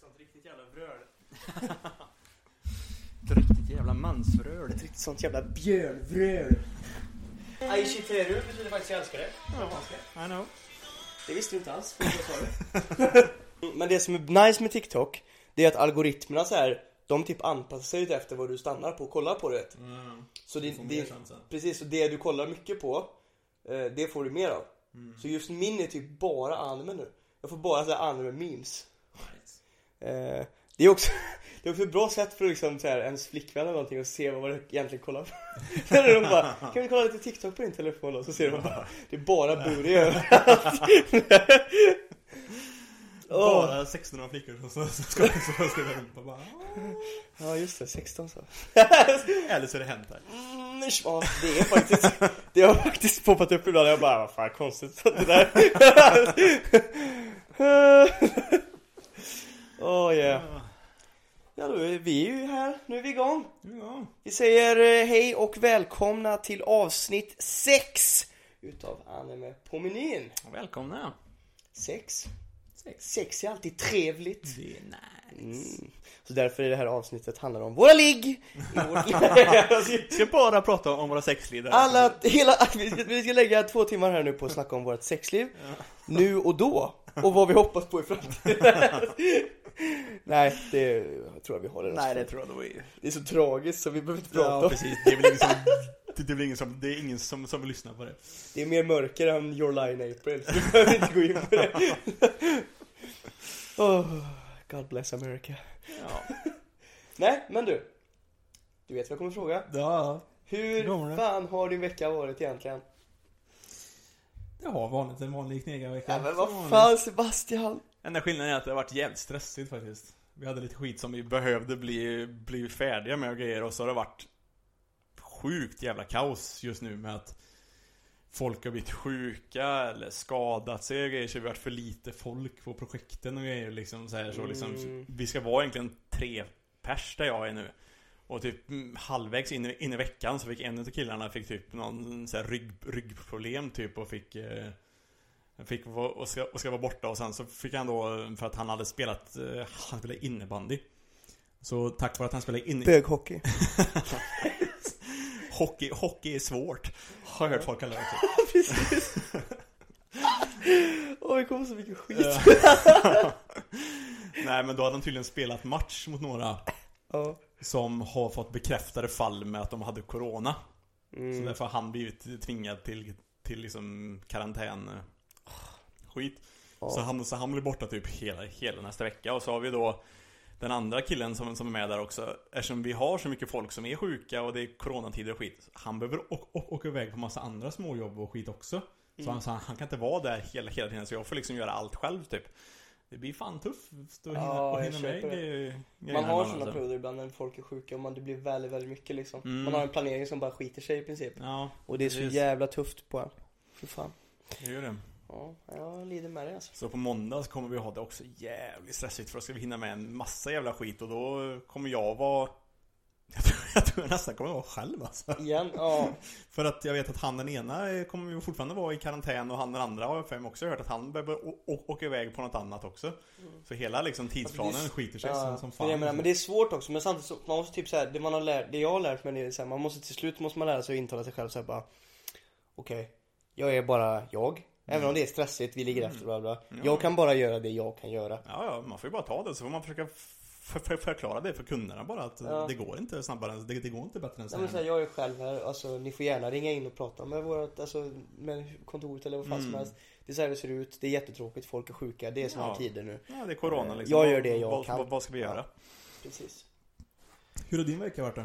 Sånt riktigt jävla vröl. Ett riktigt jävla mansvröl. Ett riktigt sånt jävla björnvröl. Aishiteru betyder faktiskt jag älskar dig. I know. Det visste du inte alls. Men det som är nice med TikTok, det är att algoritmerna så här, de typ anpassar sig ut efter vad du stannar på och kollar på, du vet. Mm. Så det, det, precis, så det du kollar mycket på, eh, det får du mer av. Mm. Så just min är typ bara anime nu. Jag får bara så här anime memes. Nice. Eh, det är också det är också ett bra sätt för liksom så här, ens flickvän eller någonting att se vad man egentligen kollar på. När de bara, kan vi kolla lite TikTok på din telefon då? Så ser man bara, det är bara booty överallt. Bara 16 flickor och så, så ska ska jag rumpa bara. Ja just det, 16 så. Eller så är det hänt här. Mm, ja, det är faktiskt, det har faktiskt poppat upp ibland och jag bara, vad fan konstigt det där. Åh yeah. Ja då är vi ju här, nu är vi igång. Ja. Vi säger eh, hej och välkomna till avsnitt 6 utav Anime på menyn. Välkomna. 6. Sex. 6 är alltid trevligt. Det är nice. Mm. Så därför är det här avsnittet handlar om våra ligg. Vi ska bara prata om våra sexliv där. Alla, hela, vi ska, lägga två timmar här nu på att snacka om vårt sexliv. Nu och då. Och vad vi hoppas på i framtiden. Nej, det tror jag vi håller oss Nej det tror jag då är. Det är så tragiskt så vi behöver inte prata Ja om precis. Det är väl ingen som, det är väl ingen som, det är ingen som, som vill lyssna på det. Det är mer mörker än Your Line April, så vi behöver inte gå in på det. oh, God bless America. Ja. Nej, men du. Du vet vad jag kommer fråga? Ja. Hur fan har din vecka varit egentligen? Det har varit en vanlig knegarvecka. Ja, men vad vanligt. fan Sebastian? Enda skillnaden är att det har varit jävligt stressigt faktiskt. Vi hade lite skit som vi behövde bli, bli färdiga med och grejer och så har det varit sjukt jävla kaos just nu med att folk har blivit sjuka eller skadat sig och grejer så vi har varit för lite folk på projekten och grejer liksom så här så liksom Mm. Vi ska vara egentligen tre pers där jag är nu och typ mm, halvvägs in, i- in i veckan så fick en av killarna fick typ någon så här rygg, ryggproblem typ och fick eh, Fick och, ska, och ska vara borta och sen så fick han då för att han hade spelat eh, Han spelade innebandy Så tack vare att han spelade inne Böghockey. Hockey, hockey är svårt Har jag hört folk kalla det. Precis. Åh, det kommer så mycket skit. Nej men då hade han tydligen spelat match mot några Ja. Som har fått bekräftade fall med att de hade corona. Så Mm. därför har han blivit tvingad till, till liksom karantän eh, Skit. Ja. Så han, så han blir borta typ hela, hela nästa vecka. Och så har vi då Den andra killen som, som är med där också. Eftersom vi har så mycket folk som är sjuka och det är coronatider och skit Han behöver åka iväg på massa andra småjobb och skit också. Så, Mm. han, så han, han kan inte vara där hela, hela tiden. Så jag får liksom göra allt själv typ Det blir fan tufft att hinna, Ja, hinna med grejer- Man har sådana alltså. perioder ibland när folk är sjuka och man, det blir väldigt, väldigt mycket liksom. Mm. Man har en planering som bara skiter sig i princip. Ja, Och det är så precis. jävla tufft på en. Fy fan. det gör det Ja, jag lider med det alltså. Så på måndag så kommer vi ha det också jävligt stressigt för då ska vi hinna med en massa jävla skit och då kommer jag vara Jag tror jag, tror jag nästan kommer vara själv alltså. Igen, ja. För att jag vet att han den ena kommer ju fortfarande vara i karantän och han den andra har jag för mig också hört att han behöver åka iväg på något annat också. Så hela liksom tidsplanen Alltså, är skiter sig ja. som, som fan. Jag menar, men det är svårt också, men samtidigt så, man måste typ såhär, det man har lärt, det jag har lärt mig det är så här, man måste till slut måste man lära sig att intala sig själv såhär bara Okej, jag är bara jag. Även om det är stressigt, vi ligger efter bla bla. Ja. Jag kan bara göra det jag kan göra. Ja, ja, man får ju bara ta det så får man försöka f- f- förklara det för kunderna bara att Ja. det går inte snabbare än, det, det går inte bättre än så så här, jag är själv här, alltså ni får gärna ringa in och prata med vårat, alltså med kontoret eller vad fan som Mm. helst. Det är så här det ser ut, det är jättetråkigt, folk är sjuka, det är såna Ja. tider nu. Ja, det är corona liksom. Jag gör det jag vad, kan. Vad, vad ska vi göra? Precis. Hur har din vecka varit då?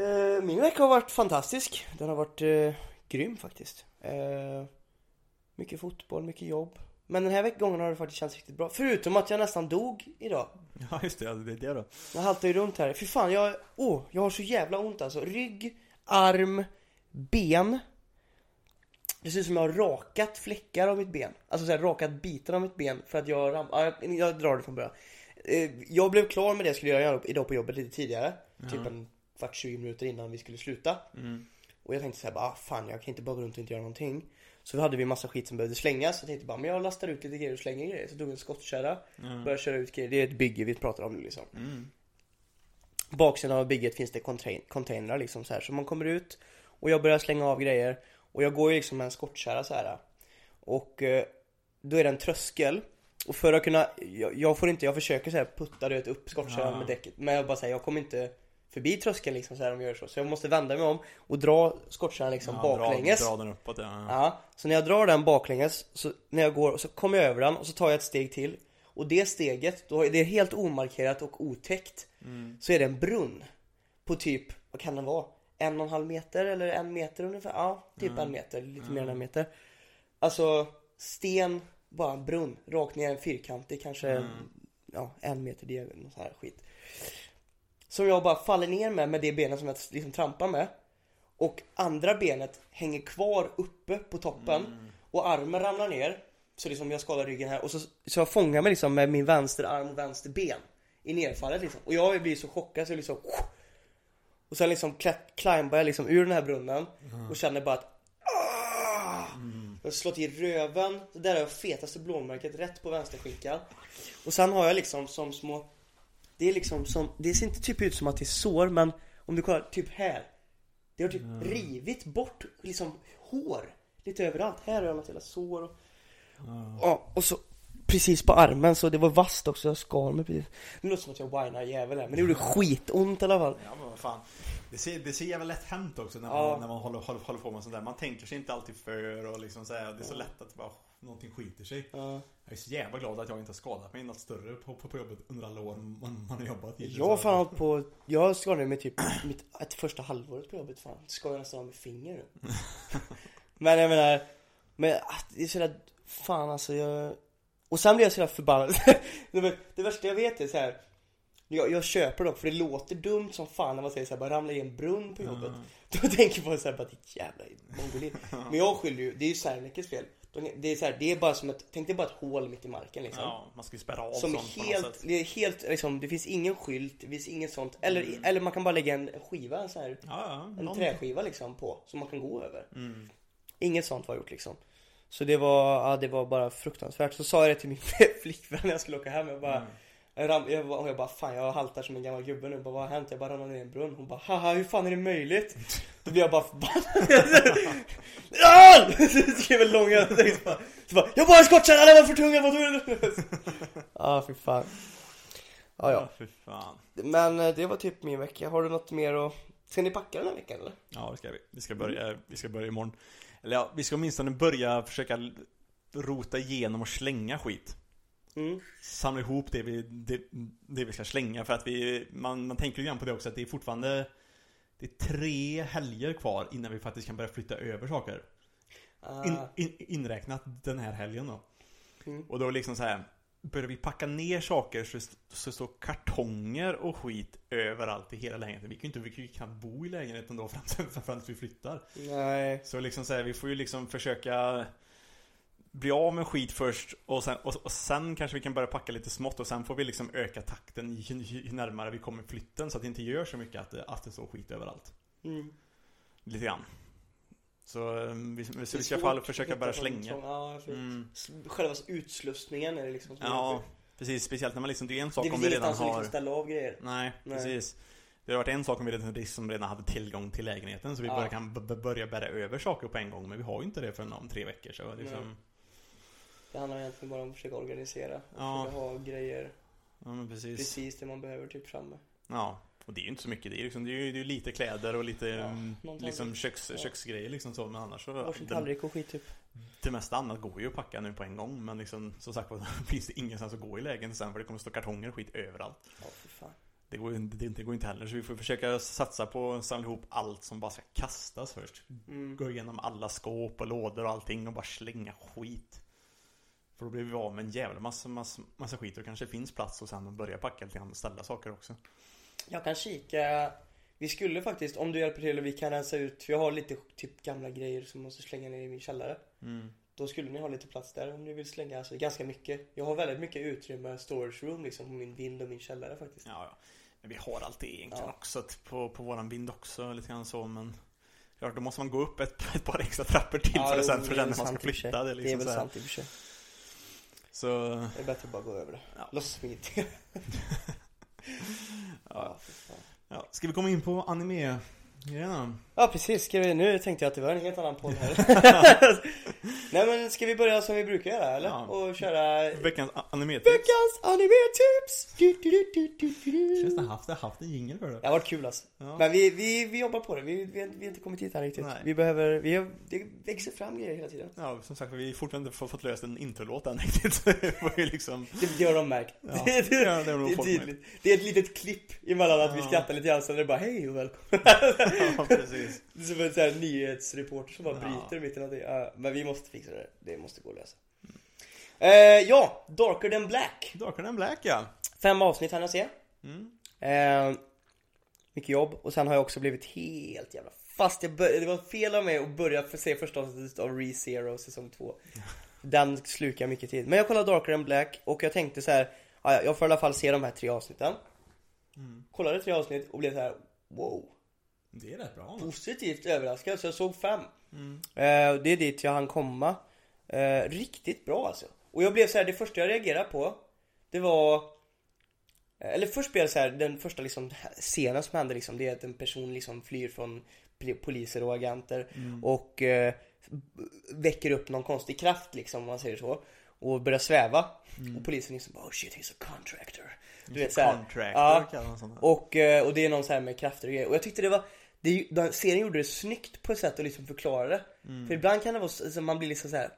Eh, min vecka har varit fantastisk. Den har varit eh, grym faktiskt. Eh, mycket fotboll, mycket jobb. Men den här veck- gången har det faktiskt känts riktigt bra. Förutom att jag nästan dog idag. Ja, just det, ja, det är det då. Jag haltar ju runt här. Fy fan, jag, oh, jag har så jävla ont alltså. Rygg, arm, ben. Det ser ut som jag har rakat fläckar av mitt ben. Alltså så här, rakat bitar av mitt ben för att jag ram... Ja, jag, jag drar det från början. Eh, jag blev klar med det jag skulle göra idag på jobbet lite tidigare. Typ en kvart, 20 minuter innan vi skulle sluta. Mm. Och jag tänkte såhär bara, ah, fan jag kan inte bara gå runt och inte göra någonting. Så hade vi massa skit som behövde slängas. Så jag tänkte bara, men jag lastar ut lite grejer och slänger grejer. Så jag tog en skottkärra, Mm. började köra ut grejer. Det är ett bygge vi pratar om nu liksom. Mm. Baksidan av bygget finns det contain- containrar liksom så här. Så man kommer ut och jag börjar slänga av grejer. Och jag går ju liksom med en skottkärra så här. Och eh, då är det en tröskel. Och för att kunna, jag, jag får inte, jag försöker så här putta det upp skottkärran Ja. med däcket. Men jag bara säger, jag kommer inte förbi tröskeln liksom så här jag gör så. Så jag måste vända mig om och dra skottkärran liksom Ja, baklänges. Dra, dra den uppåt ja. Ja, så när jag drar den baklänges, så när jag går, så kommer jag över den och så tar jag ett steg till. Och det steget, då är det helt omarkerat och otäckt. Mm. Så är det en brunn. På typ, vad kan den vara? En och en halv meter eller en meter ungefär? Ja, typ en meter, lite mer än en meter. Alltså, sten, bara en brunn. Rakt ner en fyrkantig, kanske ja, en meter diagonal, sån här skit. Som jag bara faller ner med, med det benet som jag liksom trampar med. Och andra benet hänger kvar uppe på toppen. Och armen ramlar ner. Så liksom jag skadar ryggen här. Och så, så jag fångar mig liksom med min vänster arm och vänster ben. I nedfallet liksom. Och jag blir så chockad så jag liksom Och sen liksom climbar jag liksom ur den här brunnen. Och känner bara att ah! Jag har slått i röven. Så där har jag fetaste blåmärket rätt på vänsterskinkan. Och sen har jag liksom som små Det är liksom som, det ser inte typ ut som att det är sår men om du kollar typ här. Det har typ rivit bort liksom hår Lite överallt. Här har jag något jävla sår och, ja, och så Precis på armen så det var vasst också, jag skar mig precis. Det låter som att jag whinar jävel här men det gjorde skitont i alla fall. Ja men vad fan. Det ser, det ser jävla lätt hänt också när man, Ja. när man håller, håller, håller på med sånt där. Man tänker sig inte alltid för och liksom så här, Det är så lätt att bara Någonting skiter sig Ja. Jag är så jävla glad att jag inte har skadat mig något större på, på, på jobbet under alla år man, man har jobbat hittills. Jag har fan hållit på, jag skadade mig typ mitt, ett första halvåret på jobbet fan. Skadade nästan av med finger men jag menar, men ah, det är sådär, fan alltså jag Och sen blir jag sådär förbannad. det, värsta jag vet är så här. Jag, jag köper dock, för det låter dumt som fan när man säger såhär, bara ramla i en brunn på jobbet. Då tänker man såhär, bara ditt jävla mongolin. Men jag skyller ju, det är ju Sernekes fel. De- Det är så här, det är bara som ett, tänk dig bara ett hål mitt i marken liksom. Ja, man ska ju spärra av Som sånt helt, det är helt liksom, det finns ingen skylt, det finns inget sånt. Eller, eller man kan bara lägga en skiva, så här, Ja, ja. en någon- träskiva liksom på, som man kan gå över. Mm. Inget sånt var gjort liksom. Så det var, ja, det var bara fruktansvärt. Så sa jag det till min flickvän när jag skulle åka hem. Jag bara, Mm. Jag, ram, jag, bara, jag bara, fan jag haltar som en gammal gubbe nu. Jag bara, vad har hänt? Jag bara ramlade ner i en brunn. Hon bara, haha hur fan är det möjligt? Då blir jag bara förbannad. Ah! Skrev en lång text bara. Så bara, jag bara skottkärra, den var för tung, jag var tvungen. Ja, fy fan. Ja, ja. Fy fan. Men eh, det var typ min vecka. Har du något mer att... Ska ni packa den här veckan eller? Ja, det ska vi. Vi ska börja, vi ska börja imorgon. Eller ja, vi ska åtminstone börja försöka rota igenom och slänga skit. Mm. Samla ihop det vi, det, det vi ska slänga för att vi, man, man tänker ju grann på det också att det är fortfarande Det är tre helger kvar innan vi faktiskt kan börja flytta över saker. Ah, In, in, inräknat den här helgen då. Mm. Och då liksom så här Börjar vi packa ner saker så, så står kartonger och skit överallt i hela lägenheten. Vi kan ju inte, vi kan ju knappt bo i lägenheten då fram till, fram tills vi flyttar. nej. Så liksom så här, vi får ju liksom försöka bli av med skit först och sen, och, och sen kanske vi kan börja packa lite smått och sen får vi liksom öka takten ju, ju, närmare vi kommer flytten så att det inte gör så mycket att det, att det står skit överallt. Mm. Lite grann. Så eh, vi, Det vi ska i alla att försöka börja slänga. Ja. Mm. Själva utslussningen är det liksom som Ja, jobbigt. precis. Speciellt när man liksom, det är en sak Det om vi redan har liksom ställa av grejer. Nej, Nej. precis. Det har varit en sak om vi redan, redan hade tillgång till lägenheten så vi Ja. bara kan börja bära över saker på en gång men vi har ju inte det förrän om tre veckor så liksom Nej. Det handlar egentligen bara om att försöka organisera. Ja. Försöka ha grejer Ja men precis. precis det man behöver typ framme. Ja, och det är ju inte så mycket. Det är, liksom, det är ju det är lite kläder och lite Ja, mm, liksom köks, Ja. köksgrejer liksom så. Men annars så Varsin det, tallrik och skit typ. det mesta annat går ju att packa nu på en gång. Men liksom som sagt finns det ingenstans att gå i lägenheten sen för det kommer stå kartonger och skit överallt. Ja, för fan. Det går det, det går inte heller. Så vi får försöka satsa på att samla ihop allt som bara ska kastas först. Mm. Gå igenom alla skåp och lådor och allting och bara slänga skit. För då blir vi av med en jävla massa, massa, massa skit och kanske finns plats och sen börja packa lite grann och ställa saker också. Jag kan kika Vi skulle faktiskt, om du hjälper till och vi kan rensa ut För jag har lite typ gamla grejer som måste slänga ner i min källare Mm. Då skulle ni ha lite plats där om ni vill slänga alltså ganska mycket Jag har väldigt mycket utrymme, storage room liksom på min vind och min källare faktiskt Ja, ja. Men vi har allt det egentligen Ja. också t- på, på våran vind också lite grann så men Ja, då måste man gå upp ett, ett par extra trappor till för att sen för sen när man ska flytta. Det liksom det är väl sant i och för sig. Så, Det är bättre att bara gå över det. Ja. Låtsas som ingenting. ja. ja. Ska vi komma in på anime grejerna? Ja precis, ska vi, nu tänkte jag att det var en helt annan podd här. Nej men ska vi börja som vi brukar göra eller? Ja. Och köra Veckans anime-tips. veckans animetips! Känns det haft, det haft en jingel för det? Det har varit kul alltså. Ja. Men vi, vi, vi jobbar på det, vi, vi, vi har inte kommit hit här riktigt. Nej. Vi behöver, vi har, det växer fram grejer hela tiden. Ja, som sagt, vi har fortfarande inte fått, löst en introlåt än riktigt. Det liksom... Det, det har de märkt. Ja, det, det, det det. Det är ett litet klipp emellan att vi Ja. skrattar lite grann, sen är det bara hej och välkommen. Ja, precis. Det är som en sån här nyhetsreporter som bara Ja. bryter mitt i någonting. Men vi måste fixa det. Det måste gå att lösa. Eh, ja, Darker than Black. Darker than Black, ja. Fem avsnitt hann jag se. Mm. Eh, mycket jobb. Och sen har jag också blivit helt jävla fast. Jag bör- det var fel av mig att börja se första avsnittet av ReZero säsong 2. Den slukar mycket tid. Men jag kollade Darker than Black och jag tänkte så här. "Ja, ja, jag får i alla fall se de här tre avsnitten. Mm. Kollade tre avsnitt och blev så här. Wow. Det är rätt bra. Positivt överraskad. Så jag såg fem. Mm. Eh, det är dit jag hann komma. Eh, riktigt bra alltså. Och jag blev så här, det första jag reagerade på, det var... Eller först blev det så här, den första liksom scenen som hände liksom, det är att en person liksom flyr från pol- poliser och agenter och eh, väcker upp någon konstig kraft liksom, om man säger så. Och börjar sväva. Och polisen liksom bara, oh shit he's a contractor. Du vet så här, Contractor ja. och, eh, och det är någon så här med krafter och grejer. Och jag tyckte det var det, den serien gjorde det snyggt på ett sätt att liksom förklara det. För ibland kan det vara så, så man blir liksom så här.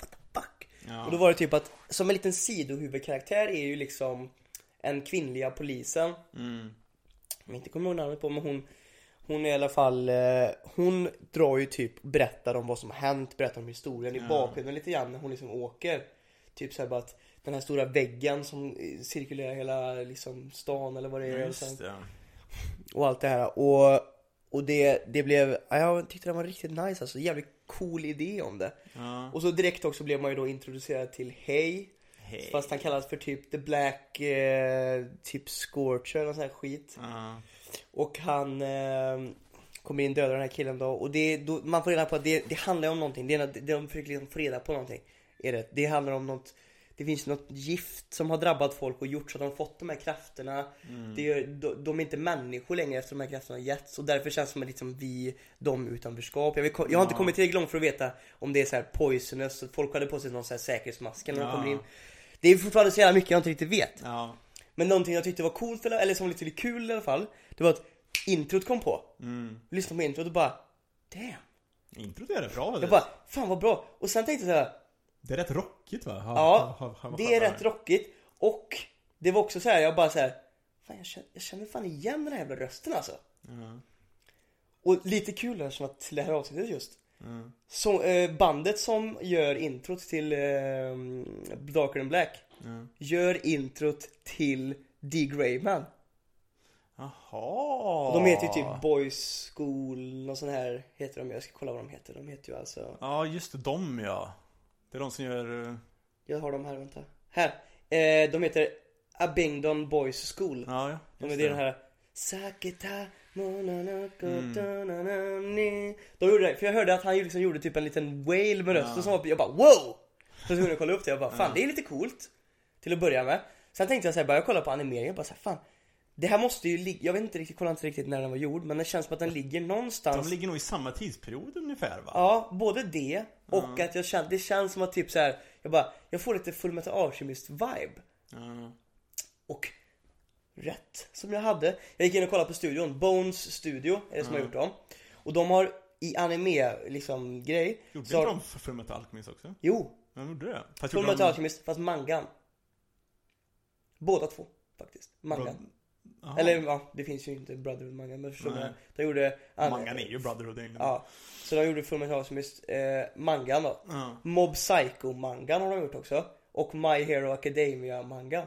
What the fuck? Ja. Och då var det typ att som en liten sidohuvudkaraktär är ju liksom en kvinnliga polisen. Mm. Jag inte kommer ihåg namnet på men hon Hon är i alla fall eh, Hon drar ju typ Berättar om vad som har hänt Berättar om historien i bakgrunden lite grann när hon liksom åker Typ såhär bara att Den här stora väggen som cirkulerar hela liksom stan eller vad det är Just det. och allt det här och Och det, det blev ja, Jag tyckte det var riktigt nice alltså Jävligt cool idé om det Ja. Och så direkt också blev man ju då introducerad till Hey Hej. Fast han kallas för typ The Black eh, Typ Scorcher och sån här skit Ja. och han eh, kommer in dödar den här killen då och det, då, man får reda på att det, det handlar om någonting. Det, det, de försöker liksom få reda på någonting. Är det. det handlar om något det finns något gift som har drabbat folk och gjort så att de har fått de här krafterna. Det gör, de, de är inte människor längre efter de här krafterna har getts och därför känns det som att liksom vi, de utanförskap. Jag, vill, jag har inte Ja. kommit tillräckligt långt för att veta om det är så här poisonous, folk hade på sig någon så här säkerhetsmask när de Ja. kommer in. Det är fortfarande så jävla mycket jag inte riktigt vet. Ja. Men någonting jag tyckte var coolt, eller, eller som var lite kul i alla fall Det var att introt kom på Mm. Lyssnade på introt och bara Damn! Introt är rätt bra. Jag det. bara, fan vad bra! Och sen tänkte jag så här, Det är rätt rockigt va? Har- Ja, har- har- det är rätt rockigt Och det var också så här, jag bara så här, Fan jag känner, jag känner fan igen den här jävla rösten alltså Ja. Och lite kul eftersom att till det här avsnittet just Ja. så, eh, Bandet som gör introt till eh, Darker than Black Ja. Gör introt till D. Greyman Jaha. De heter ju typ Boys School, någon sån här heter de, jag ska kolla vad de heter. De heter ju alltså, Ja, just det. De ja. Det är de som gör... eh, jag har dem här, vänta. Här! Eh, de heter Abingdon Boys School. Ja, ja. de är det den här Sakita Mm. De gjorde det, för jag hörde att han ju liksom gjorde typ en liten wail med rösten Ja. som var, jag bara wow! Så skulle jag kolla upp det, jag bara fan det är lite coolt. Till att börja med. Sen tänkte jag såhär, bara jag kolla på animeringen, bara såhär fan. Det här måste ju ligga, jag vet inte riktigt, kolla inte riktigt när den var gjord, men det känns som att den ligger någonstans De ligger nog i samma tidsperiod ungefär va? Ja, både det och att jag känner, det känns som att typ så här, jag bara, jag får lite Full Metal Alchemist vibe. Ja. Och rätt som jag hade. Jag gick in och kollade på studion, Bones Studio är det som har gjort dem. Och de har i anime liksom grej. Gjorde så inte har- de Full Metal Alchemist också? Jo, De gjorde det? Fast Full Metal de- Alchemist fast mangan. Båda två faktiskt, mangan. Eller ja, det finns ju inte Brotherhood mangan men förstår du? De gjorde... Mangan är ju Brotherhood egentligen. Ja, så de gjorde Full Metal Alchemist, eh, mangan då. Ja. Mob Psycho mangan har de gjort också. Och My Hero Academia mangan.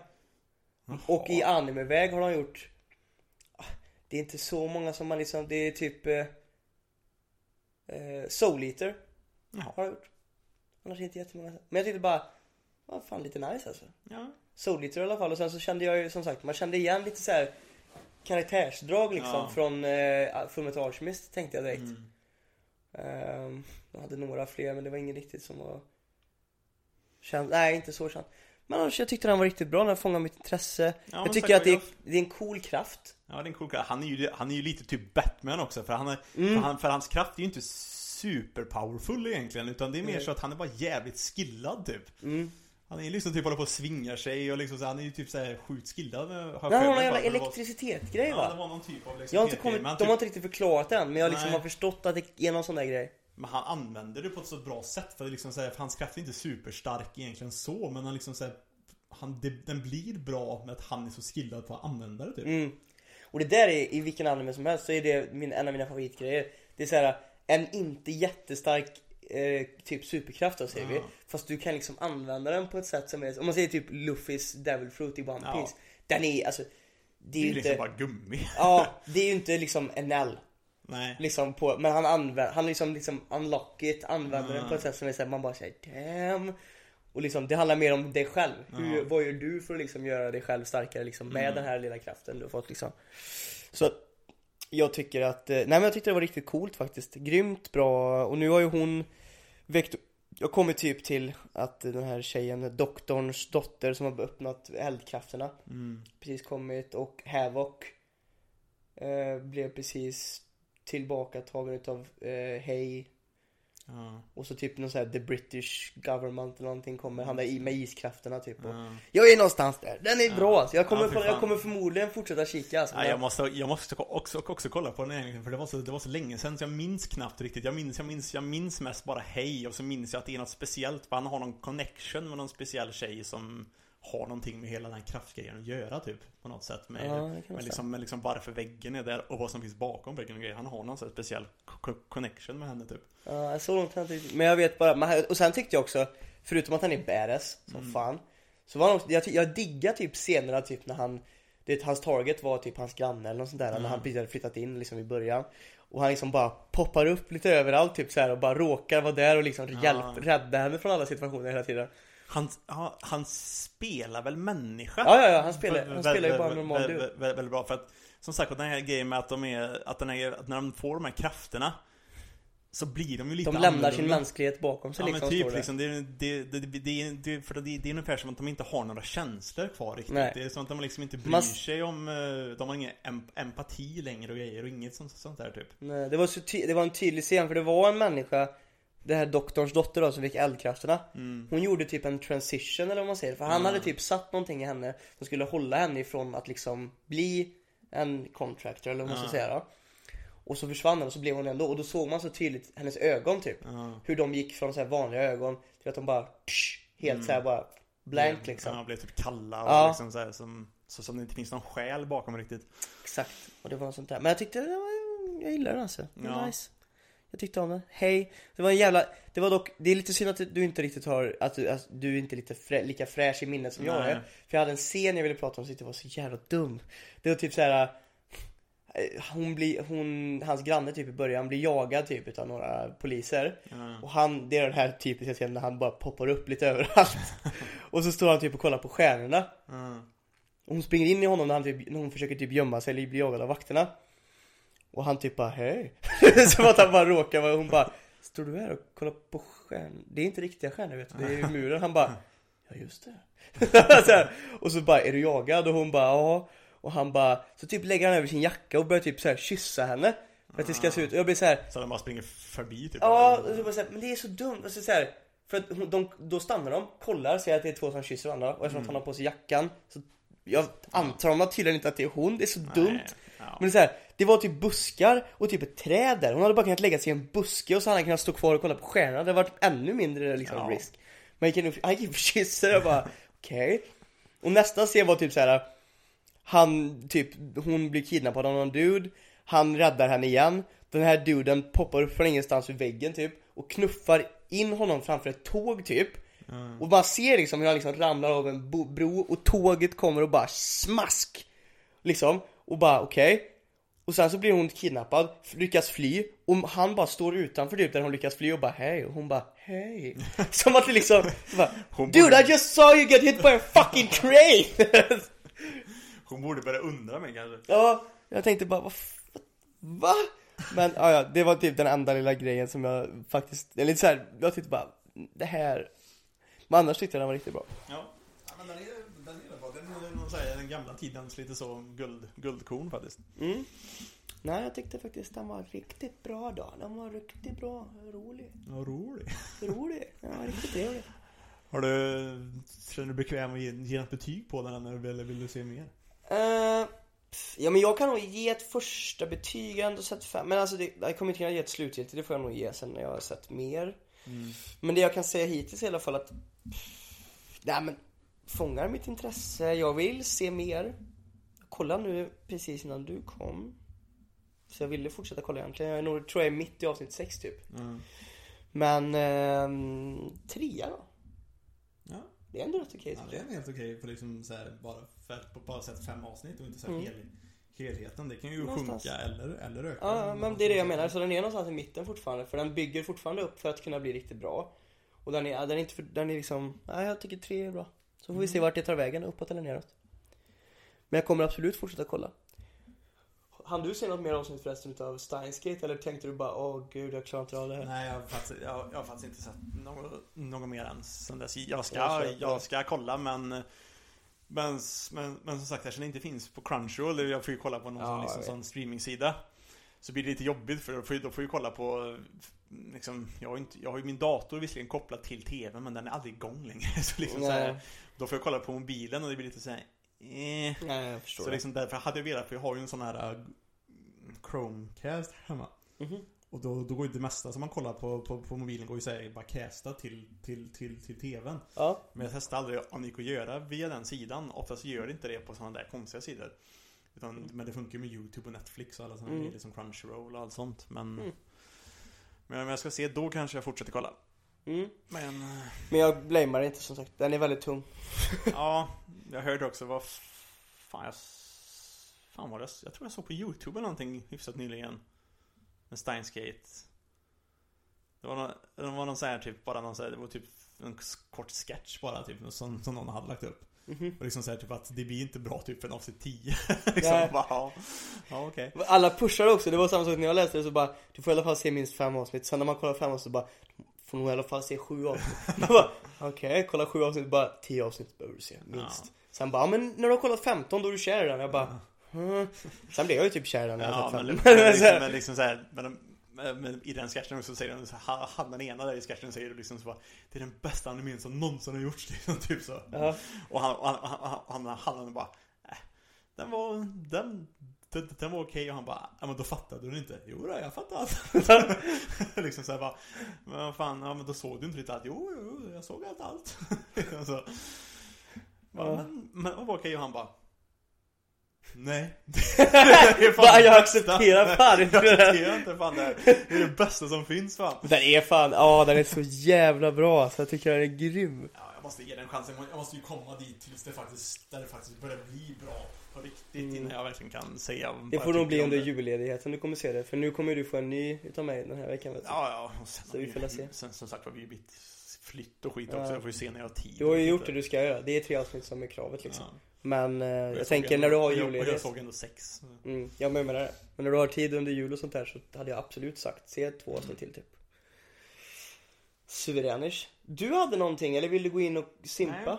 Och i animeväg har de gjort ah, Det är inte så många som man liksom, det är typ eh, eh, Soul Eater Jaha. har de gjort. Annars inte jättemånga. Men jag tyckte bara, vad fan lite nice alltså. Ja. Soul Eater i alla fall och sen så kände jag ju som sagt, man kände igen lite så här karaktärsdrag liksom Ja. från eh, Full Metal Alchemist tänkte jag direkt. Mm. Ehm, jag hade några fler men det var ingen riktigt som var känd. Nej, inte så känd. Men annars, jag tyckte den var riktigt bra, den fångade mitt intresse. Ja, jag tycker att det är, det är en cool kraft. Ja, det är en cool karaktär. Han är ju, han är ju lite typ Batman också, för, han är, Mm. för, han, för hans kraft är ju inte super powerful egentligen, utan det är mer Nej. så att han är bara jävligt skillad typ. Mm. Han är liksom typ håller på och svingar sig och liksom så, han är ju typ såhär sjukt skillad har Nej, för han har någon jävla var- elektricitetsgrej Ja, va? det var någon typ av Jag har inte elektricitet- kommit, de typ- har inte riktigt förklarat det än, men jag liksom Nej. har förstått att det är någon sån där grej. Men han använder det på ett så bra sätt för, liksom, så här, för hans kraft är inte superstark egentligen så Men han liksom så här, han, det, Den blir bra med att han är så skillad på att använda det typ Mm. Och det där är, i vilken anime som helst så är det min, en av mina favoritgrejer. Det är så här en inte jättestark eh, typ superkraft då säger vi. Ja. Fast du kan liksom använda den på ett sätt som är, om man säger typ Luffys Devil Fruit i One Ja. Piece. Den är alltså, det Det är är ju liksom inte, bara gummi ja det är ju inte liksom en L. Nej Liksom på, men han använder, han liksom liksom unlock it, använder Ja. den på ett sätt som är såhär, man bara säger damn. Och liksom det handlar mer om dig själv. Hur, Ja. vad gör du för att liksom göra dig själv starkare liksom med Mm. den här lilla kraften du har fått liksom. Så att jag tycker att, eh, nej men jag tyckte det var riktigt coolt faktiskt. Grymt bra och nu har ju hon väckt jag kommer typ till att den här tjejen, doktorns dotter som har öppnat eldkrafterna mm. precis kommit och Havoc eh, blev precis tillbakatagen utav eh, Hay ja. och så typ någon sån här The British Government eller någonting kommer, han där i med iskrafterna typ och Ja. Jag är någonstans där, den är Ja. bra alltså. jag, kommer, jag kommer förmodligen fortsätta kika alltså. Ja, jag måste, jag måste också, också kolla på den för det var, så, det var så länge sedan så jag minns knappt riktigt. Jag minns, jag minns, jag minns mest bara hej och så minns jag att det är något speciellt. för Han har någon connection med någon speciell tjej som har någonting med hela den kraftgrejen att göra typ. På något sätt. Med, Ja, kan med, liksom, med liksom varför väggen är där och vad som finns bakom väggen och grejer. Han har någon sån speciell co- connection med henne typ. Ja, jag såg långt inte riktigt. Men jag vet bara, och sen tyckte jag också, förutom att han är badass som Mm. fan. Så var han också, jag, jag diggar typ scenerna typ när han, det, hans target var typ hans granne eller något sånt där. När Mm. han precis hade flyttat in liksom i början. Och han liksom bara poppar upp lite överallt typ så här och bara råkar vara där och liksom Ja. hjälp, rädda henne från alla situationer hela tiden. Han, han spelar väl människa? Ja, ja, ja, han spelar- han spelar ju bara en normal dude. vä- Väldigt bra för att Som sagt, den här grejen med att de är Att, den är, att när de får de här krafterna Så blir de ju lite De lämnar sin annorlunda. mänsklighet bakom sig Ja liksom. men typ liksom, det, är- det, det, det, det, för det, det är ungefär som att de inte har några känslor kvar riktigt. Nej. Det är som att de liksom inte bryr Man- sig om, eh, de har ingen em, empati längre och grejer och inget sånt, sånt där typ. Nej, det var, så ty- det var en tydlig scen för det var en människa Det här doktorns dotter då som fick eldkrafterna Mm. Hon gjorde typ en transition eller vad man säger För han Ja. hade typ satt någonting i henne Som skulle hålla henne ifrån att liksom bli En contractor eller vad man ska säga då Och så försvann den och så blev hon ändå och då såg man så tydligt hennes ögon typ. Hur de gick från så här vanliga ögon till att de bara psh, Helt så här bara blank liksom Ja, blev typ kalla och Ja. liksom så, här, som, så som det inte finns någon själ bakom riktigt. Exakt, och det var något sånt där. Men jag tyckte, det var, jag gillade den alltså. Det var Ja. nice. Jag tyckte om den. Hej. Det var en jävla, det var dock, det är lite synd att du inte riktigt har, att du, att du är inte lite frä, lika fräsch i minnet som jag Nej. är. För jag hade en scen jag ville prata om som jag tyckte var så jävla dum. Det var typ så här. eh, Hon blir, hon, hans granne typ i början blir jagad typ utav några poliser. Ja. Och han, det är den här typiska scenen när han bara poppar upp lite överallt. och så står han typ och kollar på stjärnorna. Ja. Och hon springer in i honom när, han typ, när hon försöker typ gömma sig eller bli jagad av vakterna. Och han typ bara hej. Som att han bara råkar vara, hon bara Står du här och kollar på stjärnor? Det är inte riktiga stjärnor vet du, det är muren. Han bara Ja just det. så här, och så bara är du jagad? Och hon bara ja. Och han bara Så typ lägger han över sin jacka och börjar typ så här kyssa henne. För att det ska se ut, och jag blir så här Så de bara springer förbi typ. Ja, och så bara så här, men det är så dumt. Alltså, så här, för att hon- de, då stannar de, kollar, ser att det är två som kysser varandra och eftersom att han har på sig jackan så jag antar de tydligen inte att det är hon, det är så dumt. Ja. Men det är så här, det var typ buskar och typ ett träd där. Hon hade bara kunnat lägga sig i en buske och så hade han kunnat stå kvar och kolla på stjärnorna. Det hade varit ännu mindre liksom Ja. risk. Men han gick in och- och kysste och bara okej. Och nästa scen var typ så här. Han typ, hon blir kidnappad av någon dude. Han räddar henne igen. Den här duden poppar upp från ingenstans ur väggen typ. Och knuffar in honom framför ett tåg typ. Och man ser liksom hur han liksom ramlar av en bro och tåget kommer och bara smask! Liksom, och bara okej. Och sen så blir hon kidnappad, lyckas fly och han bara står utanför typ där hon lyckas fly och bara hej och hon bara hej. Som att det liksom, så bara, Dude I just saw you get hit by a fucking train! Hon borde börja undra mig kanske. ja, jag tänkte bara vad Va? Men ja, ja, det var typ den enda lilla grejen som jag faktiskt, eller lite såhär, jag tyckte bara, det här Men annars tyckte jag den var riktigt bra Ja. ja men den är, den är bra. Den är någon så här, den gamla tidens lite så guld, guldkorn faktiskt. mm. Nej, jag tyckte faktiskt den var riktigt bra då. Den var riktigt bra, rolig. Ja, rolig. Rolig, ja riktigt trevlig. Har du, känner du bekväm att ge, ge ett betyg på den eller vill, vill du se mer? Uh, ja men jag kan nog ge ett första betyg, ändå sett fem. Men alltså det, jag kommer inte kunna ge ett slutgiltigt, det får jag nog ge sen när jag har sett mer. Men det jag kan säga hittills i alla fall att Nej men Fångar mitt intresse, jag vill se mer Kolla nu precis innan du kom Så jag ville fortsätta kolla egentligen, jag är nog, tror jag är mitt i avsnitt 6 typ Mm. Men ehm, trea då? Ja. Det är ändå rätt okej ja, det är helt okej för liksom så här, bara, för att bara sett fem avsnitt och inte så här Mm. hel, helheten. Det kan ju Någonstans. sjunka eller, eller öka. Ja, ja, men det är det jag menar. Så den är någonstans i mitten fortfarande. För den bygger fortfarande upp för att kunna bli riktigt bra. Och den är, den är inte för, den är liksom, nej jag tycker tre är bra. Så får vi se vart det tar vägen, uppåt eller neråt. Men jag kommer absolut fortsätta kolla. Han du se något mer avsnitt förresten utav Steinsgate eller tänkte du bara åh gud jag klarar inte av det här? Nej, jag har faktiskt, jag, jag har faktiskt inte sett något, något mer än sen dess. Jag ska, jag ska kolla men men, men, men som sagt, eftersom det inte finns på Crunchyroll, eller jag får ju kolla på någon Ja, liksom, sån streamingsida Så blir det lite jobbigt för då får, då får jag kolla på liksom, jag, har ju inte, jag har ju min dator visserligen kopplad till TVn men den är aldrig igång längre så liksom så Nej. här, Då får jag kolla på mobilen och det blir lite så här. Eh. Nej jag förstår Så liksom därför hade jag velat, för jag har ju en sån här äh, Chromecast hemma Mhm. och då, då går ju det mesta som man kollar på, på, på mobilen går ju såhär bara casta till, till, till, till TVn Ja, Men jag testade aldrig om det gick att göra via den sidan Oftast gör det inte det på sådana där konstiga sidor utan, Men det funkar ju med YouTube och Netflix och alla sådana Mm. grejer som Crunchyroll och allt sånt Men Mm. Men om jag ska se, då kanske jag fortsätter kolla mm. Men äh, Men jag blamear inte som sagt, den är väldigt tung. Ja, jag hörde också vad Fan jag Fan var det? Jag tror jag såg på YouTube eller någonting hyfsat nyligen Med Steinsgate Det var någon, det var någon sån här typ, bara någon sån här, det var typ en kort sketch bara typ som, som någon hade lagt upp Mhm. Och liksom såhär typ att det blir inte bra typ för en avsnitt 10 Liksom Nej. bara, ja, ja okej Alla pushar också, det var samma sak när jag läste det så bara Du får i alla fall se minst fem avsnitt, sen när man kollar fem avsnitt så bara får nog i alla fall se sju avsnitt. Okej, kolla sju avsnitt, bara tio avsnitt behöver du se, minst. Ja. Sen bara, "Ja, men när du har kollat 15 då är du kär i den. Jag bara, "Hmm." Sen blev jag ju typ kär i den Ja, men, men, liksom, men liksom såhär, men, men, men i den sketchen så säger de så här, han den ena där i sketchen säger du liksom så bara Det är den bästa animen som någonsin har gjorts. Liksom, typ så. Ja, Och han, och han, han, han, han, han bara äh, Den var, den, den, den var okej och han bara Ja men då fattade du inte. Jo då, jag fattar allt. Liksom såhär bara Men fan, ja men då såg du inte riktigt allt. Jo, jo, jag såg allt allt. Så, bara, Ja. Men, men var okej? Och han bara Nej. Fan jag accepterar fan inte Jag det där. accepterar inte fan det här. Det är det bästa som finns fan. Den är fan, ja den är så jävla bra så jag tycker den är grym. Ja, jag måste ge den chansen. Jag måste ju komma dit tills det faktiskt, där det faktiskt börjar bli bra på riktigt Mm. innan jag verkligen kan säga Det jag får nog bli under det. julledigheten du kommer se det, för nu kommer du få en ny utav mig den här veckan vet du. Ja, ja. Och sen, Så vi får väl se. Sen som sagt var, vi har blivit flytt och skit Ja. också. Jag får ju se när jag har tid. Du har ju gjort det du ska göra, det är tre avsnitt som är kravet liksom Ja. Men eh, jag, såg tänker ändå- när du har och jag- jag julledighet såg ändå sex. mm, Jag menar det Men när du har tid under jul och sånt där så hade jag absolut sagt se två avsnitt till typ Suveräners Du hade någonting, eller vill du gå in och simpa? Nej.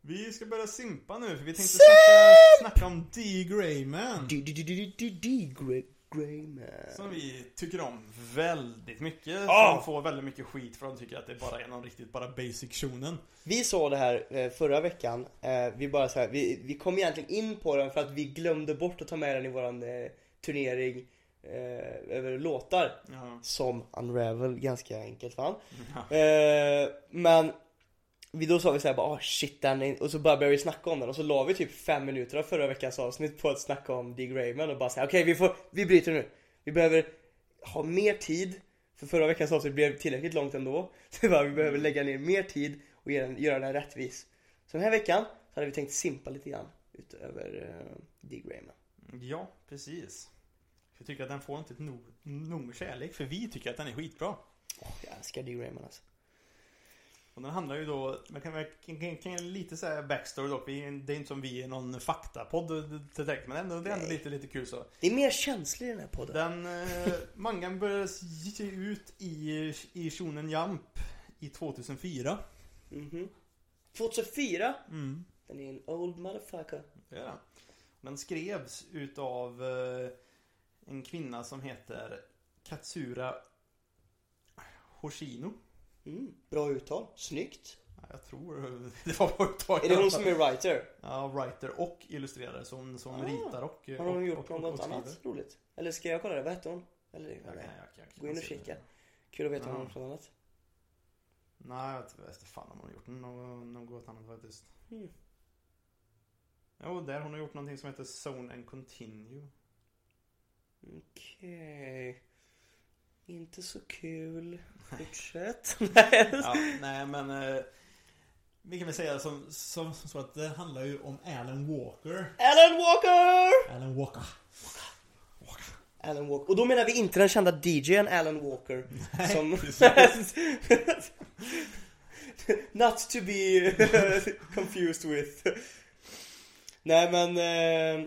Vi ska börja simpa nu för vi tänkte snacka, snacka om D. Grayman. D- D- D- D- D- D- Grey Greyman Som vi tycker om väldigt mycket. Ah! Som får väldigt mycket skit för de tycker att det bara är någon riktigt bara basic shonen. Vi sa det här eh, förra veckan, eh, vi bara så här, vi, vi kom egentligen in på den för att vi glömde bort att ta med den i våran eh, turnering eh, över låtar Ja. Som Unravel, ganska enkelt fan eh, Men vi då sa vi såhär bara oh, shit den är... och så bara började vi snacka om den och så la vi typ fem minuter av förra veckans avsnitt på att snacka om D. Grayman och bara säga okej vi får, vi bryter nu Vi behöver ha mer tid För förra veckans avsnitt blev tillräckligt långt ändå Så bara, vi behöver lägga ner mer tid och göra den, göra den rättvis Så den här veckan så hade vi tänkt simpa lite grann utöver uh, D. Grayman Ja, precis. Jag tycker att den får inte nog, nog kärlek för vi tycker att den är skitbra. Åh, Jag älskar D. Grayman alltså Och den handlar ju då, man kan, kan, kan, lite säga backstory dock. Vi, det är inte som vi är någon faktapodd direkt. Men ändå, det är ändå Nej. lite, lite kul så. Det är mer känslor i den här podden. Den eh, mangan började ge ut i, i Shonen Jump i 2004. Mhm. 2004? Mm. Den är en old motherfucker. Den. Den skrevs utav eh, en kvinna som heter Katsura Hoshino. Mm. Bra uttal. Snyggt. Ja, Jag tror det var på uttaget. Är det hon som är writer? Ja, writer och illustrerare som, som Ah. ritar och Har hon och, gjort och, något och annat roligt? Eller ska jag kolla det? Vad hette hon? Eller, Jag jag jag gå in och kika. Kul att veta om Ja. hon har gjort något annat. Nej, jag vet inte fan om hon har gjort något annat faktiskt. Mm. Jo, där hon har gjort någonting som heter Zone and Continue. Okej. Inte så kul. Fortsätt. Nej. Ja, nej men eh, vi kan väl säga som, som, som så att det handlar ju om Alan Walker. Alan Walker! Alan Walker. Alan Walker. Och då menar vi inte den kända DJn Alan Walker. som... Not to be confused with. Nej men... Eh,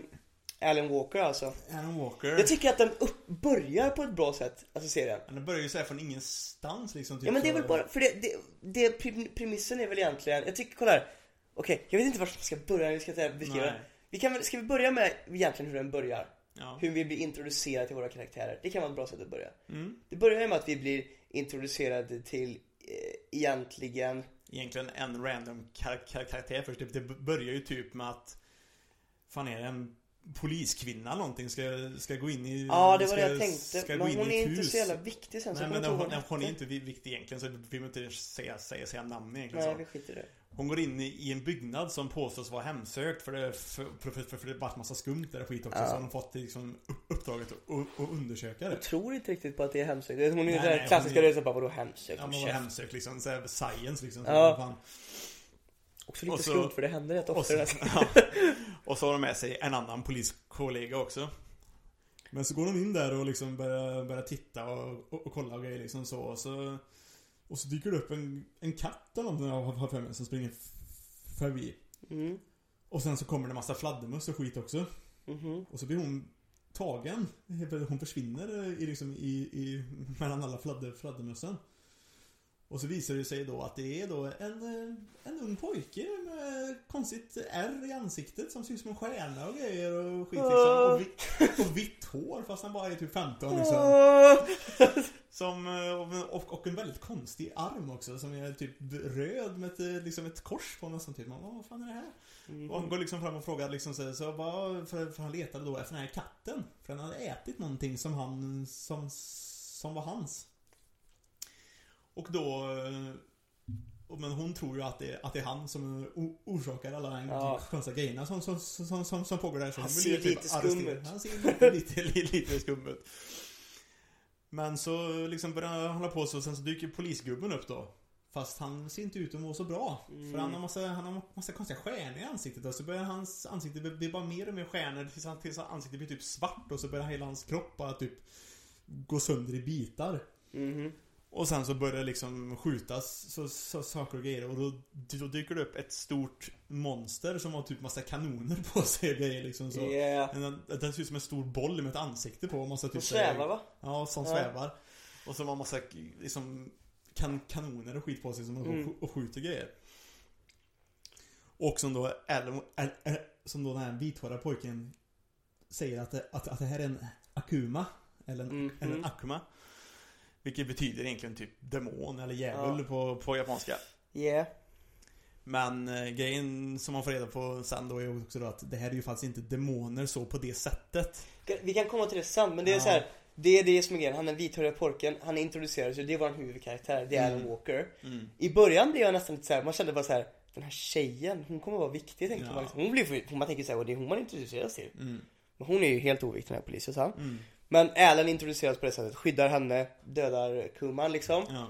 Alan Walker alltså. Alan Walker. Jag tycker att den upp, börjar på ett bra sätt, alltså serien. Men den börjar ju säga från ingenstans liksom. Typ Ja men det är väl bara, för det, det, det premissen är väl egentligen, jag tycker, kolla här. Okej, jag vet inte vart man ska börja, vi ska beskriva det. Vi kan väl, ska vi börja med egentligen hur den börjar? Ja. Hur vi blir introducerade till våra karaktärer. Det kan vara ett bra sätt att börja. Mm. Det börjar ju med att vi blir introducerade till eh, egentligen Egentligen en random kar kar karaktär först. Det, det börjar ju typ med att Fan är det en poliskvinna någonting ska, ska gå in i Ja det var ska, det jag tänkte. ska Men gå in hon i är inte så jävla viktig sen så Nej men kommer hon, hon, hon är inte vi- viktig egentligen så vi behöver inte säga, säga, säga namn egentligen Nej så. vi skiter i det. Hon går in i, en byggnad som påstås vara hemsökt för det, för, för, för, för det bara massa skumt där och skit också Ja. så hon har fått liksom upp- uppdraget att, undersöka det. Jag tror inte riktigt på att det är hemsökt. Hon är Nej, den nej, klassiska hon rörelsen bara vadå hemsökt? Ja men var hemsökt liksom, så här, science liksom. Så Ja. fan. Också lite Och så- skumt för det händer rätt Och ofta så, den här ja. Och så har de med sig en annan poliskollega också. Men så går de in där och liksom börjar, börjar titta och, och, och kolla och grejer liksom så. Och så, och så dyker det upp en, en katt eller någonting jag har för mig som springer förbi. Mm. Och sen så kommer det massa fladdermöss och skit också. Mhm. Och så blir hon tagen. Hon försvinner i, liksom, i, i, mellan alla fladder, fladdermössen. Och så visar det sig då att det är då en, eh, en ung pojke med konstigt ärr i ansiktet som ser ut som en stjärna och grejer och skit liksom. Och vitt, och vitt hår fast han bara är typ 15 liksom. Som, eh, och, och en väldigt konstig arm också som är typ röd med ett, liksom ett kors på nästan typ. Man, bara, vad fan är det här? Och han går liksom fram och frågar liksom så, så bara, för, för han letade då efter den här katten. För den hade ätit någonting som han, som, som var hans. Och då, eh, men hon tror ju att det, att det är han som orsakar alla de Ja. konstiga grejerna som, som, som, som, som pågår där. Så Han ser typ lite skum ut. Han ser lite, lite, skum ut. Men så liksom börjar han hålla på så och sen så dyker polisgubben upp då. Fast han ser inte ut att må så bra. Mm. För han har massa, han har massa konstiga stjärnor i ansiktet och så börjar hans ansikte bli- bara mer och mer stjärnor tills, han, tills ansiktet blir typ svart och så börjar hela hans kropp bara typ gå sönder i bitar. Mhm. Och sen så börjar det liksom skjutas så, så, saker och grejer och då, då dyker det upp ett stort monster som har typ massa kanoner på sig och grejer liksom så. Yeah. Den, den ser ut som en stor boll med ett ansikte på och massa typ svävar va? Ja, som Ja. svävar. Och så har massa liksom kan, kanoner och skit på sig som Mm. mm. och skjuter grejer. Och som då, Al, Al, som då den här vithåriga pojken säger att det, att, att det här är en Akuma. Eller en, Mhm. eller en Akuma. Vilket betyder egentligen typ demon eller djävul Ja. på, på japanska. Yeah. Men eh, grejen som man får reda på sen då är ju också då att det här är ju faktiskt inte demoner så på det sättet. Vi kan komma till det sen men det är Ja. så här. Det är det som är grejen, han är vithåriga pojken, han är introducerad så det är vår huvudkaraktär, det är Mm. Alan Walker. Mm. I början blev jag nästan lite så här, man kände bara så här. Den här tjejen, hon kommer vara viktig tänkte Ja. man liksom. Hon blir man tänker så här, och det är hon man introduceras till. Mm. Men hon är ju helt oviktig den här polisen så. Mm. Men Alan introduceras på det sättet, skyddar henne, dödar Kuman liksom. Ja.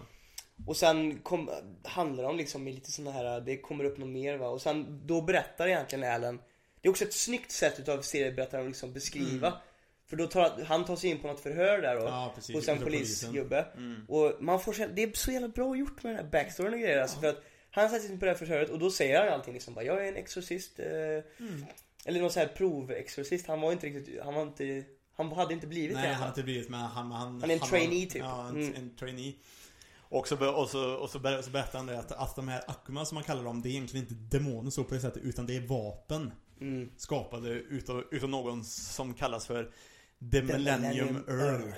Och sen kom, handlar om liksom i lite såna här, det kommer upp något mer va. Och sen då berättar egentligen Alan. Det är också ett snyggt sätt utav serieberättaren att liksom beskriva. Mm. För då tar han tar sig in på något förhör där då. Ja, precis. hos en polisgubbe. Mm. Och man får se, det är så jävla bra gjort med den här backstoryn och grejer alltså, för att han sätter sig in på det här förhöret och då säger han allting liksom bara, jag är en exorcist eh, Mm. Eller någon sån här provexorcist, han var inte riktigt, han var inte Han hade inte blivit Nej, det han har inte blivit men han, han, Han är en har- trainee, typ. Ja, en, Mm. en trainee. Och så, och så, och så, ber, så berättar han det att, att de här Akuma som man kallar dem, det är egentligen inte demoner så på det sättet, utan det är vapen. mm. Skapade utav, utav någon som kallas för The Millennium Earl.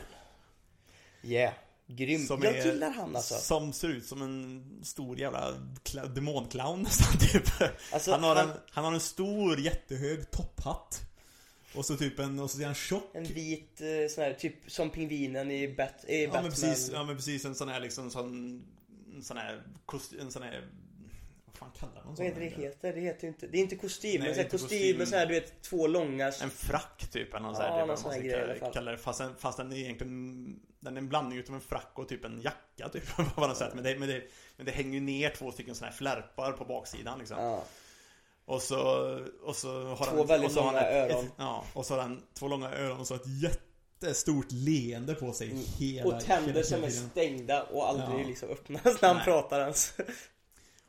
Yeah, grym. Som Jag är- gillar han alltså Som ser ut som en stor jävla demonclown nästan typ. Alltså, han, har han- En, han har en stor jättehög topphatt. Och så typ en, och så är han tjock. En vit eh, sån här, typ som pingvinen i, Bat, i Ja Batman men precis, ja men precis en sån här liksom sån, en sån här kost, en sån här, vad fan kallar man Vad sån heter det här? heter? Det heter ju inte, det är inte kostym, Nej, men det är så här inte kostym kostym. med så här, du vet, två långa En frack typ eller Ja, sånt där, det är någon vad sån här ska grej kalla det. Fast, den- fast den är egentligen, den är en blandning utav en frack och typ en jacka typ på något sätt. Men det, men, det, men det hänger ju ner två stycken såna här flärpar på baksidan liksom. Ja. Och så, och så har Två han, väldigt och så långa ett, öron. Ett, ja, och så har han två långa öron och så ett jättestort leende på sig hela Mm. Och tänder hela som är stängda och aldrig Ja. liksom öppnas när han Nej. pratar ens.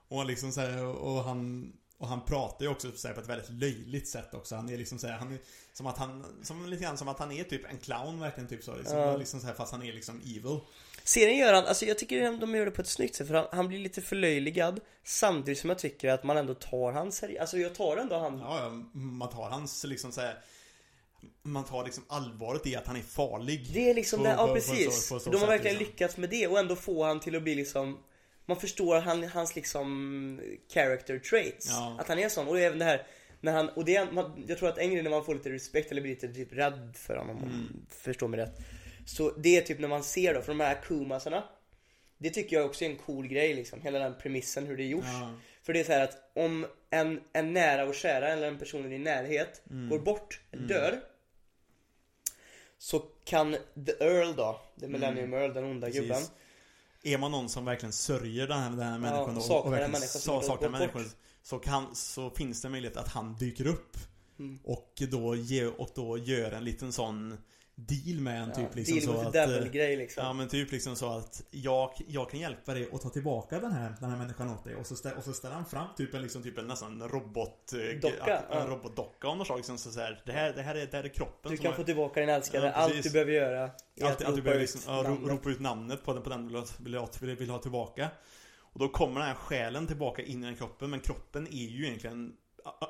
Och han liksom så här, och han och han pratar ju också så här, på ett väldigt löjligt sätt också. Han är liksom så här, han är som att han, som lite grann som att han är typ en clown verkligen typ så. Liksom, Ja. liksom så här, fast han är liksom evil. Serien gör han, alltså jag tycker de gör det på ett snyggt sätt för han, han blir lite förlöjligad Samtidigt som jag tycker att man ändå tar han seriöst, alltså jag tar ändå han Ja, ja, man tar hans liksom så här, Man tar liksom allvaret i att han är farlig. Det är liksom På- det, ja på- på precis så- på så De har verkligen liksom. lyckats med det och ändå få han till att bli liksom Man förstår han, hans liksom character traits Ja. Att han är sån och även det här när han, och det man, jag tror att en grej när man får lite respekt eller blir lite typ rädd för honom om Mm. man förstår mig rätt Så det är typ när man ser då, för de här akumasarna Det tycker jag också är en cool grej liksom, hela den premissen hur det är gjort Ja. För det är så här att om en, en nära och kära eller en person i din närhet Mm. går bort, dör Så kan the Earl då, the Millennium Earl, den onda Mm. Precis. gubben Är man någon som verkligen sörjer den här, den här människan då, saknar en verkligen människa som saknar bort. så, kan, så finns det möjlighet att han dyker upp Mm. och, då ge, och då gör en liten sån deal med en ja, typ liksom Deal så att eh, grej liksom Ja men typ liksom så att jag, jag kan hjälpa dig att ta tillbaka den här, den här människan åt dig och så, stä, och så ställer han fram typ en, liksom, typ en nästan robot eh, Docka, ja, ja. En robotdocka av något slag liksom, så, så här, det, här, det, här är, det här är kroppen Du kan få tillbaka din älskade, Ja, allt du behöver göra är Alltid, att ropa börjar ut liksom, ja, ropa ut namnet på den, på den du vill vill vill, ha tillbaka. Och då kommer den här själen tillbaka in i den kroppen, men kroppen är ju egentligen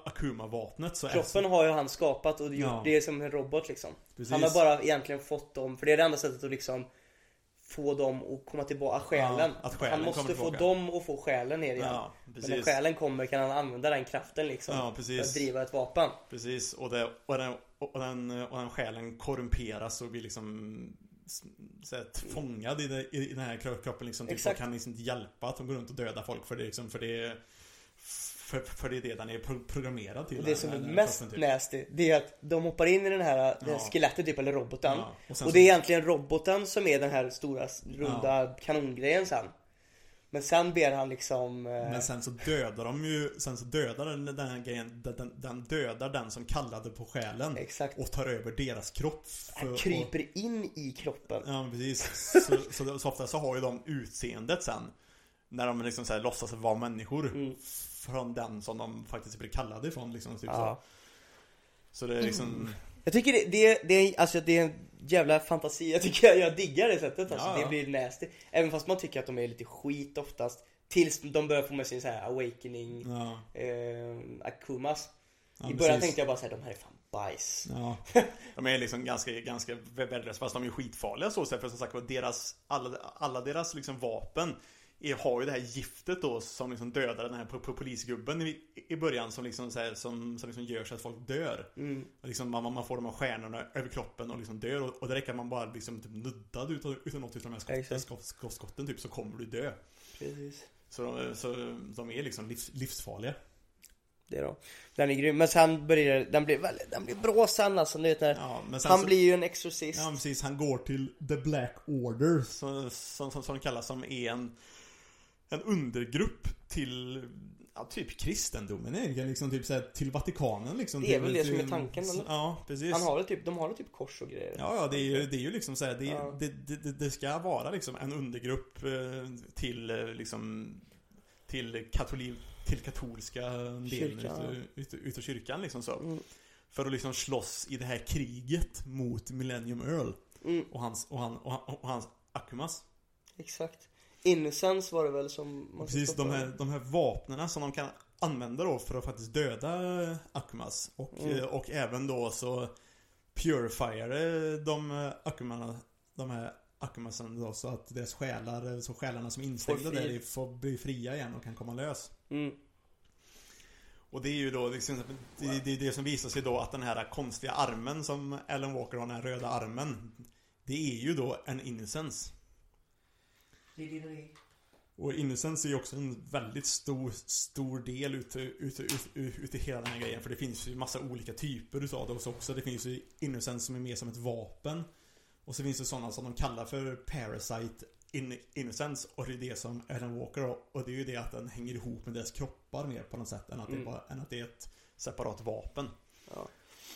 Akuma-vapnet. Så Kroppen har ju han skapat och gjort Ja. det som en robot liksom Precis. Han har bara egentligen fått dem, för det är det enda sättet att liksom Få dem att komma tillbaka, själen. Ja, själen Han måste få dem att få själen ner igen Ja, Men när själen kommer kan han använda den kraften liksom Ja, För att driva ett vapen Precis. Och, det, och, den, och, den, och den själen korrumperas och blir liksom så här, fångad i, det, i den här kro- kroppen liksom. Typ, och kan liksom inte hjälpa att de går runt och dödar folk för det liksom, för det för, för det är det den är pro- programmerad till. Och det den- som är den mest typ. nasty, det är att de hoppar in i den här, här Ja. skelettet typ, eller roboten Ja, och Och så- det är egentligen roboten som är den här stora runda kanongrejen sen Men sen ber han liksom eh, Men sen så dödar de ju, sen så dödar den, den här grejen, den, den, den dödar den som kallade på själen. Exakt. Och tar över deras kropp. för- Han och- kryper in i kroppen Ja precis. Så, så, så ofta så har ju de utseendet sen. När de liksom så här låtsas vara människor. Mm. Från den som de faktiskt blir kallade ifrån liksom. Typ Ja. så. så det är liksom. Jag tycker det, det, det, alltså det är en jävla fantasi, jag tycker jag, jag diggar det sättet alltså, Ja, det blir nasty Även fast man tycker att de är lite skit oftast Tills de börjar få med sin så här awakening Ja. eh, Akumas ja I början precis. tänkte jag bara såhär, de här är fan bajs Ja. De är liksom ganska, ganska värdelösa fast de är skitfarliga så för som sagt var deras, alla, alla deras liksom vapen har ju det här giftet då som liksom dödar den här po- po- polisgubben i, i början som liksom så här, som, som liksom gör så att folk dör. mm. Och Liksom man, man får de här stjärnorna över kroppen och liksom dör och, och det räcker att man bara liksom typ nuddad utav, utav något utav de här skotten, skott, skott, skotten typ så kommer du dö. Precis Så, de- så de är liksom livs, livsfarliga. Det då Den är grym, men sen börjar den blir väldigt, den blir bra sen alltså, ni vet när Ja, Han så, blir ju en exorcist Ja precis, han går till The Black Order som, som, som det kallas som är en En undergrupp till Ja, typ kristendomen egentligen, liksom typ såhär till Vatikanen liksom. Det är väl det som är tanken, eller? Ja, precis. Han har typ, de har typ kors och grejer? Ja, ja, det är ju, det är ju liksom såhär, det, Ja. det, det, det, ska vara liksom en undergrupp eh, till eh, liksom till, katoli, till katolska delen utav, utav kyrkan liksom så. Mm. För att liksom slåss i det här kriget mot Millennium Earl Mm, och hans, och han, och, och hans Akumas. exakt. Innocence var det väl som man Precis, de här, de här vapnena som de kan använda då för att faktiskt döda Akumas. Och, Mm. eh, och även då så purifier de Akumarna, de här Akumasen då så att deras själar, så själarna som är instängda där får bli fria igen och kan komma lös. Mm, Och det är ju då liksom, det, det är det som visar sig då att den här konstiga armen som Alan Walker har, den här röda armen. Det är ju då en innocence. Och Innocence är ju också en väldigt stor, stor del ute, ute, ute, ute i hela den här grejen. För det finns ju massa olika typer utav det också. Det finns ju Innocence som är mer som ett vapen. Och så finns det sådana som de kallar för Parasite in, Innocence. Och det är det som Alan Walker har. Och det är ju det att den hänger ihop med deras kroppar mer på något sätt. Än att, det, är Mm. bara, än att det är ett separat vapen. ja.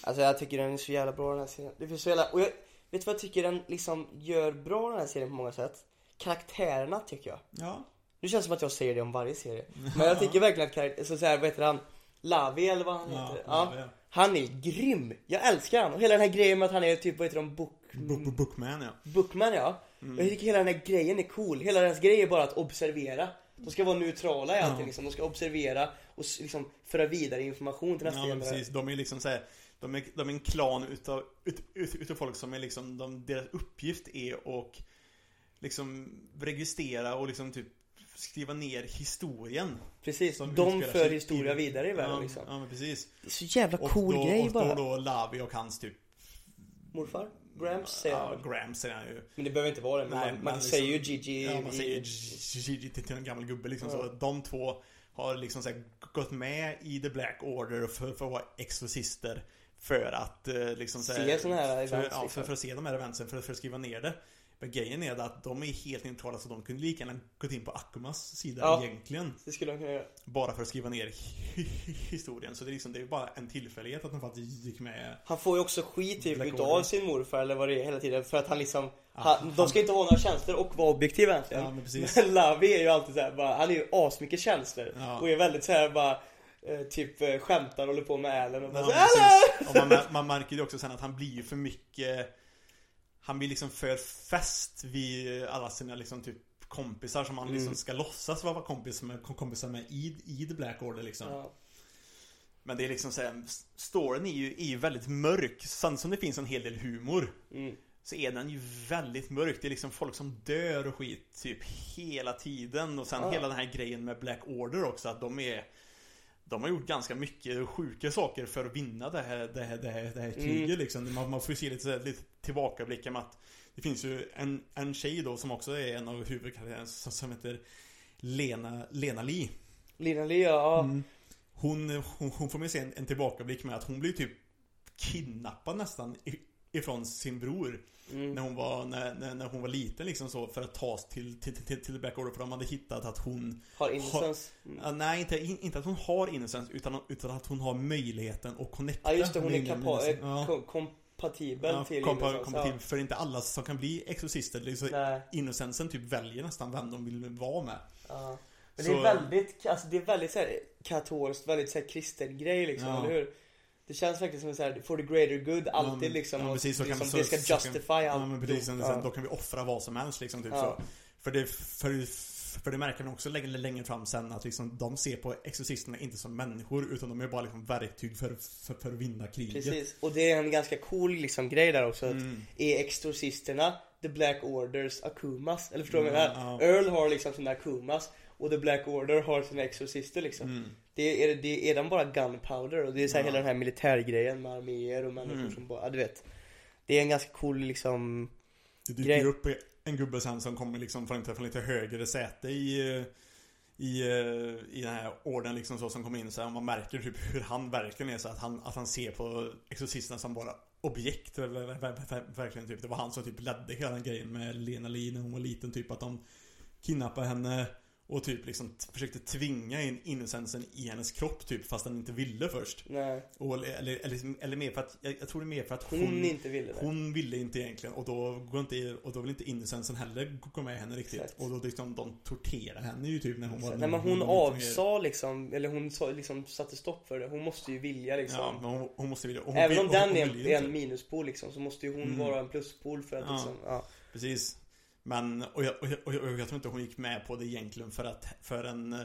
Alltså jag tycker den är så jävla bra den här serien. Det finns så jävla, och jag, vet du vad jag tycker den liksom gör bra den här serien på många sätt? Karaktärerna tycker jag. Ja. Nu känns det som att jag säger det om varje serie. Men jag tycker verkligen att karaktär, så, så här, vad heter han? Lavi eller vad han heter? ja. Ja. Han är grym! Jag älskar han. Och hela den här grejen med att han är typ, vad heter de? Book... Book, book, Bookman ja. Bookman ja. Mm. Jag tycker hela den här grejen är cool. Hela deras grej är bara att observera. De ska vara neutrala i allting Ja. liksom. De ska observera och liksom föra vidare information till nästa Ja generation. precis, de är liksom såhär de är, de är en klan utav, ut, ut, utav folk som är liksom, de, deras uppgift är att liksom registrera och liksom typ skriva ner historien. Precis, de för historia vidare i världen ja, liksom. Ja men precis. Det är så jävla Och cool då, grej och bara. då, då Lavi och hans typ Morfar? Gramps säger Ja, han. Grams säger han ju. Men det behöver inte vara det. Men Nej, man, man säger ju liksom- Gigi Ja, man säger Gigi till en gammal gubbe liksom. Ja. Så de två har liksom så gått med i The Black Order för, för att vara exorcister. För att eh, liksom så Se såna här för, events, ja, liksom. för, för att se de här eventsen, för, för att skriva ner det. Men grejen är att de är helt neutrala så de kunde lika gärna gått in på Akumas sida Ja. egentligen. Det skulle de kunna göra. Bara för att skriva ner historien. Så det är liksom, det är bara en tillfällighet att de faktiskt gick med. Han får ju också skit typ utav sin morfar eller vad det är hela tiden för att han liksom Ja, han, De ska inte ha några känslor och vara objektiva egentligen Ja, men precis. Men Lavi är ju alltid såhär bara, han är ju asmycket känslor Ja. Och är väldigt såhär bara eh, Typ eh, skämtar och håller på med Allen och bara Ja, så, man, man märker ju också sen att han blir ju för mycket Han blir liksom för fäst vid alla sina liksom typ kompisar som han liksom Mm. ska låtsas vara kompis med, kompisar med i, i The Black Order liksom. ja. Men det är liksom såhär, storyn är ju, är ju väldigt mörk. Samtidigt som det finns en hel del humor. mm. Så är den ju väldigt mörk. Det är liksom folk som dör och skit typ hela tiden. Och sen Ja. hela den här grejen med Black Order också. Att de är de har gjort ganska mycket sjuka saker för att vinna det här, det här, det här, det här kriget Mm. liksom. Man, man får ju se lite, lite tillbakablickar med att Det finns ju en, en tjej då som också är en av huvudkaraktärerna som, som heter Lena, Lena Lee. Lina Lee, ja. Mm. Hon, hon, hon får med sig en, en tillbakablick med att hon blir typ kidnappad nästan ifrån sin bror. Mm. När hon var, när, när, när hon var liten liksom så för att tas till, till, till, till Black Order för de hade hittat att hon Har innocence. Ja, nej, inte, in, inte att hon har innocence utan, utan att hon har möjligheten att connecta Ja just det, hon är kapa- eh, ja. kom- kompatibel Ja, till kompa- innocence kompatibel, för det är inte alla som kan bli exorcister. Liksom, ja. Innocensen typ väljer nästan vem de vill vara med. ja. Men Så- det är väldigt, alltså det är väldigt såhär katolskt, väldigt såhär kristen grej liksom, Ja. eller hur? Det känns faktiskt som såhär, for the greater good, alltid men- liksom. ja, och precis, så kan- liksom så- det ska så justify allt. Ja men precis, sen, Ja. då kan vi offra vad som helst liksom typ Ja. så. För det, för, för det märker man också längre, längre fram sen att liksom, de ser på exorcisterna inte som människor utan de är bara liksom verktyg för, för, för att vinna kriget. Precis, och det är en ganska cool liksom grej där också. Att Mm. Är exorcisterna The Black Orders Akumas? Eller förstår du vad jag Mm, menar? Earl har liksom sina Akumas och The Black Order har sina exorcister liksom. Mm. Det är, det är de bara gunpowder och det är så här hela den här militärgrejen med arméer och människor Mm. som bara, ja, du vet. Det är en ganska cool liksom Det dyker Grej. upp en gubbe sen som kommer liksom från lite, från lite högre säte i eh, i, eh, i den här orden liksom så som kommer in så här, och man märker typ hur han verkligen är så att han, att han ser på exorcisterna som bara objekt ver- ver- ver- ver- Verkligen typ. Det var han som typ ledde hela den grejen med Lena Lee när hon var liten typ att de kidnappade henne Och typ liksom försökte tvinga in innocensen i hennes kropp typ fast den inte ville först. Nej. Och, eller, eller, eller, mer för att, jag, jag tror det är mer för att hon, Hon inte ville det. hon ville inte egentligen och då går inte, och då vill inte innocensen heller gå med henne riktigt. Exakt. Och då liksom de torterar henne ju typ när hon var Nej men hon grejer. avsa liksom, eller hon sa, liksom satte stopp för det. Hon måste ju vilja liksom. Ja, men hon, hon måste vilja. Hon Även om den hon är en, en minuspol liksom, så måste ju hon Mm. vara en pluspol för att Ja. liksom, ja. Precis. Men, och jag, och, jag, och, jag, tror inte hon gick med på det egentligen för att, för en, eh,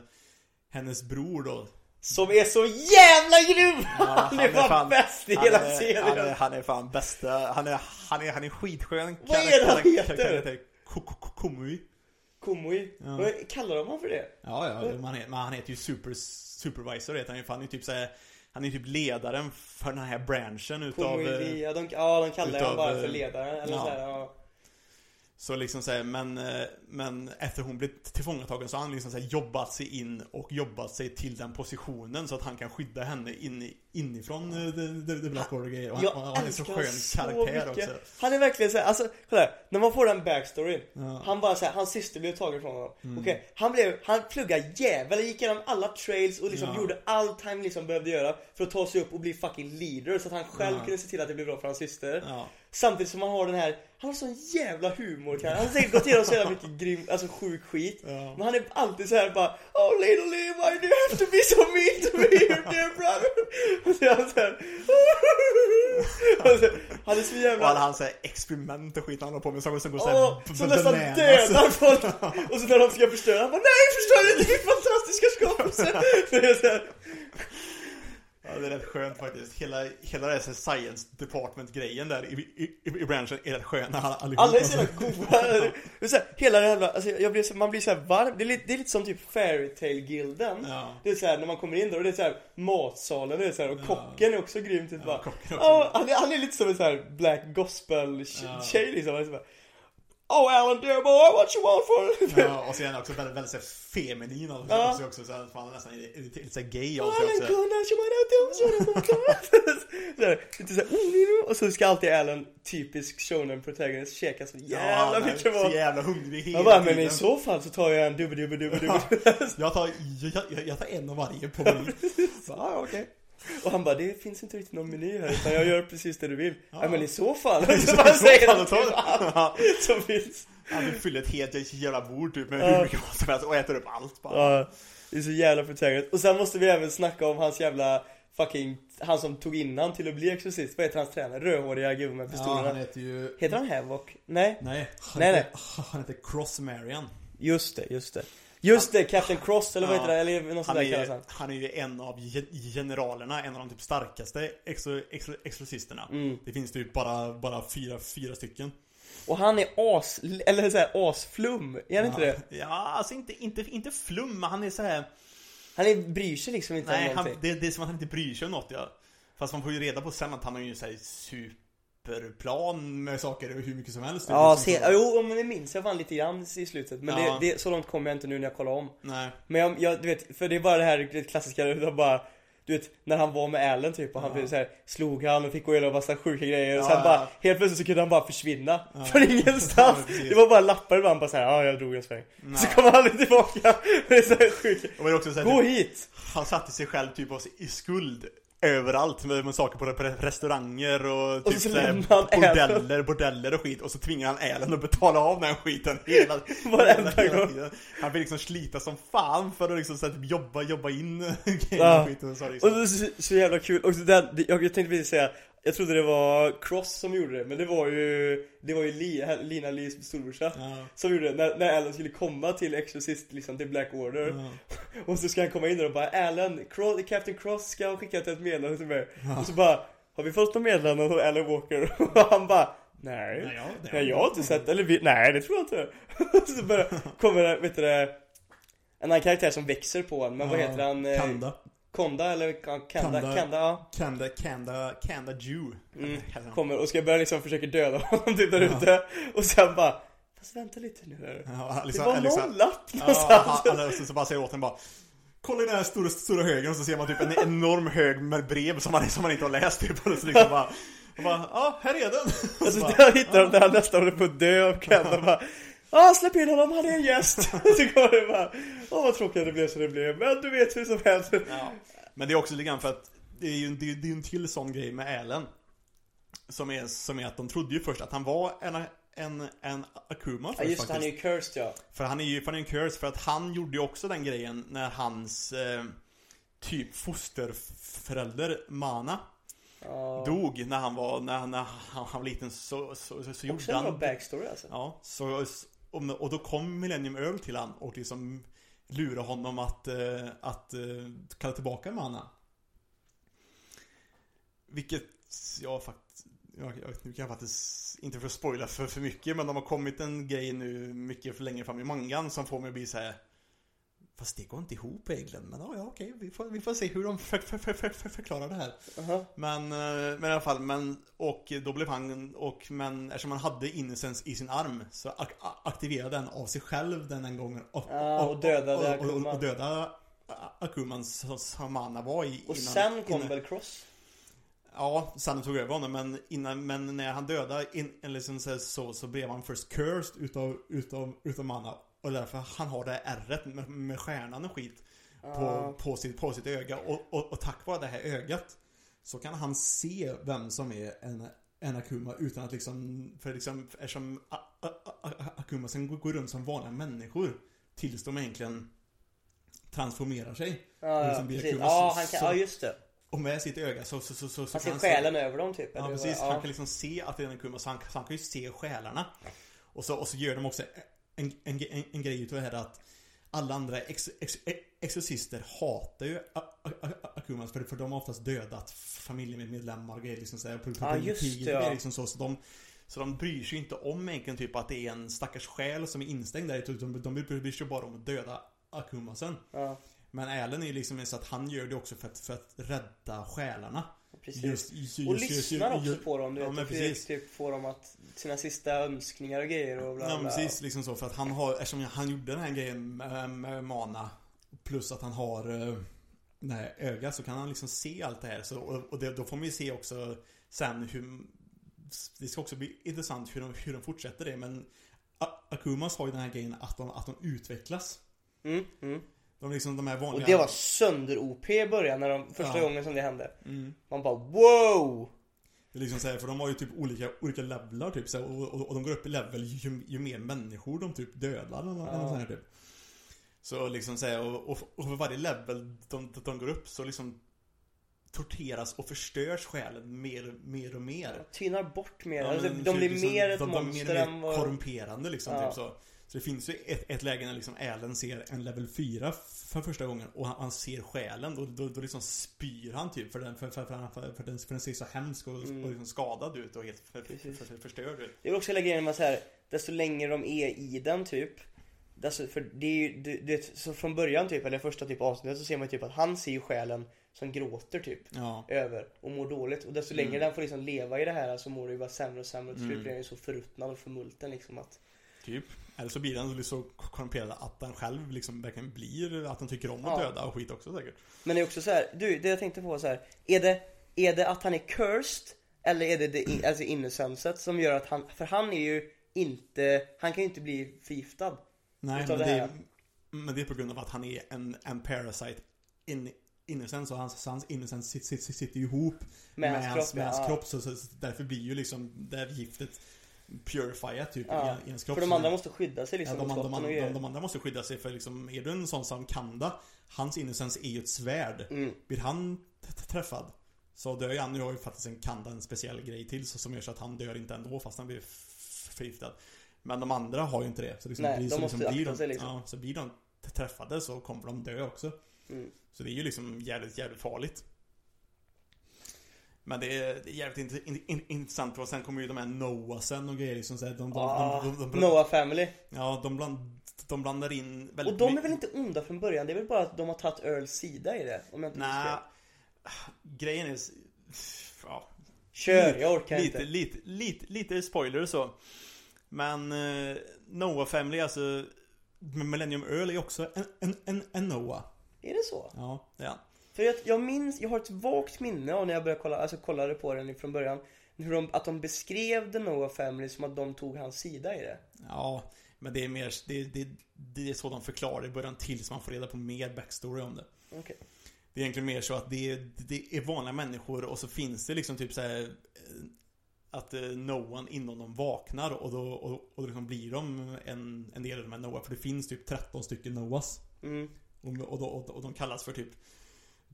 hennes bror då. Som är så jävla grym! Ja, han är fan bäst i hela är, serien! Han är, han är fan bästa, han är, han är, han är skitskön. Vad är det han heter? Komui. Komui. Ja. Vad Kallar de honom för det? Ja, ja, men han, men han heter ju super, supervisor heter han ju, han är typ såhär han är typ ledaren för den här branschen utav Komui, eh, ja, de, ja de kallar honom bara för eh, ledaren eller ja. så här, ja. Så liksom såhär, men, eh, men efter hon blev tillfångatagen så har han liksom såhär jobbat sig in och jobbat sig till den positionen så att han kan skydda henne in, i inifrån eh, the, the, Black Order grejer. Och han, och han är så skön så karaktär mycket. också. Han är verkligen såhär, alltså kolla här, när man får den backstoryn Ja. Han bara såhär, hans syster blev tagen från honom Mm. Okej, han blev, han pluggade jävel, gick igenom alla trails och liksom Ja. gjorde allt han liksom behövde göra För att ta sig upp och bli fucking leader så att han själv Ja. kunde se till att det blev bra för hans syster Ja. Samtidigt som han har den här, han har sån jävla humor kan Han har säkert gått igenom så jävla mycket grym, alltså sjuk skit Ja. Men han är alltid så här bara Oh little Levi, do you have to be so mean to me, your dear brother? Och så han såhär Han är så Och jävla alla hans experiment och skit han håller på med som, som går såhär Åh, b- som nästan dödar folk! Och så när de ska förstöra, han bara NEJ förstör inte min fantastiska skapelse! Ja, det är rätt skönt faktiskt. Hela, hela det här science department grejen där i, i, i branschen är rätt sköna allihop. alla är så jävla goa! Så här, hela det jävla, alltså jag blir, så- man blir så varm, det är, lite, det är lite som typ Fairytale-gilden Ja. Det är så här när man kommer in där och det är så här matsalen det är så här, och kocken är också grym typ Ja, bara kocken också Ja, han, är, han är lite som en så här black gospel Ja. liksom, han är så bara, Oh Alan dear boy, what you want for? Ja, och så är han också väldigt, väldigt så feminin och Ja. också, också så här, fan, nästan lite, så gay Oh också. Alan kunna, you så här, Lite såhär, oh, och så ska alltid Alan, typisk shonen protagonist, käka så jävla Ja, han är mycket så mat jävla hungrig hela bara, men tiden. i så fall så tar jag en dubbe dubbe dubbe dubbe Jag tar, jag, jag, jag tar en av varje på menyn. Ja, okej. Och han bara, det finns inte riktigt någon meny här utan jag gör precis det du vill. Ja, Ja. men i så fall. I så bara säger fall han du- allt som finns. Han vill fylla ett helt jävla bord typ med Ja. hur mycket mat som helst och äter upp allt bara. Ja, det är så jävla protagonist. Och sen måste vi även snacka om hans jävla fucking, han som tog innan till att bli exorcist. Vad heter hans tränare? Rödhåriga gubben med Ja, pistolerna. han heter ju... Heter han Havoc? Nej? Nej, han, Nej, heter, han heter Cross Marion. Just det, just det. Just det, Captain Cross eller vad heter det? Eller något Han där är, kallas ju, han. är ju en av ge- generalerna, en av de typ starkaste exo, exo, exorcisterna. Mm. Det finns typ bara, bara fyra, fyra stycken. Och han är as, eller såhär asflum. Är han inte ja. det? Ja, alltså inte, inte, inte flum, men han är så här. Han är, bryr sig liksom inte Nej, om han, någonting. det, det är som att han inte bryr sig om något ja. Fast man får ju reda på sen att han har ju såhär superplan med saker hur mycket som helst. Ja, se, liksom så- jo men det minns jag fan lite grann i slutet Men Ja. det, det, så långt kommer jag inte nu när jag kollar om Nej. Men jag, jag, du vet, för det är bara det här klassiska, det bara du vet, när han var med Allen typ och han Ja. så här, slog han och fick gå igenom massa sjuka grejer och Ja, sen ja. bara, helt plötsligt så kunde han bara försvinna Ja. Från ingenstans! Ja, det var bara lappar ibland bara såhär, ja jag drog en sväng Nej. Så kom han aldrig tillbaka, det är så här sjukt Gå typ, hit! han satte sig själv typ i skuld överallt med, med saker på re- restauranger och Och typ så så bordeller, bordeller och skit och så tvingar han Älen att betala av den skiten hela, hela, hela tiden. Han fick liksom slita som fan för att liksom så här, typ, jobba, jobba in Ja. hela skiten och så Och liksom. det är så, så jävla kul, och så den, jag tänkte precis säga Jag trodde det var Cross som gjorde det, men det var ju Det var ju Li, Lina Lis storbrorsa Ja. Som gjorde det, när, när Alan skulle komma till Exorcist, liksom till Black Order Ja. Och så ska han komma in där och bara Alan, Cross, Captain Cross ska ha skickat ett meddelande till mig Och så bara Har vi fått något meddelande från Alan Walker? Och han bara Nej, Nej, ja, det- nej jag har inte sett eller vi, nej det tror jag inte så bara kommer det, vet du det En annan karaktär som växer på honom, men vad Ja, heter han? Eh, Kanda. Konda eller Ka- Kanda? Kanda. Kanda, ja Kanda, Kanda, Kanda Jew. Mm. Kommer och ska börja liksom försöka döda honom typ där Ja. ute Och sen bara Fast vänta lite nu här. Ja, Det liksom, var liksom, någon lapp Ja, någonstans han, han, så, så bara säger åt honom bara Kolla i den här stora, stora högen och så ser man typ en enorm hög med brev som man, som man inte har läst typ och så liksom bara och bara, ja här är den! Alltså bara, där hittar de där han nästan håller på att dö och Kanda bara ah, släpp in honom, han är en gäst! så kommer det bara, åh vad tråkigt det blev så det blev, men du vet hur som helst. Ja. Men det är också lite grann för att det är ju är, det är en till sån grej med Allen. Som är, som är att de trodde ju först att han var en, en, en Akuma först Ja just det, han är ju cursed ja. För han är ju fan en curse för att han gjorde ju också den grejen när hans eh, typ fosterförälder Mana ja. dog när han var, när, när han, han var liten så, så, så, så gjorde Också en bra han backstory alltså. Ja, så, och då kom Millennium Earl till han och liksom lurade honom att, eh, att eh, kalla tillbaka mannen. Vilket jag faktiskt, jag, jag, nu kan jag faktiskt inte för att spoila för, för mycket men de har kommit en grej nu mycket för länge fram i mangan som får mig att bli så här. Fast det går inte ihop egentligen, men ja, ja okej, vi får, vi får se hur de för, för, för, för, för, förklarar det här. Aha. Men, eh, men i alla fall, men, och då blev han, och, men eftersom han hade innocence i sin arm så ak aktiverade den av sig själv den en gången och, Ah, och dödade och, och, Akuma. och, och dödade Akuman som Mana var i Och innan- sen kom innan- väl Cross? Ja, Sanne tog över honom men, innan, men när han dödade in, liksom så, så, så blev han först cursed utav, utav, utav Mana Och därför han har det här ärret med, med stjärnan och skit på, på, sitt, på sitt öga och, och, och tack vare det här ögat Så kan han se vem som är en, en Akuma utan att liksom För liksom eftersom A- A- A- A- Akuma sen går- runt som vanliga människor Tills de egentligen transformerar sig Ja, ja, liksom precis. Akuma. Ja, han kan, så- ja just det. Och med sitt öga så, så, så, så, Han ser själen över dem typ. Ja precis, vad? han kan liksom se att det är en Akuma så han, så han kan ju se själarna Och så, och så gör de också en, en, en, en grej utav det här att Alla andra ex, ex, exorcister hatar ju Akumas för, för de har oftast dödat familjemedlemmar och grejer liksom såhär på, på, Ja, på just kriget det, ja. liksom så, så de så de bryr sig inte om egentligen typ att det är en stackars själ som är instängd där. Utan de, de bryr sig bara om att döda Akumasen. Ja, Men Allen är ju liksom så att han gör det också för att, för att rädda själarna precis. Just- just- och just- just- lyssnar också på dem, du Ja, vet. precis. Typ få dem att, sina sista önskningar och grejer och bla Ja bla. precis, liksom så för att han har, eftersom han gjorde den här grejen med, med Mana Plus att han har eh, här ögat så kan han liksom se allt det här så, och, och det, då får man ju se också sen hur Det ska också bli intressant hur de, hur de fortsätter det men Akumas har ju den här grejen att de, att de utvecklas Mm, mm. De liksom de här Och vanliga det var sönder-OP i början, när de, första Ja. gången som det hände. mm. Man bara wow! Det är liksom så här, för de har ju typ olika, olika levlar typ så här, och, och, och de går upp i level ju, ju mer människor de typ dödar eller något Ja. sånt här typ. Så liksom så här, och, och, och för varje level de, de går upp så liksom torteras och förstörs själen mer, mer och mer. Tynar bort mer. Ja, alltså, de så blir liksom, mer ett de, de monster blir mer än vad... korrumperande liksom Ja. typ så. Så det finns ju ett, ett läge när liksom Allen ser en level 4 för första gången och han, han ser själen då, då, då liksom spyr han typ för den, för, för, för, för, för, den, för den ser så hemsk och, Mm. och liksom skadad ut och helt för, för, för, för, förstörd ut. Det är också hela grejen med så här, desto längre de är i den typ Desto, för det är ju, det, det, så från början typ, eller första typ avsnittet så ser man ju typ att han ser ju själen som gråter typ Ja. över och mår dåligt och desto längre den får liksom leva i det här så mår det ju bara sämre och sämre och till slut Mm. blir den ju så förruttnad och förmulten liksom att Typ. Eller så blir den så korrumperad att den själv liksom verkligen blir, att den tycker om att Ja. döda och skit också säkert. Men det är också så här, du, det jag tänkte på så här, är det, är det att han är cursed eller är det det alltså innocenset som gör att han, för han är ju inte, han kan ju inte bli förgiftad Nej, men det det, men det är på grund av att han är en, en parasite in, innocence och hans, hans innocence sitter, sitter, sitter ihop Med hans kropp, med hans ja. kropp så, så, så därför blir ju liksom det här giftet purified typ Ja, ens kropp. För de andra måste skydda sig Ja, liksom de, mot de, de, och de, grejer. de andra måste skydda sig för liksom, är du en sån som Kanda Hans innocence är ju ett svärd Mm. Blir han träffad Så dör ju han, nu har ju faktiskt en Kanda en speciell grej till så, som gör så att han dör inte ändå fast han blir förgiftad Men de andra har ju inte det så liksom, Nej, blir, de så, måste liksom, blir de, sig, liksom. ja, så blir de träffade så kommer de dö också Mm. Så det är ju liksom jävligt, jävligt farligt men det är, det är jävligt int- in, in, intressant och sen kommer ju de här Noah sen och grejer liksom så här, de, de, Ah, de, de, de, Noah Family. Ja, de, bland, de blandar in väldigt Och de är väl inte onda från början? Det är väl bara att de har tagit Earls sida i det? Om jag inte Nej, grejen är... Ja, Kör, jag orkar lite, inte. lite, lite, lite spoiler så. Men eh, Noah Family, alltså Millennium Earl är också en, en, en, en Noah. Är det så? Ja, det är han. För jag, jag minns, jag har ett vagt minne av när jag började kolla, alltså kollade på den från början. Hur de, att de beskrev The Noah Family som att de tog hans sida i det. Ja, Men det är mer, det, det, det är så de förklarar i början tills man får reda på mer backstory om det. Okej. Det är egentligen mer så att det är, det är vanliga människor och så finns det liksom typ så här eh, Att eh, Noah inom dem vaknar och då, och, och då liksom blir de en, en del av de här Noah För det finns typ 13 stycken Noahs Mm. och, och, då- och, och de kallas för typ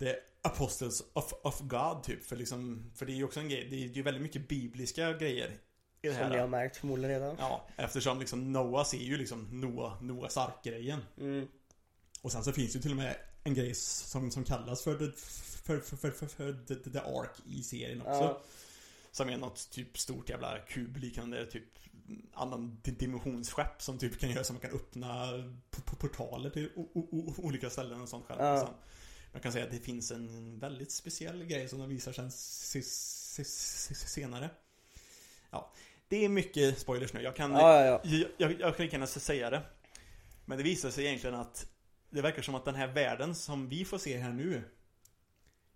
The Apostles of, of God typ För liksom För det är ju också en grej Det är ju väldigt mycket bibliska grejer I det Som ni har här märkt förmodligen redan. Ja, eftersom liksom Noah är ju liksom Noah, Noahs ark-grejen Mm. och sen så finns det ju till och med en grej som, som kallas för, the, för, för, för, för, för the, the Ark i serien också. Ja. Som är något typ stort jävla kubliknande typ annan di- dimensionsskepp som typ kan göra så man kan öppna portaler till olika ställen och sånt själv. Ja. Sen, jag kan säga att det finns en väldigt speciell grej som de visar sen senare. Ja, det är mycket spoilers nu. Jag kan Ja, ja, ja. jag, jag, jag kan lika gärna säga det. Men det visar sig egentligen att det verkar som att den här världen som vi får se här nu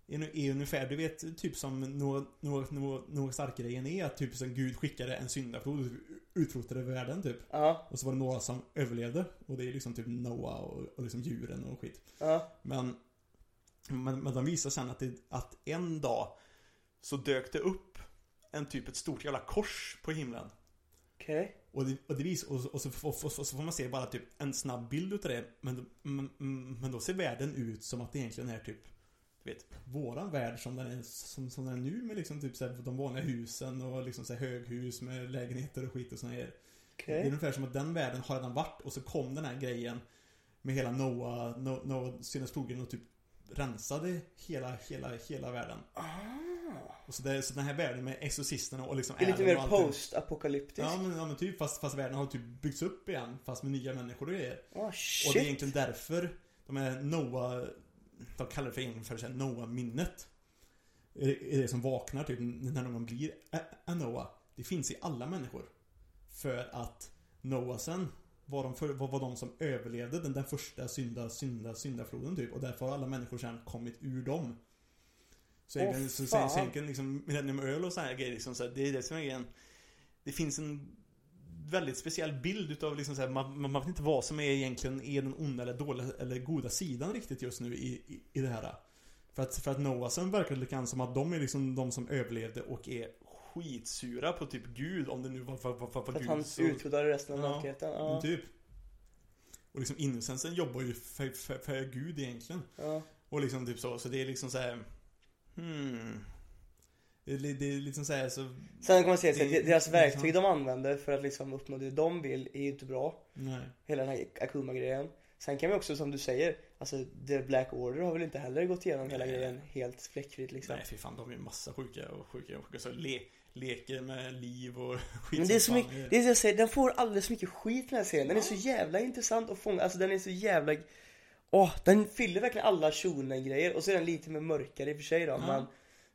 är, ungefär, du vet, typ som Noah, Noah, Noah, Noah Stark-grejen är att typ som Gud skickade en syndaflod utrotade världen typ. Ja, Och så var det några som överlevde. Och det är liksom typ Noah och, och liksom djuren och skit. ja. Men, men, men de visar sen att, det, att en dag så dök det upp en typ ett stort jävla kors på himlen. Okej. Och det, och det vis, och, och, så, och, och, så får man se bara typ en snabb bild utav det men, men, men då ser världen ut som att det egentligen är typ Du vet, våran värld som den är, som, som den är nu med liksom typ så här, de vanliga husen och liksom så här, höghus med lägenheter och skit och såna grejer Det Okej. är ungefär som att den världen har redan varit och så kom den här grejen Med hela Noah, Noah, Noah skogen och typ Rensade hela, hela, hela världen Ah. och så, det, så den här världen med exorcisterna och liksom Det är lite mer post-apokalyptiskt. Ja men, ja men typ fast, fast världen har typ byggts upp igen Fast med nya människor och grejer Ah, Och det är shit. egentligen därför De här Noah De kallar det för egentligen för Noah-minnet är, det som vaknar typ när någon blir Noah Det finns i alla människor För att Noah sen var de, för, var, var de som överlevde den, den första synda, synda, syndafloden typ. Och därför har alla människor sen kommit ur dem. Så Åh, egentligen, så, så egentligen liksom Millennium Öl och så här grejer liksom, så här, Det är det som är grejen. Det finns en väldigt speciell bild utav liksom så här, man, man man vet inte vad som är egentligen är den onda eller dåliga eller goda sidan riktigt just nu i, i, i det här. För att, för att Noasen verkar lite grann som att de är liksom de som överlevde och är skitsura på typ Gud om det nu var, var, var, var, var att han Gud utrotade resten av Ja, mänskligheten. Ja. Typ. Och liksom innocensen jobbar ju för, för, för Gud egentligen. Ja. Och liksom typ så, så det är liksom så här. Hmm. Det är, det är liksom så här så, Sen kan man säga att Det- deras verktyg de använder för att liksom uppnå det de vill är ju inte bra. nej. Hela den här Akuma-grejen. Sen kan vi också som du säger, alltså The Black Order har väl inte heller gått igenom hela grejen helt fläckfritt liksom. Nej fy fan, de är massa sjuka och sjuka och sjuka. Så le, leker med liv och skit Men det är så som mycket, det är så jag säger, den får alldeles mycket skit den här serien. Den är så jävla intressant att fånga, alltså den är så jävla Åh, den fyller verkligen alla shonen-grejer och så är den lite mer mörkare i och för sig då, Ja. men Ja, den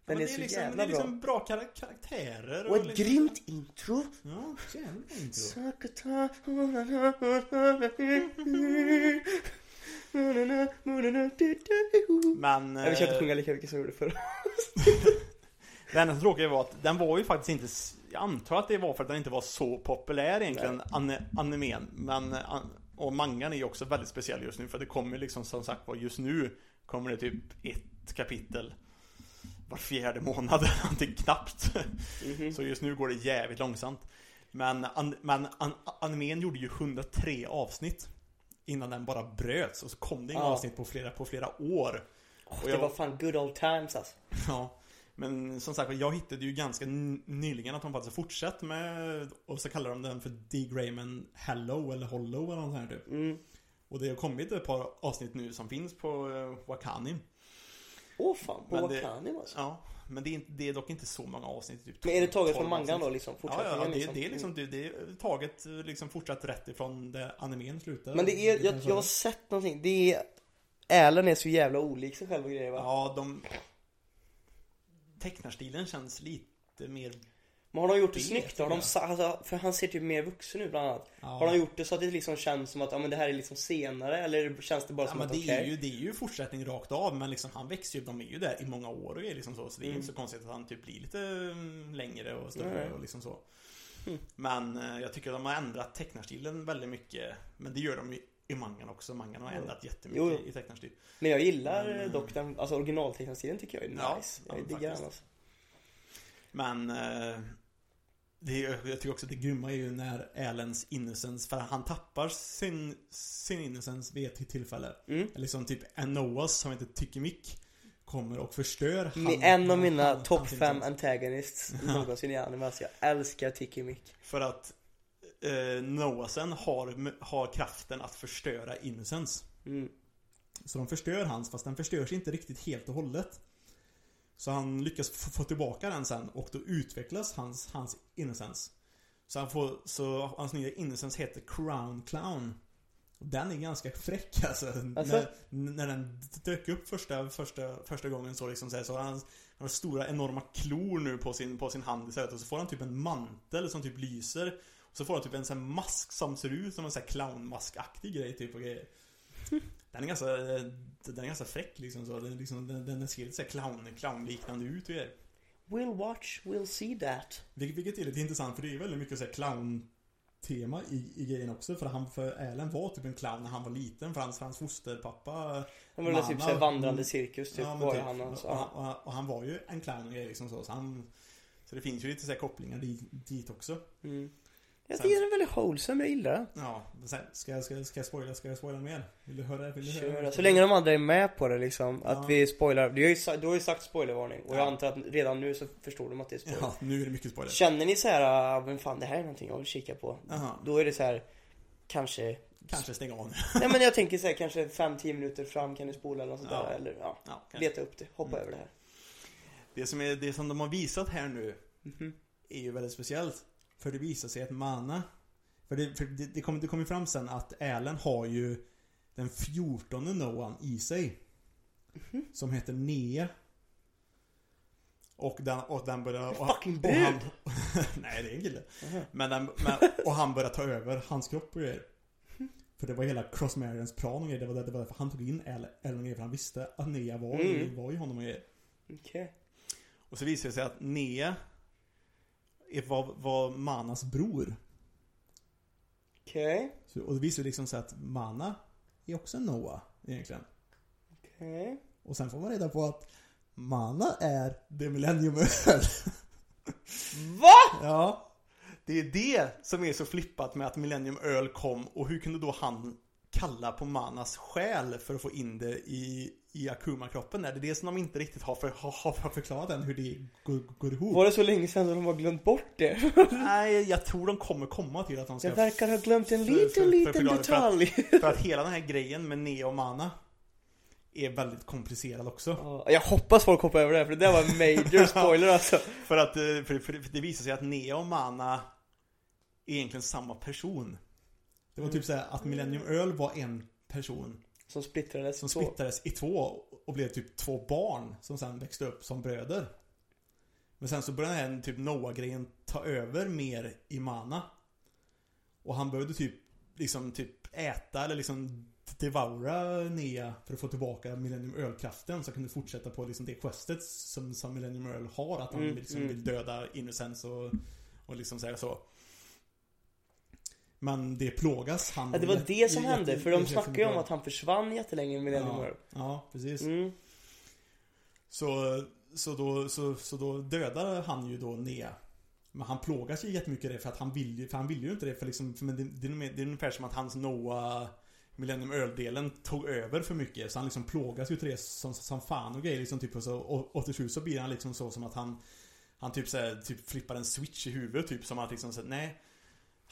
men är det så liksom, jävla Det är bra. liksom bra kar- karaktärer Och ett liksom, grymt intro. Ja, jävla intro. Men... Jag vill inte eh, sjunga lika mycket som jag gjorde förr. Det enda som tråkiga var att den var ju faktiskt inte Jag antar att det var för att den inte var så populär egentligen ane, Animen Men eh, an, Och mangan är ju också väldigt speciell just nu för det kommer liksom som sagt var just nu Kommer det typ ett kapitel Var fjärde månad någonting knappt Mhm. Så just nu går det jävligt långsamt Men, an, men an, animen gjorde ju 103 avsnitt Innan den bara bröts och så kom det inga Ja. avsnitt på flera, på flera år Åh, Och det jag- var fan good old times alltså. Ja, men som sagt jag hittade ju ganska nyligen att de faktiskt har fortsatt med Och så kallar de den för D. Grayman Hello eller Hollow eller något här typ Mm. Och det har kommit ett par avsnitt nu som finns på uh, Wakani Åh fan, på Men det- Wakanim alltså. Ja, men det är, det är dock inte så många avsnitt typ Men är det taget 12 från mangan då liksom? Ja, Fortsättningen ja, det, liksom? det är liksom det, det är taget eh, liksom fortsatt rätt ifrån där animen slutar Men det är, jag, jag har sett någonting, det är Erlen är så jävla olik sig själv och grejer va? Ja, de Tecknarstilen känns lite mer Men har de gjort det Det snyggt? Har de, alltså, för han ser typ mer vuxen ut bland annat. ja. Har de gjort det så att det liksom känns som att ja, men det här är liksom senare eller känns det bara Ja, som men att det, är ju, det är ju fortsättning rakt av men liksom han växer ju, de är ju där i många år och är liksom så Så det är Mm. inte så konstigt att han typ blir lite mm, längre och större Nej. och liksom så Men eh, jag tycker att de har ändrat tecknarstilen väldigt mycket. Men det gör de ju i mangan också. Mangan har Ja. ändrat jättemycket Jo, jo. i tecknarstil. Men jag gillar eh, dock den, alltså originaltecknarstilen tycker jag är Ja, nice. ja, jag diggar den alltså. Men eh, det är, jag tycker också det grymma är ju när Alens innocence, för han tappar sin, sin innocence vid ett tillfälle. Mm. Liksom typ Noahs som heter Tycker Mick kommer och förstör Mi- en av mina han- topp hans fem innocence. antagonists någonsin i anime. Alltså jag älskar Tiki Mick. För att eh, Noahsen har, har kraften att förstöra innocence. Mm. Så de förstör hans, fast den förstörs inte riktigt helt och hållet. Så han lyckas få, tillbaka den sen och då utvecklas hans, hans innocence. Så han får, så hans nya innocence heter Crown Clown. Den är ganska fräck alltså. Alltså? När, när den dök upp första, första, första gången så liksom så, här, så han, han har stora enorma klor nu på sin, på sin hand istället och så får han typ en mantel som typ lyser. Så får han typ en sån här mask som ser ut som en sån här clownmaskaktig grej typ och grejer. Den är ganska, den är ganska fräck liksom så. Den, liksom, den, den ser lite så här clown, clownliknande ut och grejer. We'll watch, we'll see that. Vilket, vilket är lite intressant för det är väldigt mycket så här clown tema i, i grejen också. För han, för Alan var typ en clown när han var liten. För hans, hans fosterpappa Han var typ Mamma. såhär vandrande cirkus typ. Ja, var typ. han alltså. och, han, och, han, och han var ju en clown och grejer liksom så. Så, han, så det finns ju lite så här kopplingar dit, dit också. Mm. Jag Sen- tycker den är väldigt wholesome, jag gillar den. Ja, sen, ska, jag- ska, jag- ska jag spoila? Ska jag spoila mer? Vill du höra? Vill du Kör. höra? Så länge de andra är med på det liksom. Att Ja. vi spoilar. Du har, ju, sa- du har ju sagt spoilervarning. Och jag Ja. antar att redan nu så förstår de att det är spoiler. Ja, nu är det mycket spoiler. Känner ni så här, ah, men fan det här är någonting jag vill kika på. Jaha. Då är det så här, kanske Kanske stänga av nu. Nej men jag tänker så här, kanske 5-10 minuter fram kan du spola eller något sånt Ja. där. Eller ja, Ja, leta upp det. Hoppa Mm. över det här. Det som, är, det som de har visat här nu Mhm. är ju väldigt speciellt. För det visar sig att Mana För det, för det, det kommer det kommer fram sen att Allen har ju den 14 Noan i sig. Mhm. Som heter Nea. Och den, och den börjar... Och, fucking och han, brud! Nej, det är en kille. Aha. Men, den, men och han börjar ta över hans kropp och grejer. För det var hela Crossmarians plan och grejer. Det var, det var därför han tog in Allen och grejer. För han visste att Nea var, Mm. var i honom och grejer. Okej. Och så visar det sig att Nea var, var Manas bror. Okej. Så, och det visar liksom sig att Mana är också en Noah egentligen. Okej. Och sen får man reda på att Mana är The Millennium Earl. VA? ja. Det är det som är så flippat med att Millennium Earl kom och hur kunde då han kalla på Manas själ för att få in det i, i Akuma-kroppen? Det är det som de inte riktigt har, för, har, har förklarat än hur det går, går ihop. Var det så länge sedan de har glömt bort det? Nej, jag tror de kommer komma till att de ska Jag verkar ha glömt en liten, för- för liten förklara- för att- detalj. För att hela den här grejen med Neo och Mana är väldigt komplicerad också. Ja, Jag hoppas folk hoppar över det här för det där var en major spoiler alltså. För att eh, för, det visar sig att Neo och Mana är egentligen samma person. Det var typ så här att Millennium Earl var en person Som splittrades som i två. splittrades i två och blev typ två barn som sen växte upp som bröder. Men sen så började den här typ Noah-grejen ta över mer i Mana. Och han behövde typ liksom typ äta eller liksom devoura Nea för att få tillbaka Millennium Earl-kraften så han kunde fortsätta på liksom det questet som, som Millennium Earl har att han Mm, liksom mm. vill döda Innocence och, och liksom säga så. Men det plågas han Ja, det var det som hände för de snackade ju om att han försvann jättelänge med Millennium ja, ja, precis. Mm. Så, så, då, så, så då dödar han ju då Nea. Men han plågas ju jättemycket i det för att han vill ju, för han vill ju inte det för liksom, för det, det, är det är ungefär som att hans Noah Millennium Earl-delen tog över för mycket. Så han liksom plågas ju till det som, som fan och grejer liksom typ och så, och, och till slut så blir han liksom så som att han Han typ såhär, typ flippar en switch i huvudet typ som att liksom så, nej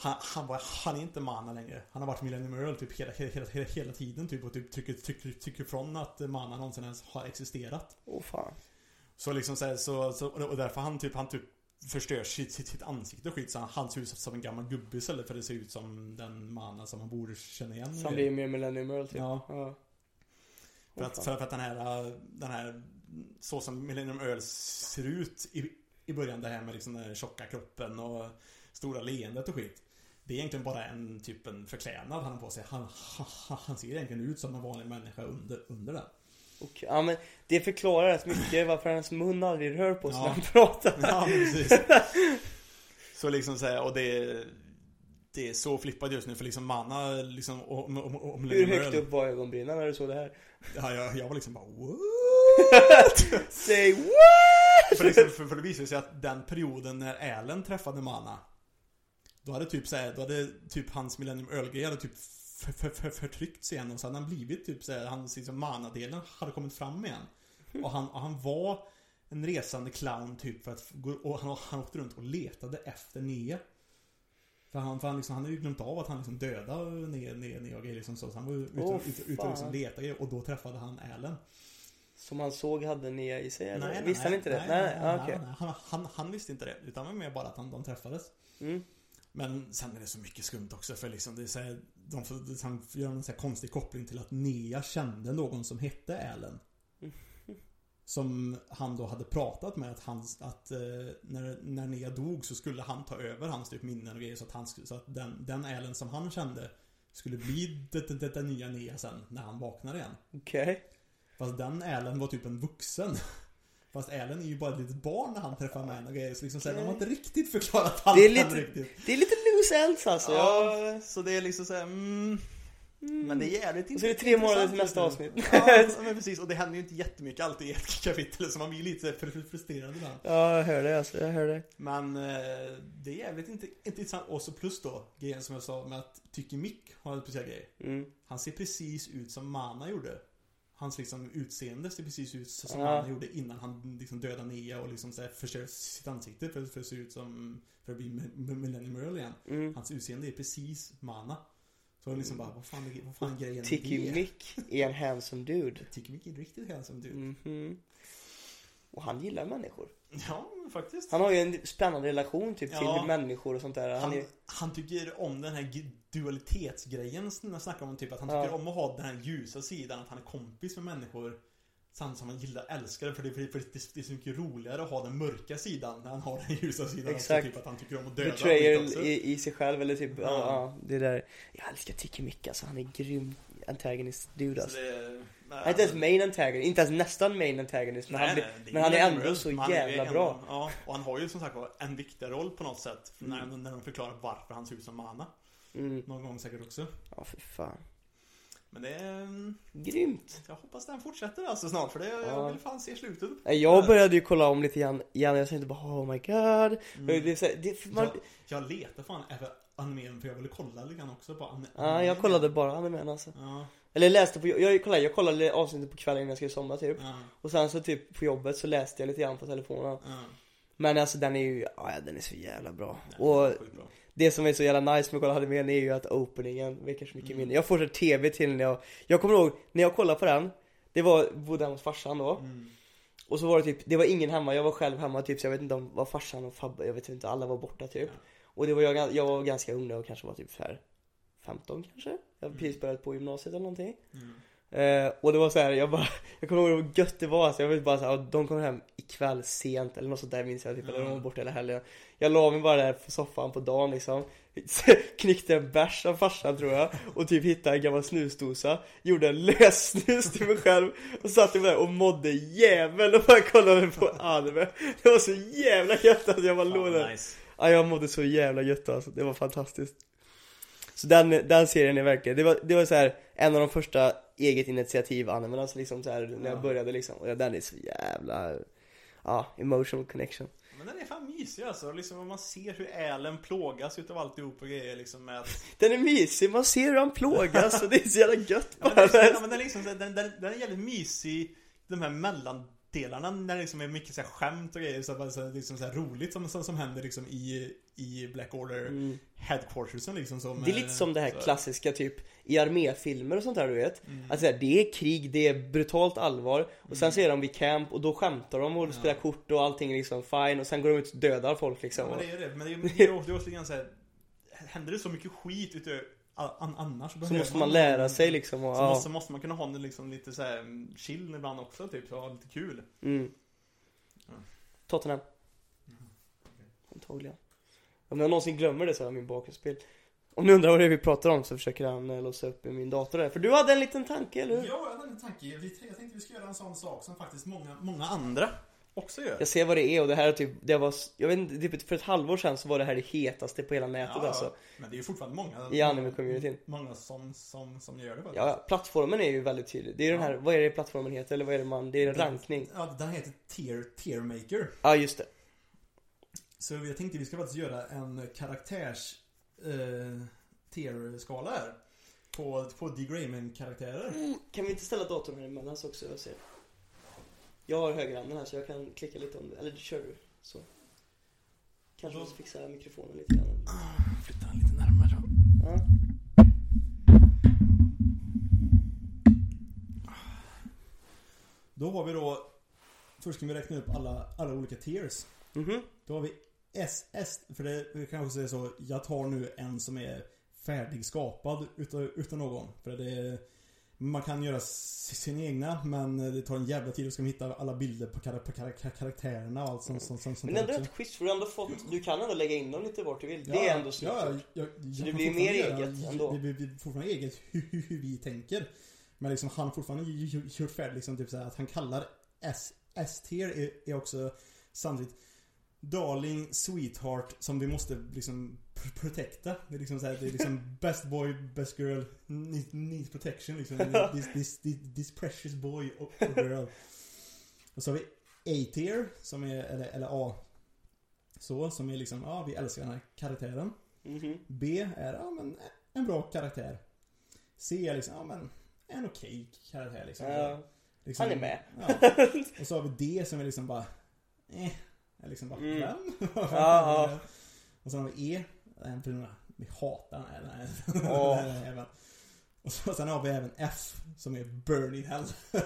han, han, var, han är inte Mana längre. Han har varit Millennium Earl typ hela, hela, hela, hela, tiden typ och typ trycker, trycker, trycker från att Mana någonsin ens har existerat. Åh fan. Så liksom så, här, så, så och därför han typ, han typ förstör sitt, sitt, sitt ansikte och skit så han, han ser ut som en gammal gubbe istället för det ser ut som den mannen som man borde känna igen. Han blir mer Millennium Earl typ. Ja. ja. För att, för, för att den här, den här, så som Millennium Earl ser ut i, i början, det här med liksom den här tjocka kroppen och stora leendet och skit. Det är egentligen bara en typ en förklädnad han har på sig. Han, han, ser egentligen ut som en vanlig människa under, under den. Okej, ja men det förklarar rätt mycket varför hans mun aldrig rör på sig Ja. när han pratar. Ja, precis. Så liksom här, och det det är så flippat just nu för liksom Mana liksom om, om, om Hur högt upp var ögonbrynen när du såg det här? Ja, jag, jag var liksom bara what? Say what? för, liksom, för, för det visade sig att den perioden när Allen träffade Mana Då hade typ såhär, då hade typ hans Millennium Earl-grej hade typ för, för, för, förtryckts igen och så hade han blivit typ såhär, hans liksom Mana-delen hade kommit fram igen Och han, och han var en resande clown typ för att gå, och han, han åkte runt och letade efter Nea för han, för han, liksom, han hade ju glömt av att han liksom dödade ner och grejer liksom så. så han var ute Åh, ut, ut, ut och liksom letade grejer och då träffade han Allen. Som han såg hade Nia i sig eller? Nej, Visste han inte det? Nej, nej, ah, okej. nej, han, han, han visste inte det. Utan det var mer bara att han, de träffades. Mm. Men sen är det så mycket skumt också för liksom det är så här, de får, han gör en så här konstig koppling till att Nea kände någon som hette Allen. Som han då hade pratat med att, han, att eh, när, när Nea dog så skulle han ta över hans typ minnen och grejer så att, han, så att den, den Allen som han kände skulle bli det, det, det, nya Nea sen när han vaknar igen. Okej. Fast den Allen var typ en vuxen. Fast Allen är ju bara ett litet barn när han träffar henne och grejer. Så liksom så här, de har inte riktigt förklarat allt Det är lite, riktigt. det är lite loose ends alltså. Ja, så det är liksom såhär, mm, Men det är jävligt så är det tre månader till nästa avsnitt. Ja, men precis. Och det händer ju inte jättemycket alltid i ett kapitel. Så man blir lite frustrerad ibland. Ja, jag hör det alltså. Jag hör det. Men eh, det är jävligt inte, intressant. Och så plus då, grejen som jag sa med att Tycker Mick har en speciell grej. Mm. Han ser precis ut som Mana gjorde. Hans liksom utseende ser precis ut som Ja. Mana gjorde innan han liksom dödade Nia och liksom förstör sitt ansikte för, för att se ut som För att bli Millennium Earl igen. Mm. Hans utseende är precis Mana. Så liksom bara, vad fan är, vad fan är grejen Tiki? Mick är en handsome dude. Tycker Mick är riktigt handsome dude. Mhm. Och han gillar människor. Ja, faktiskt. Han har ju en spännande relation typ till Ja. människor och sånt där. Han Han, är, han tycker om den här dualitetsgrejen snackar om typ att han Ja. tycker om att ha den här ljusa sidan att han är kompis med människor Samtidigt som han gillar, älskar det för det, för det, för det, det är så mycket roligare att ha den mörka sidan när han har den ljusa sidan Exakt. typ att han tycker om att döda också. i, i sig själv eller typ, ja. Ja. ja, det där. Jag älskar Tiki Mick alltså. Han är grym antagonist dude Så alltså. det, nej, inte ens main antagonist, inte ens nästan main antagonist. Men, han, blir, det men han är ändå så jävla ändå- bra. Ja, och han har ju som sagt en viktig roll på något sätt när, Mm. när de förklarar varför han ser ut som Mana Mm. Någon gång säkert också Ja, för fan. Men det är... Grymt. Jag hoppas den fortsätter alltså snart för det, Ja. jag vill fan se slutet Jag började ju kolla om lite grann igen. Jag tänkte bara oh my god. Mm. Det så, det, man, Jag, jag letar fan efter animen för jag ville kolla lite grann också på an- Ja, animen. jag kollade bara animen alltså. Ja, Eller läste på, jag kollade, jag kollade avsnittet på kvällen innan jag skulle somna typ. ja, Och sen så typ på jobbet så läste jag lite grann på telefonen. ja. Men alltså den är ju, ja den är så jävla bra. Nej, Och bra. Det som är så jävla nice med att kolla animen är ju att openingen väcker så mycket Mm. minne. Jag får så tv till när jag, jag kommer ihåg när jag kollade på den. Det var, bodde hemma hos farsan då. Mm. Och så var det typ, det var ingen hemma, jag var själv hemma typ så jag vet inte om, var farsan och Fabbe, jag vet inte, alla var borta typ. Ja. Och det var jag, jag var ganska ung då och kanske var typ så här 15 kanske? Jag hade precis börjat på gymnasiet eller någonting. Mm. Eh, och det var så här, jag bara, jag kommer ihåg hur gött det var alltså. Jag vet bara såhär, de kom hem ikväll sent eller något sånt där minns jag typ, eller de var Mm. borta hela helgen. Jag la mig bara där på soffan på dagen liksom. Knyckte en bärs av farsan tror jag och typ hittade en gammal snusdosa. Gjorde en lössnus till mig själv och satt där och mådde jävel och bara kollade på anime. Det var så jävla gött att jag bara låg där. nice. Ja, jag mådde så jävla gött alltså. Det var fantastiskt. Så den, den serien är verkligen, det var, det var så här en av de första eget initiativ animen alltså liksom så här när jag Ja. började liksom. Och den är så jävla, ja, emotional connection. Men den är fan mysig alltså, liksom om man ser hur Allen plågas utav alltihop och grejer liksom med att Den är mysig, man ser hur han plågas och det är så jävla gött Ja, men, bara. är, ja, men den, liksom, här- den, den, den är jävligt mysig De här mellandelarna när det liksom är mycket så här skämt och grejer så, bara så, här, liksom så här roligt som, som, som händer liksom i, i Black Order Mm. Headquartersen liksom som Det är lite som det här klassiska typ i arméfilmer och sånt där du vet. Mm. Alltså det är krig, det är brutalt allvar och sen så är de vid camp och då skämtar de och Ja. spelar kort och allting är liksom fine och sen går de ut och dödar folk liksom. Ja, men det är det, men det är, det är, det är så här, Händer det så mycket skit utöver an, annars Så måste man lära sig liksom och, Så ja. måste, måste man kunna ha det liksom lite så här mm, chill ibland också typ, så ha lite kul Mm. Ja. Tottenham. Antagligen. Om jag någonsin glömmer det så har jag min bakgrundsbild. Om ni undrar vad det är vi pratar om så försöker han eh, låsa upp i min dator där. För du hade en liten tanke, eller hur? Ja, jag hade en tanke. Vi- Jag tänkte vi ska göra en sån sak som faktiskt många, många andra också gör. Jag ser vad det är och det här är typ, det var, jag vet inte, typ för ett halvår sedan så var det här det hetaste på hela nätet Ja, alltså. Men det är ju fortfarande många I anime-communityn. Många som, som, som gör det faktiskt. Ja, plattformen är ju väldigt tydlig. Det är ju den här, vad är det plattformen heter? Eller vad är det man, det är en rankning. Ja, den heter Tier, tier Maker. Ja, just det. Så jag tänkte vi ska faktiskt göra en karaktärs eh, tier-skala här. På, på D. Grayman-karaktärer. Kan vi inte ställa datorn här emellan så också jag ser? Jag har högerhanden här så jag kan klicka lite om det. Eller kör du? Så. Kanske måste fixa mikrofonen lite grann. Flytta den lite närmare då. Ja. Då har vi då Först kan vi räkna upp alla, alla olika tiers. Mhm. Då har vi SS, för det kanske säger så, jag tar nu en som är färdigskapad utav, utav någon. För det är, man kan göra s- sin egna, men det tar en jävla tid att ska hitta alla bilder på, kar, på kar, kar, karaktärerna och allt sånt, sånt, sånt, Men ändå rätt schysst för du ändå fått, du kan ändå lägga in dem lite vart du vill. Det är ändå snyggt ja, jag, jag, Så det blir mer eget ändå. Det blir fortfarande eget hur, hur, vi tänker. Men liksom han har fortfarande gjort färdigt liksom typ så här att han kallar S, S-tier är, är också samtidigt Darling, Sweetheart som vi måste liksom pr- protecta. Det är liksom så här, det är liksom Best boy, best girl, needs, needs protection liksom. This, this, this, this precious boy or girl. Och så har vi A-tier som är, eller, eller A. Så, som är liksom, ja vi älskar den här karaktären. Mhm. B är, ja men en bra karaktär. C är liksom, ja men en okej karaktär liksom. Ja. liksom. Han är med. Ja. Och så har vi D som är liksom bara, eh. Är liksom bara, Mm. vem? Ja, ja. Och sen har vi E. Den filmen, vi hatar den här. Den här, Ja. den här även. Och så, sen har vi även F som är Burn in Hell.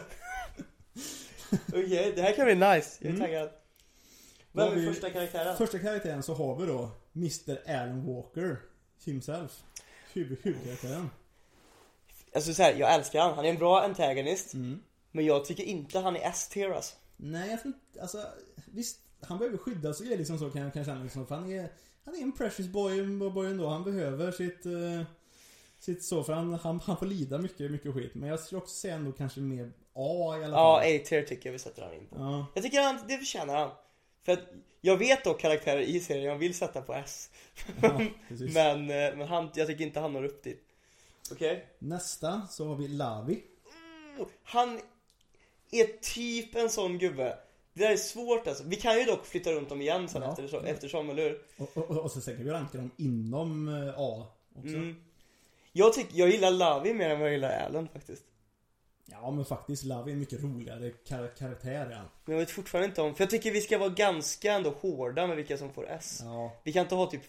Okej, det här kan bli nice. Jag är Mm. taggad. Vem är första karaktären? Första karaktären så har vi då Mr. Alan Walker himself. Huvud, huvudkaraktären. Alltså så här, jag älskar han. Han är en bra antagonist. Mm. Men jag tycker inte han är S-tier alltså. Nej, jag tror inte, alltså visst, han behöver skyddas och grejer liksom så kan jag, kan jag känna liksom, för han är, han är en precious boy, boy ändå. Han behöver sitt, eh, sitt så, för han, han, han får lida mycket, mycket skit. Men jag skulle också säga ändå kanske mer A i alla Ja, fall. A-tier tycker jag vi sätter han in på. Ja, Jag tycker han, det förtjänar han. För att jag vet dock karaktärer i serien jag vill sätta på S. ja. Men, eh, men han, jag tycker inte han når upp dit. Okej? Nästa så har vi Lavi. Han är typ en sån gubbe. Det där är svårt alltså. Vi kan ju dock flytta runt dem igen sen Ja. eftersom, eftersom, eller hur? Och, och, och så sen kan vi ranka dem inom eh, A också. Mm. Jag tycker, jag gillar Lavi mer än vad jag gillar Allen faktiskt. Ja men faktiskt, Lavi är en mycket roligare kar karaktär ja. Men jag vet fortfarande inte om, för jag tycker vi ska vara ganska ändå hårda med vilka som får S. Ja, Vi kan inte ha typ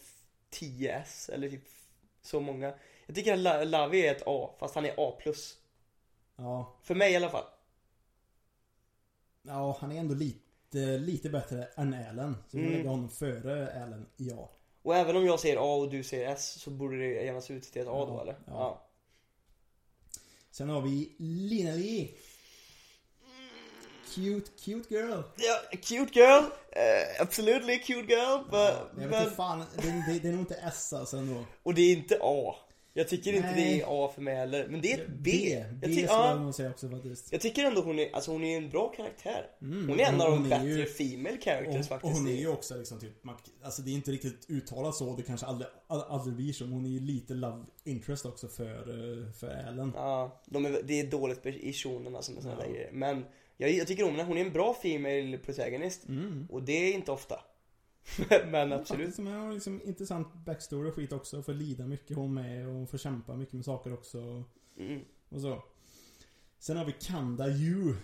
10 S eller typ så många. Jag tycker att La- Lavi är ett A, fast han är A+. ja. För mig i alla fall. Ja, han är ändå lite, lite bättre än Allen. Så vi Mm. lägger honom före Allen i A. Och även om jag säger A och du säger S så borde det jämnas ut till ett A då Ja, eller? ja. Sen har vi Lina Lee. Cute, cute girl. Ja, cute girl. Uh, absolutely cute girl. But, Ja, jag vet men, fan, det, det, det är nog inte S alltså ändå. och det är inte A. Jag tycker inte Nej. det är A för mig heller. Men det är ett B. B, Jag, B skulle ja, jag nog säga också faktiskt. jag tycker ändå hon är, alltså hon är en bra karaktär. Mm, Hon är en av de hon är bättre ju- female characters och, faktiskt. och hon är ju också liksom typ, man, alltså det är inte riktigt uttalat så, det kanske aldrig, aldrig blir så, hon är ju lite love interest också för, eh, för Allen. Ja, de är, det är dåligt i shonen alltså med såna Ja. där grejer. Men jag, jag tycker om henne. Hon är en bra female protagonist. Mm. Och det är inte ofta. Men absolut. Men hon har liksom intressant backstory och skit också. Får lida mycket hon med och får kämpa mycket med saker också. Mm. Och så. Sen har vi Kanda Yu.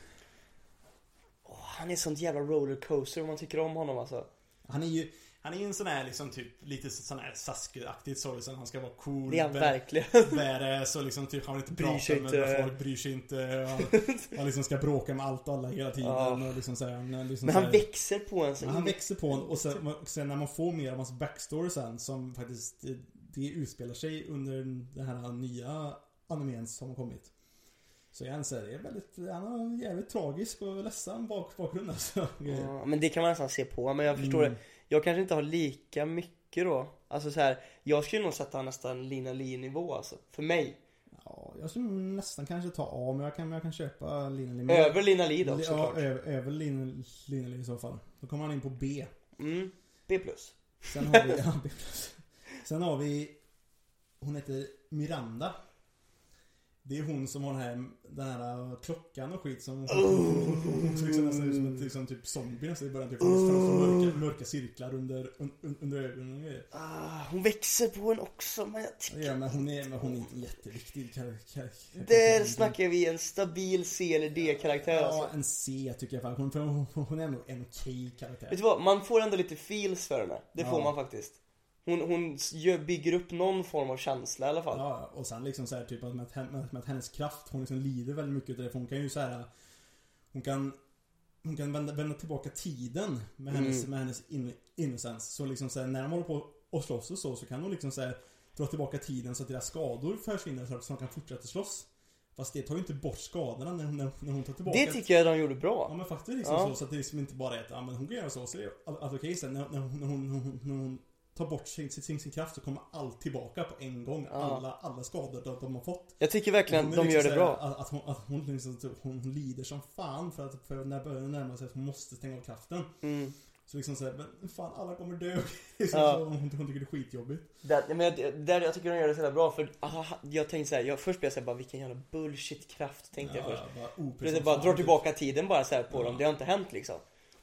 Åh, han är sånt jävla rollercoaster om man tycker om honom alltså. Han är ju Han är ju en sån här liksom typ lite sån här Sasuke-aktigt så liksom. Han ska vara cool. Det är han verkligen. Badass och liksom typ han vill inte prata med inte. folk, bryr sig inte. Han, han liksom ska bråka med allt och alla hela tiden. Ja. Och liksom så här, han liksom Men så han här- växer på en så han växer på en och sen, sen när man får mer av hans backstory sen som faktiskt det, det utspelar sig under den här nya animen som har kommit. Så jag anser det är väldigt, han har en jävligt tragisk och ledsen bak, bakgrund alltså. Ja, men det kan man nästan se på, men jag förstår Mm. det. Jag kanske inte har lika mycket då. Alltså så här, jag skulle nog sätta nästan Lina Lee nivå alltså. För mig. Ja, jag skulle nästan kanske ta A, men jag kan, jag kan köpa Linneli. Över Lina Lee då Ja, såklart. över, över Lin- Linneli i så fall. Då kommer han in på B. Mm. B+. Sen har vi, ja, B+. Sen har vi, hon heter Miranda. Det är hon som har den här, den här klockan och skit som hon, ser nästan ut som en liksom, typ zombie nästan i början. Typ, från mörka, mörka cirklar under, un, under ögonen och grejer. Ah, hon växer på en också men jag tycker... Ja, men hon är, men hon är inte jätteviktig. Kar, kar, kar, Där snackar vi en stabil C eller D-karaktär Ja, alltså. en C tycker jag faktiskt. Hon, hon, hon är ändå en okej karaktär. Vet du vad, man får ändå lite feels för henne. Det får Ja. man faktiskt. Hon, hon gör, bygger upp någon form av känsla i alla fall. Ja, och sen liksom så här, typ att med, med, med hennes kraft, hon liksom lider väldigt mycket utav det. För hon kan ju så här. Hon kan Hon kan vända, vända tillbaka tiden med hennes, Mm. med hennes in, innocence. Så liksom så här, när de håller på och slåss och så, så kan hon liksom så här, dra tillbaka tiden så att deras skador försvinner så att de kan fortsätta slåss. Fast det tar ju inte bort skadorna när hon, när, när hon tar tillbaka Det tycker jag de gjorde Ja bra. men faktiskt liksom Ja. så, så att det liksom inte bara är att ja, men hon kan göra så, så är allt okej sen när, när, hon- när, hon, när, hon, när hon tar bort sin, sin, sin kraft så kommer allt tillbaka på en gång. Ja. Alla, alla skador de, de har fått. Jag tycker verkligen att de liksom gör det bra. Att, att hon, att hon, liksom, hon, lider som fan för att för när det börjar närma sig att hon måste stänga av kraften. Mm. Så liksom såhär, men fan alla kommer dö. liksom, Ja. så hon, hon tycker det är skitjobbigt. Där, men jag, där, jag tycker de gör det så jävla bra för aha, jag tänkte såhär, jag, först blev jag såhär bara vilken jävla bullshit kraft tänkte jag först. bara, För det som bara drar tillbaka tiden bara så här på Ja. dem, det har inte hänt liksom.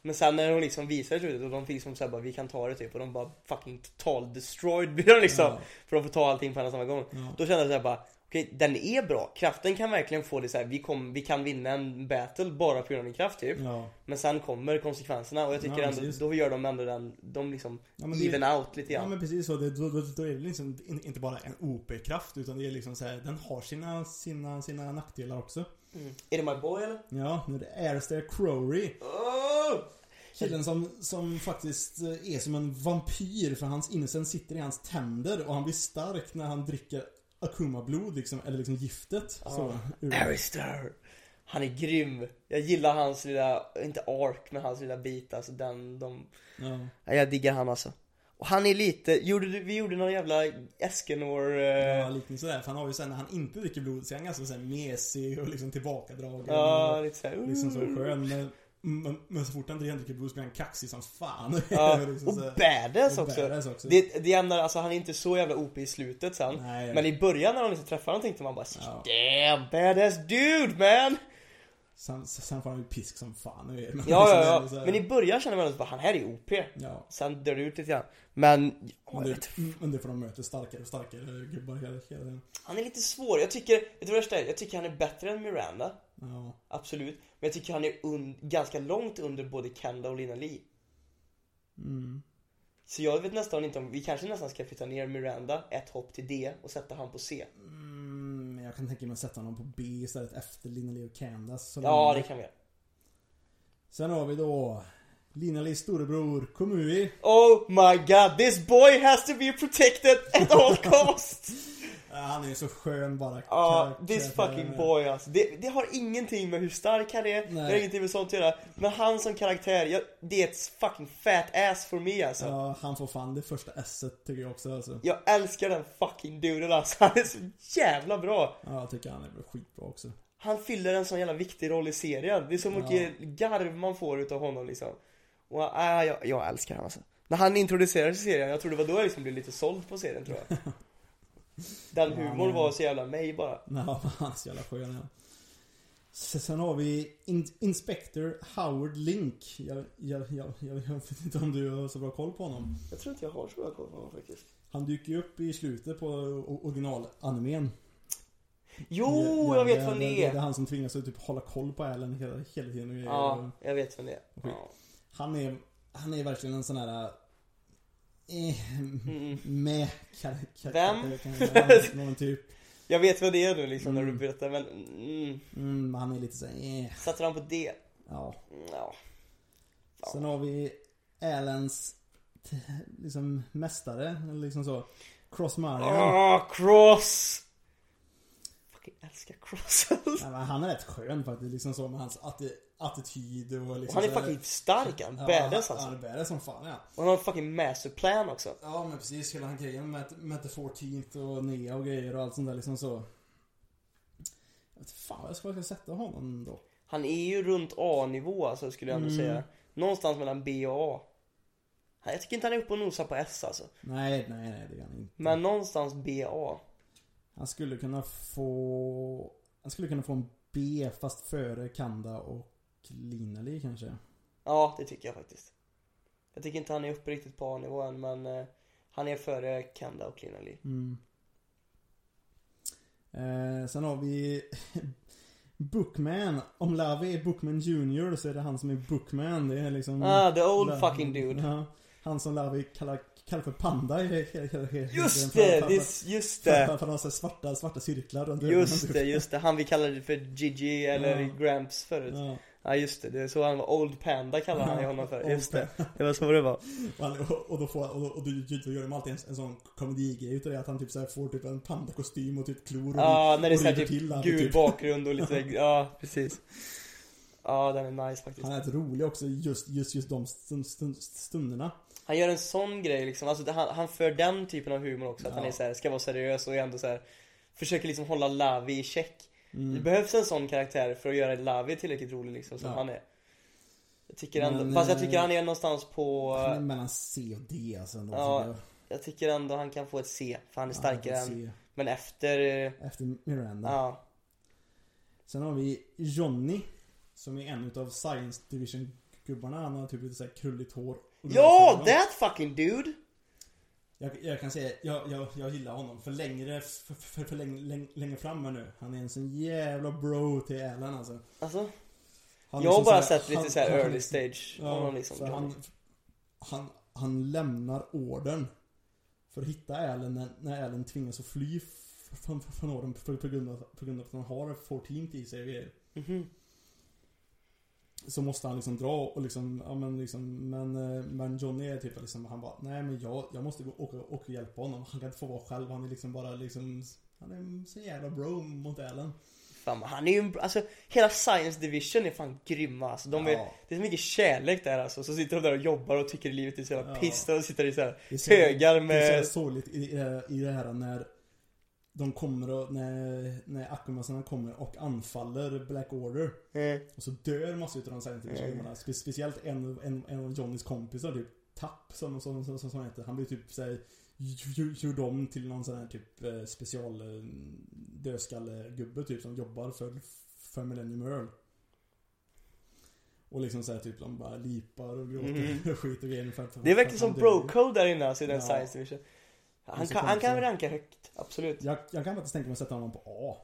Men sen när hon liksom visar slutet och de fick som såhär bara vi kan ta det typ och de bara fucking total destroyed blir de liksom. Ja, För de får ta allting på en och samma gång. ja. Då kände jag såhär bara Okej, den är bra. Kraften kan verkligen få det så här. Vi, kom, vi kan vinna en battle bara på grund av din kraft typ. ja. Men sen kommer konsekvenserna och jag tycker Ja, ändå, då gör de ändå den, de liksom Ja, even out lite Ja grann. men precis så, det, då, då, då är det liksom in- inte bara en OP-kraft utan det är liksom så här, den har sina, sina, sina nackdelar också. Mm. Är det my boy eller? Ja, nu är det Alistair Crowley. Oh! Killen som, som faktiskt eh, är som en vampyr för hans innocens sitter i hans tänder och han blir stark när han dricker Akuma-blod liksom, eller liksom giftet. Så, ur- Arister! Han är grym. Jag gillar hans lilla, inte ark, men hans lilla bit. Alltså den, de... Ja, jag diggar han alltså. Och han är lite, gjorde du, vi gjorde någon jävla Eskenor... Ja, Eh, lite sådär. För han har ju sen när han inte dricker blod så är han ganska såhär mesig och liksom tillbakadragen. ja, och lite såhär... liksom så skön. Men, men, men så fort han dricker blod så blir han kaxig som fan. Ja, liksom och badass också. badass också. Det, det enda, alltså han är inte så jävla OP i slutet sen. Nej. Men i början när de liksom träffade honom tänkte man bara Ja. Damn, badass dude man! Sen, sen får han ju pisk som fan. nu Ja, liksom, ja, ja. Men i början kände man att han här är OP. Ja. Sen dör det ut lite grann. Men, ja, Men det, men det får de möta starkare och starkare gubbar hela tiden. han är lite svår. Jag tycker, vet du vad det värsta är? Jag tycker han är bättre än Miranda. Ja. Absolut. Men jag tycker han är un- ganska långt under både Kanda och Lina Lee. Mm. Så jag vet nästan inte om, vi kanske nästan ska flytta ner Miranda ett hopp till D och sätta han på C. Mm, jag kan tänka mig att sätta honom på B istället efter Lina och Candace. Så Ja, det kan vi göra. Sen har vi då Lina storebror Komui. Oh my god, this boy has to be protected at all costs! Ja, han är så skön bara. Ja, Kar- this fucking boy alltså. Det, det har ingenting med hur stark han är, det har Nej. ingenting med sånt att göra. Men han som karaktär, jag, det är ett fucking fat ass for me alltså. Ja, han får fan det första S tycker jag också alltså. Jag älskar den fucking duden alltså. Han är så jävla bra. Ja, jag tycker han är skitbra också. Han fyller en sån jävla viktig roll i serien. Det är så mycket garv man får utav honom liksom. Och äh, jag, jag älskar honom alltså. När han introducerades i serien, jag tror det var då jag liksom blev lite såld på serien tror jag. Den humorn var så jävla mig bara. Ja, han är så jävla skön ja. Sen har vi In- Inspector Howard Link. Jag, jag, jag, jag, vet inte om du har så bra koll på honom. Jag tror inte jag har så bra koll på honom faktiskt. Han dyker ju upp i slutet på originalanimen. Jo, Ja, jag vet vem det, det det är är. han som tvingas att typ hålla koll på Allen hela, hela tiden. Ja, jag vet vem det är. Ja. Han är, han är verkligen en sån här... Mm. med kar- kar- Vem? kar- Någon typ. Jag vet vad det är nu liksom när du Mm. berättar men mm, Mm, han är lite så här, eh, Sätter han på det? ja. Ja. Ja. Sen har vi Allens t- liksom mästare, liksom så. Cross Mario. Ah, Cross! Fucking älskar Cross Ja, men han är rätt skön faktiskt, liksom så med hans atti- attityd och Och liksom han är fucking stark han, Ja, badass han- alltså. Han är badass som fan ja. Och han har en fucking masterplan också. Ja men precis, hela den grejen med, med The 14th och Nea och grejer och allt sånt där liksom så. Jag vet fan vad jag ska, vad jag ska sätta honom då. Han är ju runt A-nivå alltså skulle jag ändå Mm. säga. Någonstans mellan B och A. Jag tycker inte han är uppe och nosar på S alltså. Nej, nej, nej det är han inte. Men någonstans B och A. Han skulle kunna få... Han skulle kunna få en B fast före Kanda och Linali kanske. Ja, det tycker jag faktiskt. Jag tycker inte han är uppe riktigt på A-nivå än men eh, han är före Kanda och Cleanly. Mm. Eh, sen har vi Bookman. Om Lavi är Bookman Junior så är det han som är Bookman. Det är liksom... Ah, the old La- fucking dude. Ja, han som Lavi kallar, kallar för Panda i hela- Just det! för- det för- är- just det! för, för han svarta, svarta cirklar runt ögonen, Just det, just det. Han vi kallade för Gigi eller Ja. Gramps förut. Ja, Ja just det, det är så han var. Old Panda kallade han ju honom för. Just det. Det var så det var. och, och, då får och då, och då, då gör de alltid en, en sån komedigrej utav det att han typ såhär får typ en pandakostym och typ klor och Ja, när det är såhär typ till han, gul typ. bakgrund och lite, ja precis. Ja, den är nice faktiskt. Han är rätt rolig också just, just, just de stund, stund, stunderna. Han gör en sån grej liksom, alltså det- han, han för den typen av humor också, att Ja. han är så här, ska vara seriös och ändå så här försöker liksom hålla Lavi i check. Det Mm. behövs en sån karaktär för att göra Lavi tillräckligt rolig liksom, som Ja. han är. Jag tycker ändå, Men, fast jag eh, tycker han är någonstans på, Han är mellan C och D alltså. ändå, Ja, jag. jag tycker ändå han kan få ett C, för han är Ja, starkare än, men efter, eh, Efter Miranda. ja. Sen har vi Johnny. Som är en utav Science Division gubbarna. Han har typ lite såhär krulligt hår. Ja, that fucking dude! Jag, jag kan säga, jag, jag, jag gillar honom för längre, för, för, för längre, längre, längre fram här nu. Han är en sån jävla bro till Alan alltså. Alltså, Han jag har bara såhär- sett lite han- såhär han- early stage Ja, honom liksom. han, han, han lämnar orden för att hitta Alan när, när Alan tvingas att fly från, från orden på, på, grund av, på grund av att han har 14 i sig och grejer. Mhm. Så måste han liksom dra och liksom, ja men liksom, men, eh, men Johnny är typ liksom, han bara, nej men jag, jag måste gå och åka och hjälpa honom. Han kan inte få vara själv, han är liksom bara liksom, han är en så jävla bro mot Alan. Fan, han är ju en, alltså hela Science Division är fan grymma alltså. De är, Ja. Det är så mycket kärlek där alltså. Så sitter de där och jobbar och tycker livet är så jävla Ja. piss. Och sitter i så här Det är så- högar Det är med... så sorgligt i, i, i det här när de kommer och, när, när Akumasarna kommer och anfaller Black Order. Eh, Och så dör massor utav de Silent Division-gubbarna. Spe, speciellt en, en, en av Johnnys kompisar, typ Tapp som, som, som, som, som heter. Han blir typ såhär gjord om till någon sån här typ eh, special eh, dödskallegubbe typ som jobbar för, för Millennium Earl. Och liksom såhär typ de bara lipar och gråter Mhm. och skit och grejer. För, för, Det är verkligen som bro-code där inne alltså i den Ja. Science Division. Han kan, han kan konstigt. ranka högt, absolut. Jag, jag kan faktiskt tänka mig att sätta honom på A.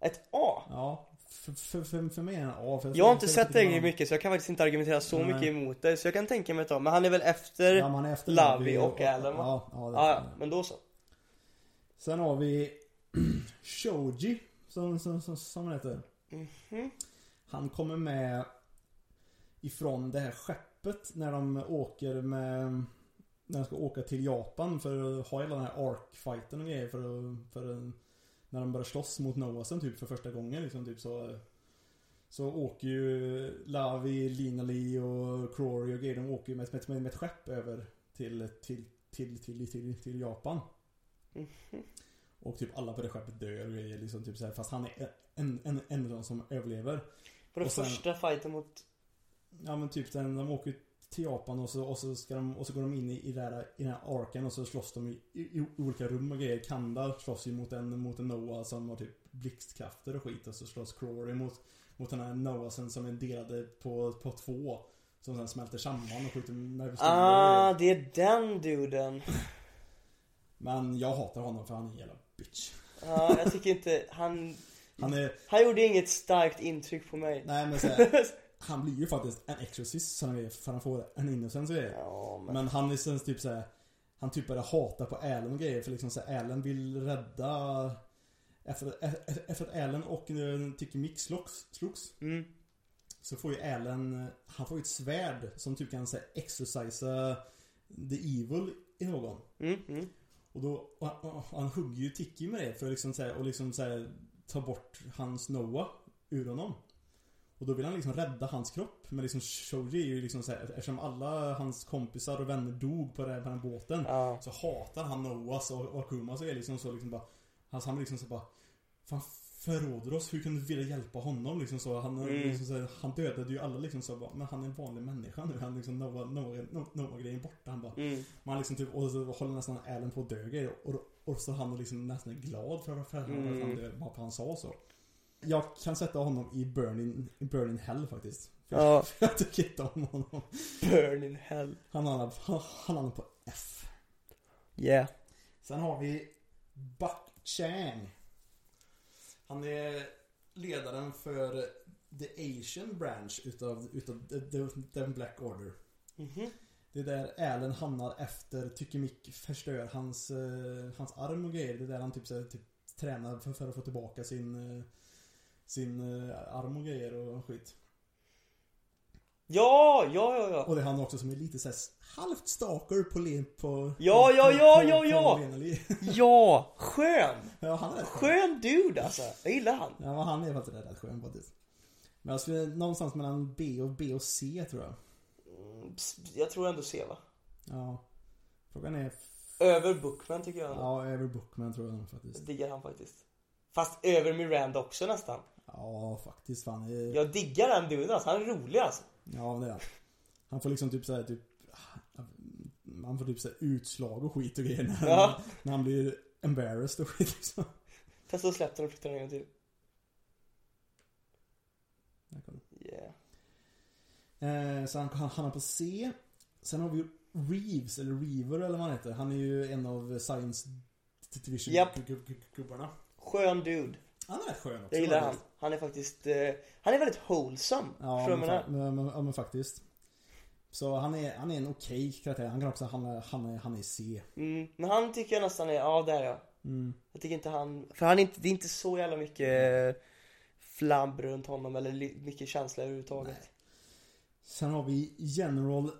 Ett A. Ja, för, för, för, för mig är han A. För Jag har inte sett det mycket så jag kan faktiskt inte argumentera så Nej. mycket emot det. Så jag kan tänka mig ett A. Men han är väl efter... Ja, man är efter Lavi och Alan, va? Ja, ja, det ja, men då så. Sen har vi Shoji, som, som, som, som han heter. Mhm. Han kommer med ifrån det här skeppet när de åker med när de ska åka till Japan för att ha hela den här Ark-fighten och grejer för att, för att, när de börjar slåss mot Noasen typ för första gången liksom typ så så åker ju Lavi, Linali och Crory och grejer, de åker ju med, med, med ett skepp över till, till, till, till, till, till Japan. Mhm. Och typ alla på det skeppet dör och grejer liksom typ så här, fast han är en, en, en av de som överlever. På den sen- första fighten mot... Ja men typ den, de åker till Japan och så, och så, ska de, och så går de in i, i, det här, i den här arken och så slåss de i, i, i olika rum och grejer. Kanda slåss ju mot en, mot en Noah som har typ blixtkrafter och skit och så slåss Crory mot, mot den här Noasen som är delade på, på två. Som sen smälter samman och skjuter med Ah, det är den duden. Men jag hatar honom för han är en jävla bitch. Ja, jag tycker inte... Han... Han är, Han gjorde inget starkt intryck på mig. nej men så här, Han blir ju faktiskt en exorcist som han är för han får en innocence och grejer. Ja, men... Men han är sen typ såhär Han typ börjar hata på Alan och grejer för liksom så här, Alan vill rädda Efter, efter, efter att Alan och eh, Ticky Mick slogs, slogs Mm. Så får ju Alan eh, Han får ju ett svärd som typ kan säga exorcisa The evil i någon Mm, mm. Och då och, och, och han hugger ju Ticky med det för att liksom så här, och liksom så här, ta bort hans Noah ur honom och då vill han liksom rädda hans kropp. Men liksom Shoji är ju liksom så här, eftersom alla hans kompisar och vänner dog på den, på den båten. Ja. Så hatar han Noahs och, Akumas och är liksom så liksom bara Alltså han blir liksom så bara Fan förråder oss, hur kan du vilja hjälpa honom liksom så? Han, Mm. liksom, så här, han dödade ju alla liksom så bara, men han är en vanlig människa nu. Han liksom, några, några, några grejer borta. Han bara, Mm. man liksom typ, och så håller nästan Alan på att dö. Och, och så han är liksom nästan glad för, för att han, Mm. att han dör, bara för att han sa så. Jag kan sätta honom i Burning, burning Hell faktiskt. För Ja. jag, för jag tycker inte om honom. Burn in hell. Han hamnar, han, hamnar på F. Yeah. Sen har vi Buck Chang. Han är ledaren för The Asian Branch utav, utav the Black Order. Mhm. Det är där Allen hamnar efter Tycker Mick förstör hans, eh, hans arm och grejer. Det är där han typ, så här, typ tränar för, för att få tillbaka sin, eh, sin eh, arm och grejer och skit. Ja, ja, ja, ja. Och det är han också som är lite såhär halvt stalker på Len på... Ja, ja, ja, ja, ja. Ja, skön! ja, han är skön. Dude alltså. Jag gillar han. Ja, han är faktiskt rätt skön faktiskt. Men jag skulle någonstans mellan B och B och C tror jag. Mm, Jag tror ändå C va? Ja. Frågan är... Över Bookman tycker jag. Ja, över Bookman tror jag nog faktiskt. Diggar han faktiskt. Fast över Miranda också nästan. Ja, faktiskt fan. är- Jag diggar den duden alltså. Han är rolig alltså. Ja, det är han. Han får liksom typ såhär typ... Man får typ såhär utslag och skit och grejer när, Ja. när han blir embarrassed och skit liksom. Testa att släppa den och flytta den en gång till. Yeah. Eh, så han han hamnar på C. Sen har vi Reeves, eller Reaver eller vad han heter. Han är ju en av Science Division Japp. gubbarna. Skön dude. Han är rätt skön också. Jag gillar han. Han är faktiskt, eh, han är väldigt wholesome. Ja, men, jag fa- men, men, ja, men faktiskt. Så han är, han är en okej karaktär. Han kan också hamna, hamna, han är C. Mm, men han tycker jag nästan är, ja där ja. Mm. Jag tycker inte han, för han är inte, det är inte så jävla mycket flabb runt honom eller mycket känsla överhuvudtaget. Nej. Sen har vi General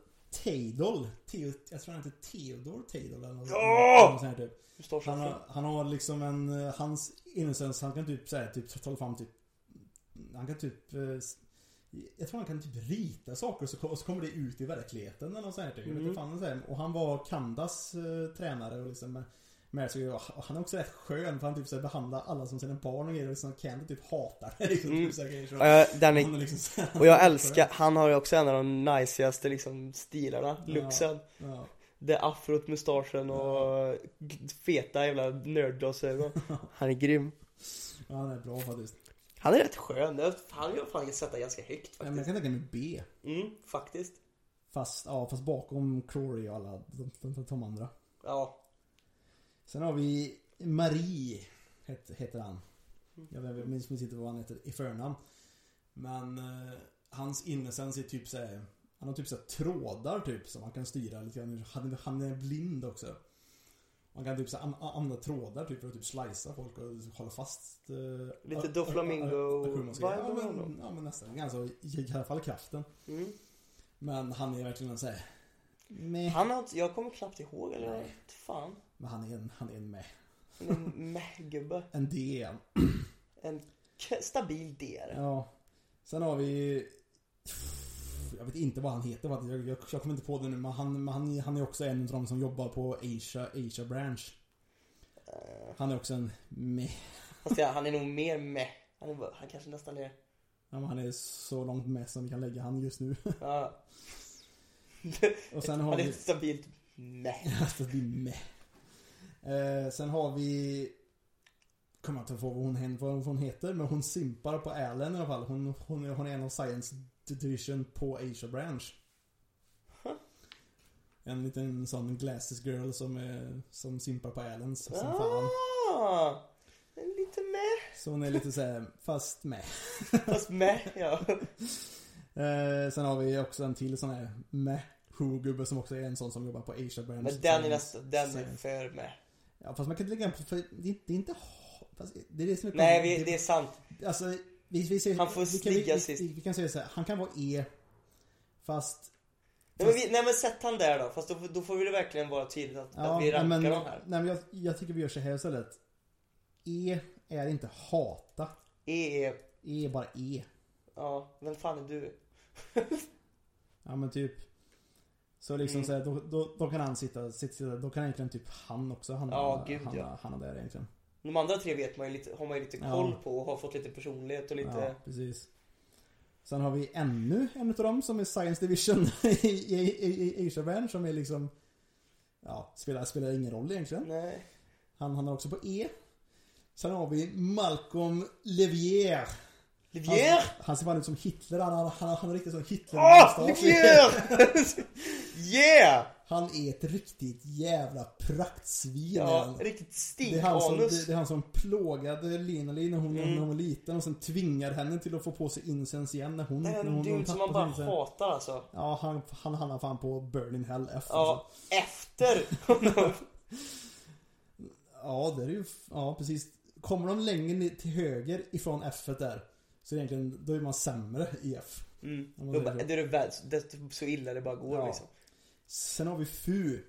Tadol. Theo, jag tror han heter Theodor Tadol eller något Ja! något sånt här typ. Han han har, han har liksom en, eh, hans innocence, han kan typ säga typ ta fram typ Han kan typ eh, Jag tror han kan typ rita saker och så, ko- och så kommer det ut i verkligheten eller något sånt här typ. Jag vet Mm. inte fan han säger. Och han var Kandas eh, tränare och liksom med, med sig, och han är också rätt skön för han typ så här, behandlar alla som sina barn och grejer och liksom Candy typ hatar det liksom, Mm. typ så här grejer, så Ja, jag- den är, är liksom så här- och jag älskar, han har ju också en av de najsigaste liksom stilarna, Ja. looksen. Ja. Det afrot, mustaschen och feta jävla nördglasögon. Han är grym. ja, han är bra faktiskt. Han är rätt skön. Han jag fan sätta ganska högt Ja, men jag faktiskt. kan tänka mig B. Mm, faktiskt. Fast, ja, fast bakom Clory och alla de, de, de, andra. Ja. Sen har vi Marie, heter, heter han. Jag vet- jag minns minns inte vad han heter i förnamn. Men eh, hans innocens är typ såhär, han har typ såhär trådar typ som man kan styra lite grann. Han, han är blind också. Man kan typ så an- använda trådar typ för att typ slicea folk och hålla fast eh, Lite a- Do a- a- Flamingo aktionsgrejer. vibe ja, men, ja men nästan. Alltså i, alla fall kraften. Mm. Men han är verkligen såhär Meh. Han har inte, jag kommer knappt ihåg eller Nej. Fan. Men han är en, han är en meh. En meh-gubbe. En D. En stabil D. Ja. Sen har vi... Jag vet inte vad han heter. Jag, jag, jag kommer inte på det nu. Men han, han, han är också en av de som jobbar på Asia, Asia Branch. Han är också en meh. Fast ja, han är nog mer meh. Han, är, han kanske nästan är... Ja, men han är så långt med som vi kan lägga han just nu. Ja. Och sen har han är vi... ett stabilt meh. Det är meh. Eh, sen har vi... Kommer inte ihåg vad hon, vad hon heter. Men hon simpar på Allen i alla fall. Hon, hon, hon är en av Science Division på Asia Branch. En liten sån glasses girl som, är, som simpar på Allen som fan. Ah, lite meh. Så hon är lite såhär, fast med. Fast meh, ja. Eh, sen har vi också en till sån här med gubbe som också är en sån som jobbar på Asia Branch. Men den är nästan, den är för meh. Ja fast man kan inte lägga på, för det är, det är inte fast det är det som är Nej, vi, det är sant. Alltså, vi, vi säger, Han får vi, kan, stiga vi, sist. vi, vi kan säga så här, han kan vara E Fast Nej men, vi, nej men sätt han där då, fast då, då får vi det verkligen vara tydligt att, att vi rankar nej, men, dem här. Nej men jag, jag tycker vi gör så här istället E är inte hata E är, E är bara E ja, vem fan är du? Ja men typ Så liksom Mm. så här, då, då, då kan han sitta, sitta, då kan egentligen typ han också han, Ja, gud, ja. är där egentligen De andra tre vet man lite, har man ju lite Ja. koll på och har fått lite personlighet och lite... Ja, precis. Sen har vi ännu en av dem som är Science Division i, i, i, i Asia Band som är liksom Ja, spelar, spelar ingen roll egentligen. Nej. Han hamnar också på E. Sen har vi Malcolm Levier. Livier! Han, han ser fan ut som Hitler. Han, han, han, han har riktigt sån hitler Åh! Livier! yeah! Han är ett riktigt jävla praktsvin. Ja, riktigt det, som, det, stinkanus. det är han som plågade Lena-Li när hon, Mm. när hon var liten och sen tvingar henne till att få på sig incens igen när hon, Det är en dude som man bara incens. hatar alltså. Ja, han, han hamnar fan på Burning Hell F. Ja, Alltså. efter. Ja, det är ju... Ja, precis. Kommer de längre till höger ifrån F där så det egentligen, då är man sämre i F. Mm. Då det är det värst, desto så illa det bara går Ja. liksom. Sen har vi Fu.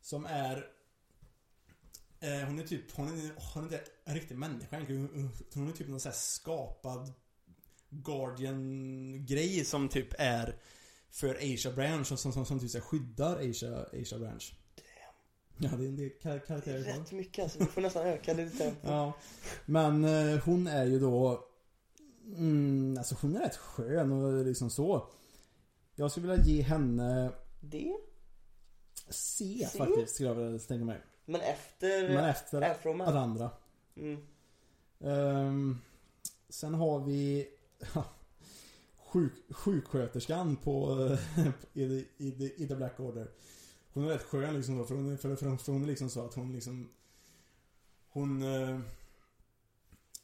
Som är... Eh, hon är typ, hon är, hon är inte en riktig människa egentligen. Hon- är typ någon sån här skapad Guardian-grej som typ är för Asia Branch som, som, som, som typ skyddar Asia, Asia Branch. Ja, det är en del kar- Det är karaktärer rätt mycket alltså. Vi får nästan öka det lite. Ja. Men eh, hon är ju då... Mm, alltså hon är rätt skön och liksom så. Jag skulle vilja ge henne Det? C, C? faktiskt, skulle jag vilja tänka mig. Men efter Men efter Afroman. alla andra. Mm. Ehm, sen har vi sjuk, sjuksköterskan på i, the- i, the- i The Black Order. Hon är rätt skön liksom då, för hon, för, för, för hon är liksom så att hon liksom Hon eh,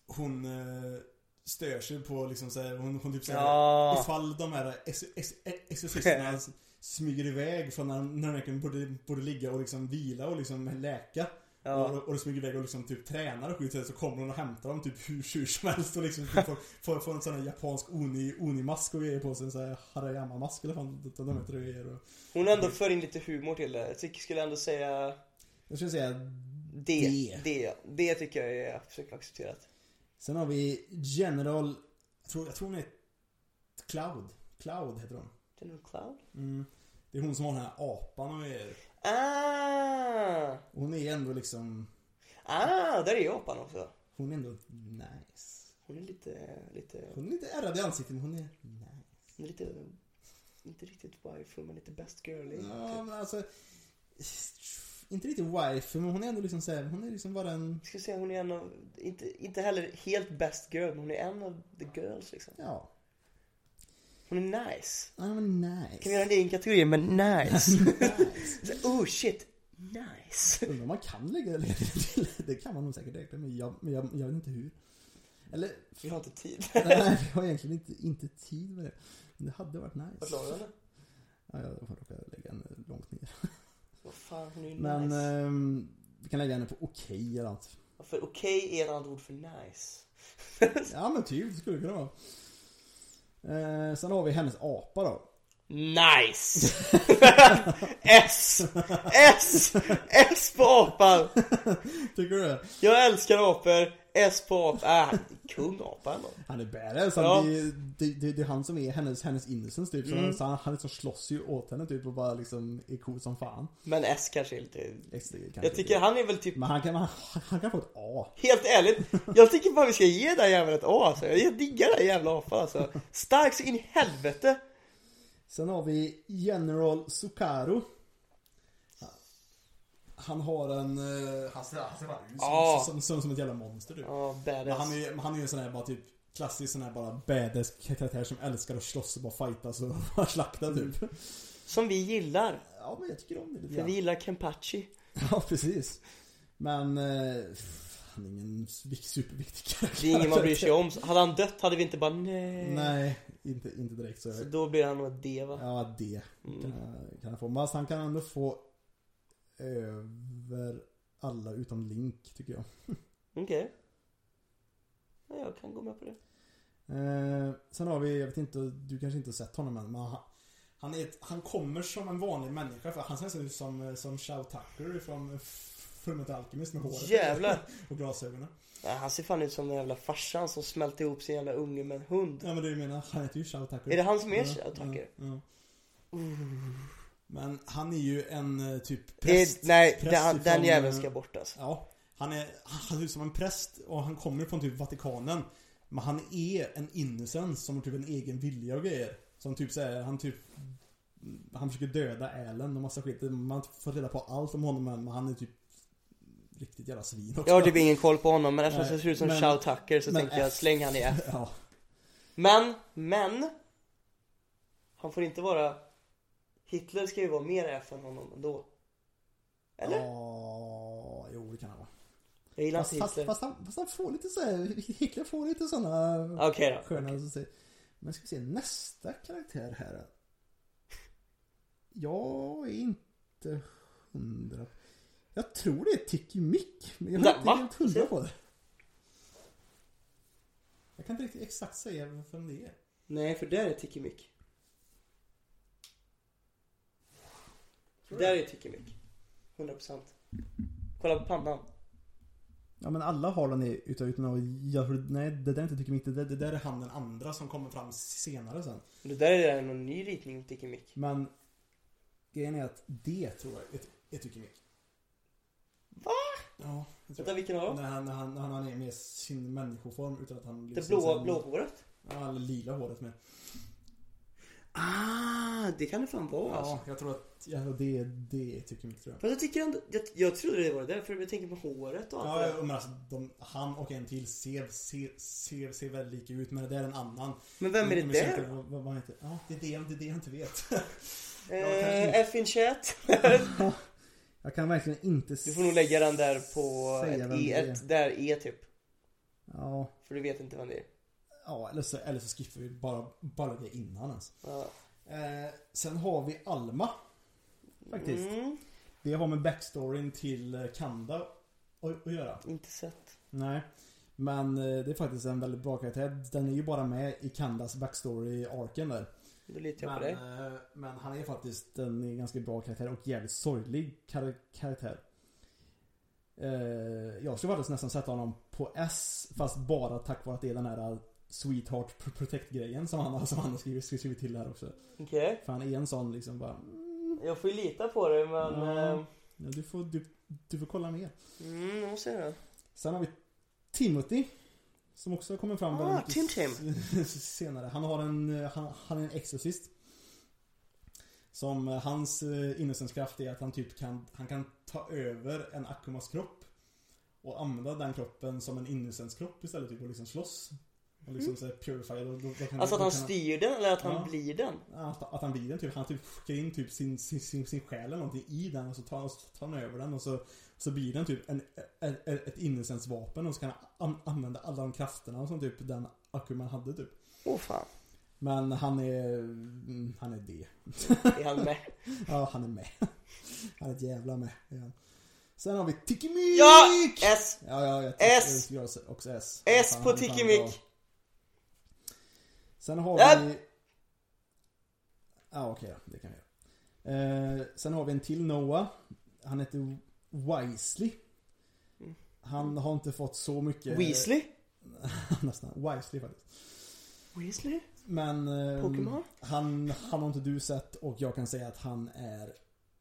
Hon eh, stör sig på liksom såhär, hon, hon typ såhär Ja. Ifall de här ex- ex- exorcisterna smyger iväg från när, när de verkligen borde, borde ligga och liksom vila och liksom läka Ja. och, och de smyger iväg och liksom typ tränar och skit så kommer hon och hämtar dem typ hur, hur som helst och liksom typ får, får, får en sån här japansk oni, oni-mask och grejer på sig. En sån här harayama-mask eller vad fan de heter grejer. Och, Hon ändå för in lite humor till det. Jag tycker, skulle ändå säga jag skulle säga det. D. Det, det tycker jag är absolut accepterat. Sen har vi General Jag tror, jag tror hon är Cloud Cloud heter hon General Cloud? mm. Det är hon som har den här apan och grejer Ah! Hon är ändå liksom Ah, där är apan också. Hon är ändå nice Hon är lite, lite, Hon är lite ärrad i ansiktet men hon är nice hon är lite, inte riktigt waifu men lite best girly. Ja men alltså Inte riktigt wife men hon är ändå liksom såhär, hon är liksom bara en Jag skulle säga hon är en av, inte, inte heller helt best girl, men hon är en av the girls liksom. Ja Hon är nice. Ja men nice Kan vi göra en egen kategori med nice? oh shit, nice. Undrar om man kan lägga det till Det kan man nog säkert räkna med jag, men jag, jag vet inte hur Eller Vi har inte tid. Nej, vi har egentligen inte, inte tid med det. Men det hade varit nice. la du? Ja, jag råkade lägga henne långt ner. Vad fan, Men nice. ehm, vi kan lägga henne på okej eller något. För okej är ett annat ord för nice. Ja men typ, det skulle kunna vara. Eh, sen har vi hennes apa då. Nice! S! S! S på apan! Tycker du det? Jag älskar apor. S på apan. Äh, kung ändå. Han är badass. Han, Ja. det, det, det, det är han som är hennes, hennes innocence typ. Så Mm. han, han, han liksom slåss ju åt henne typ och bara liksom är cool som fan. Men S kanske är lite... Extra, kanske Jag tycker han är väl typ Men han kan, han, han kan få ett A. Helt ärligt, jag tycker bara vi ska ge den jäveln ett A alltså. Jag diggar den jävla apan alltså. Stark så in i helvete. Sen har vi General Sukaru. Han har en... eh, Han ser, han ser bara ut som, som, som, som ett jävla monster typ. Ja, badass. han är ju han är ju en sån här bara typ Klassisk sån här bara badass karaktär som älskar att slåss och bara fightas och bara slakta typ. Som vi gillar. Ja men jag tycker om det lite För vi gillar Kenpachi. Ja precis. Men... Eh, han är ingen vik- superviktig karaktär. Det är ingen man bryr sig om. Hade han dött hade vi inte bara nej. Nej, inte, inte direkt så. Så då blir han nog ett D va? Ja, det kan, Mm. jag- kan han få. Men han kan ändå få över alla utom Link, tycker jag. Okej. Ja, jag kan gå med på det. Eh, sen har vi, jag vet inte, du kanske inte har sett honom än, men han, han, är ett, han kommer som en vanlig människa. För han ser ut som, som Chow Tucker från Fullmetal Alchemist med håret Jävlar. och glasögonen. Ja, han ser fan ut som den jävla farsan som smälte ihop sin jävla unge med en hund. Ja men det menar, han heter ju Chow Tucker. Är det han som är Chow Tucker? Ja, ja. Men han är ju en eh, typ Det präst. är, nej, präst den, den ifrån, jäveln eh, ska bort alltså. Ja. Han är, han ser ut som en präst och han kommer från typ Vatikanen. Men han är en innocence som har typ en egen vilja och grejer. Som typ såhär, han typ Han försöker döda Allen och massa skit. Man får reda på allt om honom men han är typ Riktigt jävla svin också. Jag har typ ingen koll på honom men eftersom det ser ut som Chow Tucker så tänkte jag släng han i F. Ja. Men, men Han får inte vara Hitler ska ju vara mer F än honom ändå Eller? Ja, jo det kan han vara. Jag gillar Fast, inte fast, Hitler fast, han, fast han får lite såhär, Hitler får lite såna Okej då sköna så säga. Men ska vi se nästa karaktär här. Jag är inte hundra. Jag tror det är Tiki Mick. Men jag är Nej, inte va? helt hundra på det. Jag kan inte riktigt exakt säga vem det är. Nej för där är Tiki Mick Där är Tiki Mick 100% Kolla på pannan Ja men alla har den utav utan att jag tror, nej det där är inte Tiki Mick. Det där, det där är han den andra som kommer fram senare sen. Det där är någon ny ritning Tiki Mick Men grejen är att det tror jag är, är Tiki Mick. Va? Ja, det tror Vänta jag. vilken av dem? När han, när, han, när han är med sin människoform utan att han Det så- blåa, blåhåret? Ja, eller lila håret med. Ah, det kan det fan vara alltså. Ja, jag tror att ja, det, det tycker mycket tror jag. Fast jag tycker ändå, jag, jag trodde det var det för jag tänker på håret och allt Ja, där. men alltså, de, han och en till ser, ser, ser, ser väldigt lika ut men det är en annan. Men vem är det där? Vad, vad han heter. Ja, det är det, det är det jag inte vet. Eh, F in chat. jag kan verkligen inte Du får nog lägga den där på ett E, ett där E typ. Ja, För du vet inte vem det är. Ja eller, så, eller så skippar vi bara, bara det innan ens. Ja. Eh, sen har vi Alma. Faktiskt. Mm, Det har med backstoryn till eh, Kanda att, göra. inte sett. Nej. Men eh, det är faktiskt en väldigt bra karaktär. Den är ju bara med i Kandas backstory-arken där. Då litar jag Men, på dig. eh, men han är faktiskt en ganska bra karaktär och jävligt sorglig kar- karaktär. Jag skulle faktiskt nästan sätta honom på S fast bara tack vare att det är den här Sweetheart Pr- Protect-grejen som han, som han har skrivit, skrivit till här också. Okej. För han är en sån liksom bara Jag får ju lita på dig men... Ja. eh, ja, du, får, du, du får kolla mer. Mm, jag måste säga det. Sen har vi Timothy. Som också kommit fram Ah, väldigt Tim s- senare. Han har en, eh, han, han är en exorcist. Som eh, hans innocenskraft är att han typ kan, han kan ta över en Akumas kropp. Och använda den kroppen som en innocence-kropp istället typ och liksom slåss. Och liksom såhär purify. Då, då, då kan, Alltså att han styr den eller att han Ja. blir den? att, att han blir den typ. Han typ skickar in typ sin, sin, sin, sin själ eller någonting i den och så tar, så tar han över den och så, så blir den typ en, ett, ett innocence-vapen och så kan han an, använda alla de krafterna som typ den Akuman hade typ. Åh oh, fan. Men han är, mm, han är det. Är han med? Ja, han är med. Han är ett jävla med. Ja. Sen har vi Tiki Mick! Ja! S! Ja, ja, jag S! Jag också, S. S på han är Tiki fan Mick. bra. Sen har vi... Ja, okej då. Det kan vi göra. Eh, sen har vi en till Noah. Han heter Wisely. Han har inte fått så mycket... Weasley? Nästan. Wisely faktiskt. Weasley? Men... eh, Pokémon? Han, han har inte du sett och jag kan säga att han är...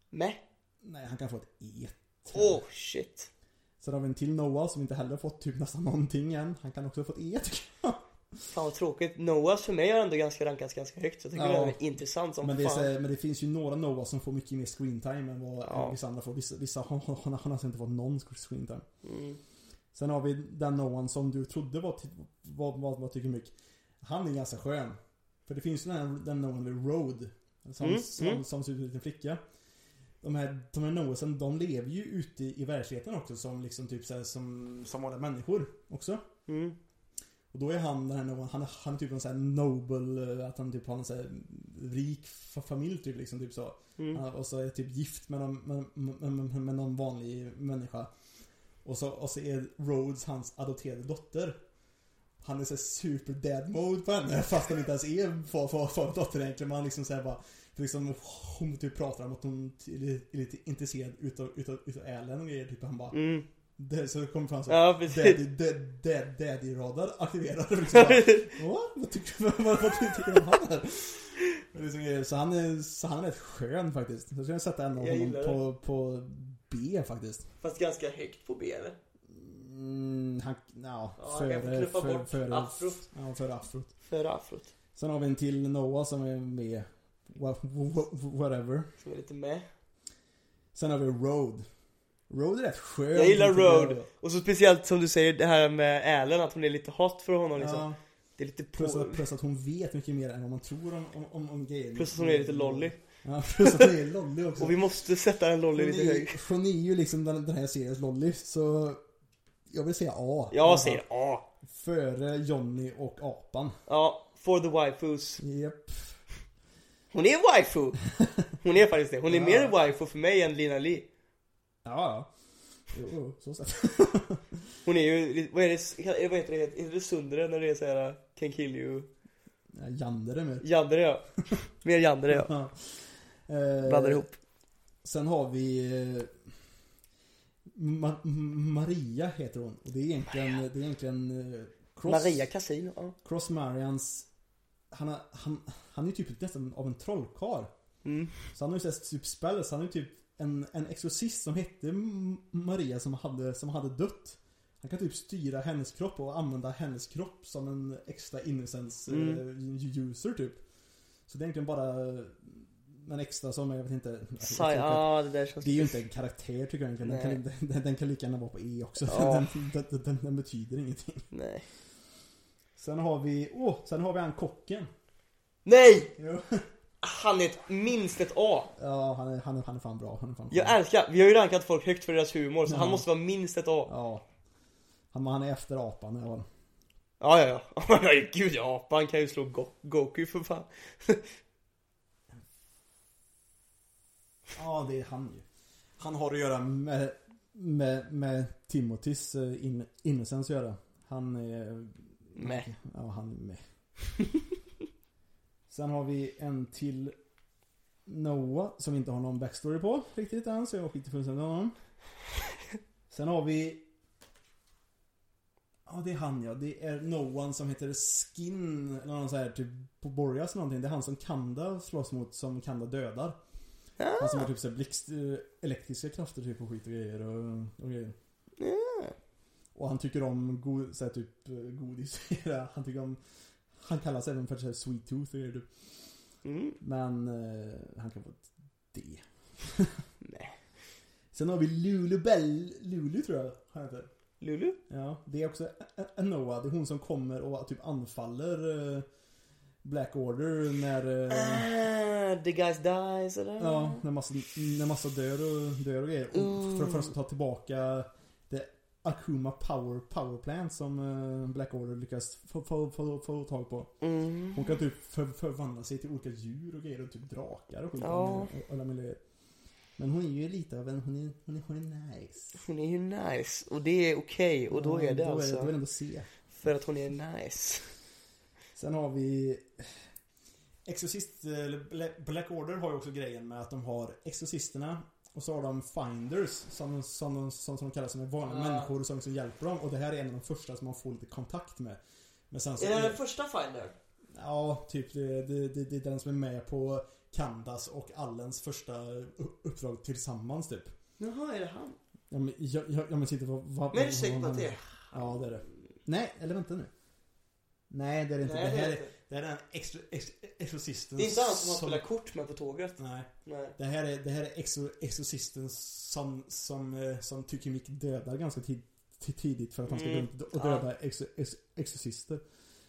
Med? Nej, han kan få ett E. Åh oh, shit. Sen har vi en till Noah som inte heller fått typ nästan någonting än. Han kan också ha fått E tycker jag. Fan vad tråkigt. Noahs för mig har ändå ganska rankats ganska högt. Så jag tycker Ja. det är intressant som Men det, är, så fan. här- men det finns ju några Noah som får mycket mer screentime än vad Ja. vissa andra får. Vissa, vissa har, har nästan inte fått någon screentime. Mm. Sen har vi den Noah som du trodde var, var, var, var tycker mycket. Han är ganska skön. För det finns ju den, den Noah med Road. Som, Mm, som, mm. som ser ut som en liten flicka. De här, de här Noahsen, de lever ju ute i, i verkligheten också som liksom typ så här, som, som vanliga människor också. Mm. Och då är han den här Noah, han, han är typ en sån här noble, eh, att han typ har en sån här rik fa- familj typ liksom, typ så. Mm. Och så är typ gift med någon, med, med, med, någon vanlig människa. Och så, och så är Rhodes hans adopterade dotter. Han är så här super dad mode på henne fast han inte ens är far, far, far dotter egentligen. Man liksom såhär bara för liksom, hon typ pratar om att hon är lite intresserad utav, utav, utav Ellen och grejer. Typ han bara Mm. Det, Så det kommer fram så Ja precis. Daddy, dad, dad, daddy-radar aktiverad. Liksom bara, "Va? Vad tycker, vad, vad, vad tycker du om han här? Liksom. Så han är, så han är rätt skön faktiskt. Så jag skulle sätta en av honom på, på B faktiskt. Fast ganska högt på B eller? Mm, han, ja, Ja, han före, kan få knuffa för, bort före, afrot. Ja, före afrot. För afrot. Sen har vi en till Noah som är med. Wha- wha- Whatever. Som är lite med. Sen har vi Road. Road är rätt skön. Jag gillar. Road. Och så speciellt som du säger det här med Ellen, att hon är lite hot för honom liksom. Ja, Det är lite plus, på... att, plus att hon vet mycket mer än vad man tror om, om, om, om grejer. Plus att hon är lite lolly. Ja, plus att hon är lolly också. Och vi måste sätta en lolly lite hög. hon är ju liksom den, den här seriens lolly, så jag vill säga A. Jag säger A. Före Johnny och apan. Ja, for the waifus. Japp. Hon är waifu! Hon är faktiskt det. Hon är Ja. mer waifu för mig än Lina Lee. Ja. Jo, jo, så sett. Hon är ju, vad är det, vad heter det, heter det Sundre när det är såhär Can kill you? Ja, Yandere med. Yandere ja. Mer Yandere ja. Ja. Eh, Blandar ihop. Sen har vi eh, Ma- Maria heter hon. Och det är egentligen, det är egentligen eh, Cross, Maria Casino, ja. Cross Marians han, är, han, han är ju typ nästan av en trollkarl. Mm. Så han har ju sett typ spells, han är ju typ en, en exorcist som hette Maria som hade, som hade dött. Han kan typ styra hennes kropp och använda hennes kropp som en extra innocence Mm. eh, user typ. Så det är egentligen bara en extra som, jag vet inte. jag Sa, inte. ja, det där känns... Det är ju inte en karaktär tycker jag egentligen. Den kan, den, den kan lika gärna vara på E också. Ja. Den, den, den, betyder ingenting. Nej. Sen har vi, åh, sen har vi han kocken. Nej! Jo. Han är ett, minst ett A. Ja, han är, han är, han är fan bra. Han är fan Jag bra. älskar, vi har ju rankat folk högt för deras humor, så Ja. han måste vara minst ett A. Ja. Han, han är efter apan. Ja. Ja, ja, ja. Nej, Gud ja, apan kan ju slå Go- Goku för fan. ja, det är han ju. Han har att göra med, med, med Timothys eh, in, innocence att göra. Han är... Med. Ja, han är med. Sen har vi en till Noah som vi inte har någon backstory på riktigt än, så jag skiter fullständigt i honom. Sen har vi Ja, det är han ja. Det är Noah som heter Skin, eller någon så här typ på Borgas någonting. Det är han som Kanda slåss mot, som Kanda dödar. Han som har typ så här blixt, eh, elektriska krafter typ och skit och grejer och, och grejer. Ja. Och han tycker om go, så här, typ eh, godis. han tycker om Han kallas även för så här, sweet tooth grejer typ. Mm. Men eh, han kan få ett D. Nej. Sen har vi Lulu Bell, Lulu tror jag han heter. Lulu? Ja, det är också Noah. Det är hon som kommer och typ anfaller eh, Black Order när... eh, Ah, the guys dies eller? Ja, när massa, när massa dör och, dör och grejer. Mm. för, för att ta tillbaka Akuma Power Power Plant som eh, Black Order lyckas få, få, få, få tag på. Mm. Hon kan typ för, förvandla sig till olika djur och grejer och typ drakar och skit. Ja. Alla grejer. Men hon är ju lite av en, hon är, hon är, hon är nice. Hon är ju nice och det är okej och då Ja, är det då alltså Är det, då är det ändå C. för att hon är nice. Sen har vi Exorcist, Black Order har ju också grejen med att de har Exorcisterna och så har de Finders som, som, de- som, som de kallas som är vanliga Ja. människor som, som hjälper dem och det här är en av de första som man får lite kontakt med. Men sen så Är det den första Finder? Ja, typ det, det, det, det är den som är med på Kandas och Allens första uppdrag tillsammans typ. Jaha, är det han? Ja men, jag, jag, jag men sitter vad, vad, Men är du säker på att det är Ja det är det. Nej, eller vänta nu. Nej det är det inte. Nej, det, det här är är, inte. Det här är en extra, ex, exorcisten Det är inte han som har spelat kort med på tåget. Nej. Nej. Det här är, det här är exo, exorcisten som, som, eh, som tycker Mick dödar ganska tid, tid, tidigt för att han ska Mm. gå runt och döda exo, ex, exorcister.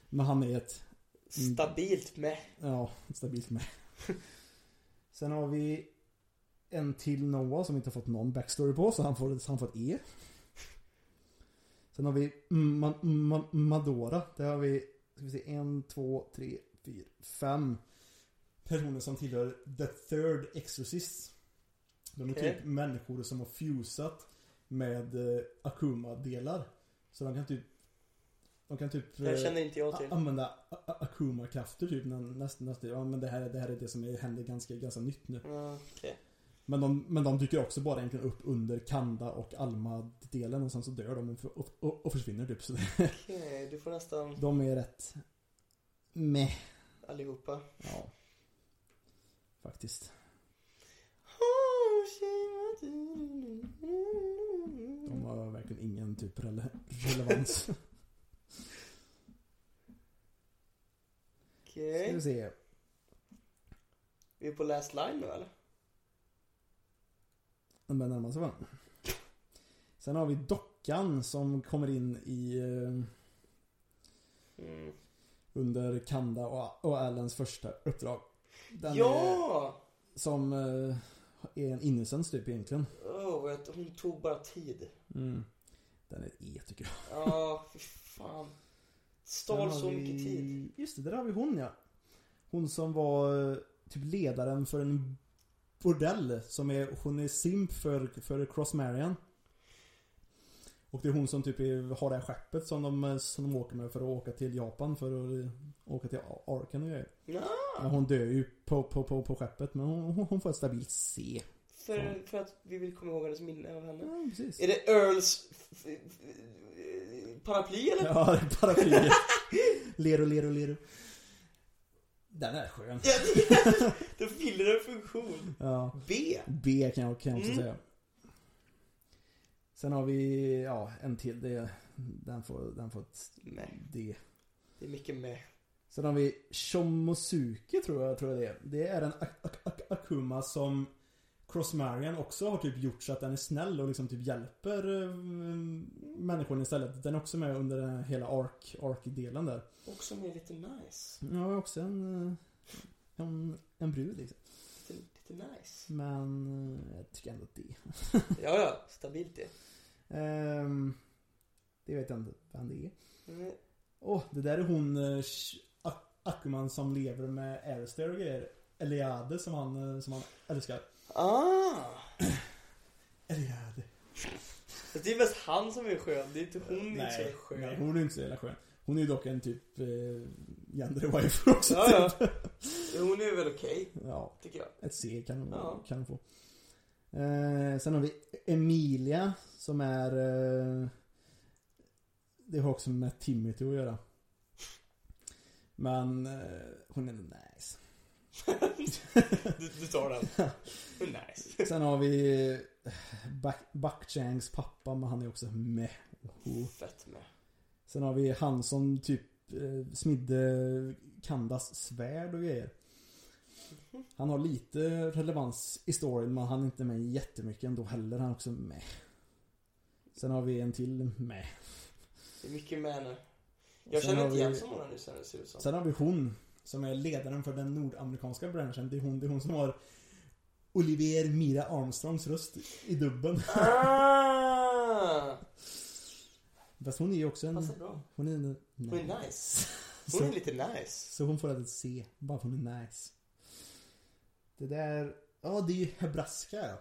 Men han är ett. Stabilt med. ja, stabilt med. Sen har vi en till Noah som inte har fått någon backstory på så han får, han får ett E. Sen har vi Ma, Ma, Madora. Där har vi, ska vi se, en, två, tre, fyra, fem personer som tillhör The Third Exorcist. De är Okej. typ människor som har fusat med eh, Akuma-delar. Så de kan typ de kan typ Det eh, känner inte jag till. använda Akuma-krafter typ nä- nästan, nästan, ja men det här, det här är det som är, händer ganska, ganska nytt nu. Ja, okej. Men de, men de dyker också bara egentligen upp under Kanda och Alma-delen och sen så dör de och, och, och, försvinner typ. Okej, du får nästan de är rätt meh. allihopa. Ja. Faktiskt. De har verkligen ingen typ rele relevans. Okej. Ska vi se. Vi är på last line nu eller? Den börjar närma sig va? Sen har vi dockan som kommer in i eh, Mm. under Kanda och, och Allens första uppdrag. Den är, ja! som eh, är en innocence typ egentligen. Oh, vet, hon tog bara tid. Mm. Den är ett E tycker jag. Ja, fy fan. Stal så vi- mycket tid. Just det, där har vi hon ja. Hon som var eh, typ ledaren för en bordell. Som är, hon är simp för, för Cross Marion. Och det är hon som typ är, har det här skeppet som de, som de åker med för att åka till Japan för att åka till Arken och grejer. Ja, Men hon dör ju på, på, på, på skeppet men hon, hon- får ett stabilt C. för, för att vi vill komma ihåg hennes minne av henne. Ja, precis. Är det Earls paraply eller? Ja, det är paraplyet. Lero, lero, lero. Den är skön. Ja, det fyller en funktion. Ja. B. B kan jag, kan jag också Mm. säga. Sen har vi, ja, en till. Det, den, får, den får ett Nej, D. det är mycket med. Sen har vi Shomosuke tror jag, tror jag det är. Det är en ak- ak- ak- Akuma som Crossmarian också har typ gjort så att den är snäll och liksom typ hjälper eh, människorna istället. Den är också med under den här hela ark, ark-delen där. Också med lite nice. Ja, också en, eh, en, en brud liksom. Lite, lite nice. Men eh, jag tycker ändå att det. Ja, ja. Stabilt det. Ehm, det vet jag inte vem det är. Mm. Åh, det där är hon Akuman som lever med Alistair och grejer. Eliade som han, som han älskar. Ah! Eliade. Fast Det är mest han som är skön. Det är inte hon som är nej, skön. nej, hon är inte så jävla skön. Hon är ju dock en typ eh, wife också. Ja, typ. ja. Hon är väl okej, ja. tycker jag. Ett C kan hon, Ja. kan hon få. Eh, sen har vi Emilia som är... Eh, det har också med Timothy att göra. Men eh, hon är nice. Du, du tar den. nice. Sen har vi Bak- Bakchangs pappa, men han är också med. Oh. Fett med. Sen har vi han som typ eh, smidde Kandas svärd och grejer. Han har lite relevans i storyn, men han är inte med jättemycket ändå heller. Han är också med. Sen har vi en till med. Det är mycket med nu. Jag känner inte vi- igen så många nu sen det ser ut som. Sen har vi hon som är ledaren för den nordamerikanska branschen. Det är hon, det är hon som har Olivier Mira Armstrongs röst i dubben. Ah! Fast hon är ju också en... Passar bra. Hon är en... Hon är nice. Hon Så, är lite nice. så hon får ett C, bara för hon är nice. Det där... Ja, det är ju Hebraska ja.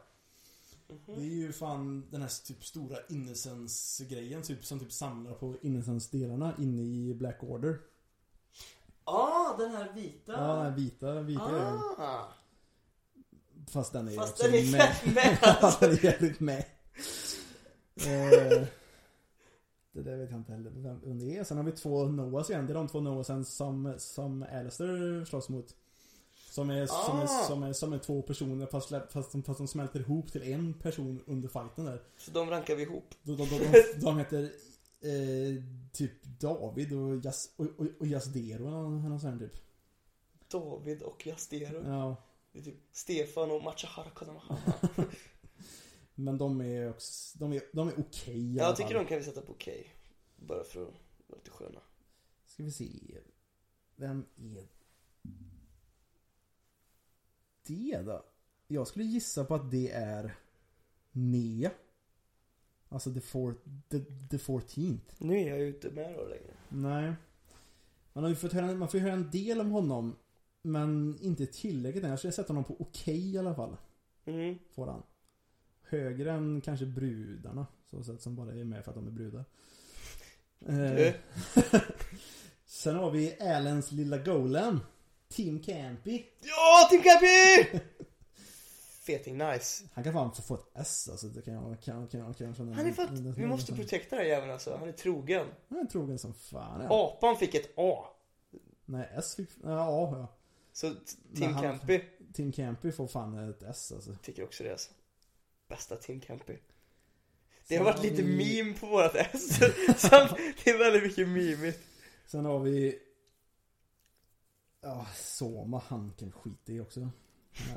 Mhm. Det är ju fan den här typ stora Innocence-grejen typ, som typ samlar på Innocence-delarna inne i Black Order. Ah, den här vita. Ja, den här vita, vita ah. Fast den är Fast också den är med. med. Ja, den är jävligt med. Eh, det där vet jag inte heller vem det är. Sen har vi två Noahs igen. Det är de två Noahsen som, som Alistair slåss mot. Som är, som, Ah. är, som, är, som är två personer fast, fast, fast de smälter ihop till en person under fighten där. Så de rankar vi ihop. De, de, de, de heter eh, typ David och, Jas, och, och, och Jasdero eller något- sånt typ. David och Jastero. Ja. Det är typ Stefan och Machahara Kadamaha. Men de är också, de är, de är okej i alla Jag tycker fall. de kan vi sätta på okej. Bara för att vara lite sköna. Ska vi se. Vem är det då? Jag skulle gissa på att det är Nea. Alltså the, four, the, the 14th. Nu är jag ju inte med då längre. Nej. Man har ju fått höra, man får ju höra en del om honom. Men inte tillräckligt än. Jag skulle sätta honom på okej i alla fall. Mm. Får han. Högre än kanske brudarna. Så sätt som bara är med för att de är brudar. Eh, Sen har vi Allens lilla golem. Team Campy. Ja, Tim Cappy! Feting nice. Han kan fan få, ett S alltså. Det kan jag, kan, kan, kan, kan, Han är fett, vi måste protekta den här jäveln alltså. Han är trogen. Han är trogen som fan ja. Apan fick ett A. Nej S fick, ja, ja. Så Tim han- Campy Team Campy får fan ett S alltså. tycker också det alltså. Bästa Tim Campy. Det har varit lite vi- meme på vårat S. Det är väldigt mycket mimigt. Sen har vi... Ja, Soma, han kan skita i också.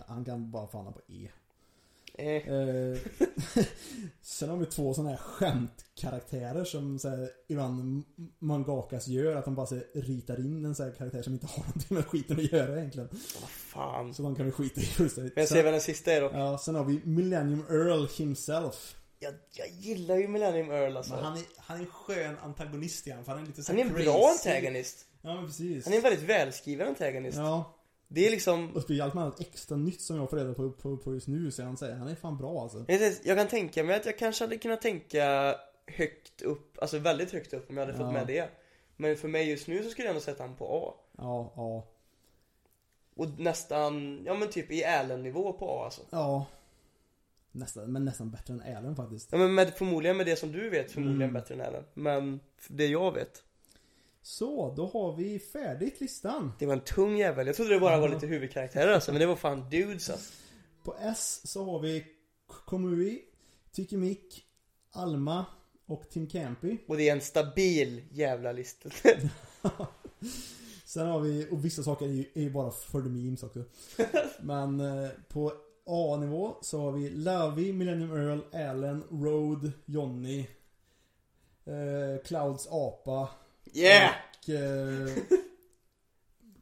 Han kan bara fan på E. Eh, Eh, sen har vi två sådana här skämtkaraktärer som så här, ibland mangakas gör. Att de bara så här, ritar in en sån här karaktär som inte har någonting med skiten att göra egentligen. vad fan. Så de kan vi skita i fullständigt. Men jag ser vad den sista är då. ja, sen har vi Millennium Earl himself. Jag, jag gillar ju Millennium Earl alltså. Men han är, han är en skön antagonist igen, för han är lite så Han är en crazy. bra antagonist. Ja men precis. Han är en väldigt välskriven antagonist. Ja, Det är liksom... och det är allt allt extra nytt som jag får reda på, på, på just nu, så han säger han är fan bra alltså. Jag kan tänka mig att jag kanske hade kunnat tänka högt upp, alltså väldigt högt upp om jag hade fått Ja. med det. Men för mig just nu så skulle jag ändå sätta han på A. Ja, ja, Och nästan, ja men typ i Allen-nivå på A alltså. ja. Nästan, men nästan bättre än Allen faktiskt. Ja men med, förmodligen med det som du vet, förmodligen Mm. bättre än Allen. Men det jag vet. Så, då har vi färdigt listan. Det var en tung jävel. Jag trodde det bara var lite huvudkaraktärer alltså, men det var fan dudes alltså. På S så har vi Komui, Tykimik, Alma och Tim Campy. Och det är en stabil jävla lista. Sen har vi, och vissa saker är ju, är ju bara för the memes också. Men eh, på A-nivå så har vi Lavi, Millennium Earl, Allen, Road, Johnny, eh, Clouds apa Yeah! och eh,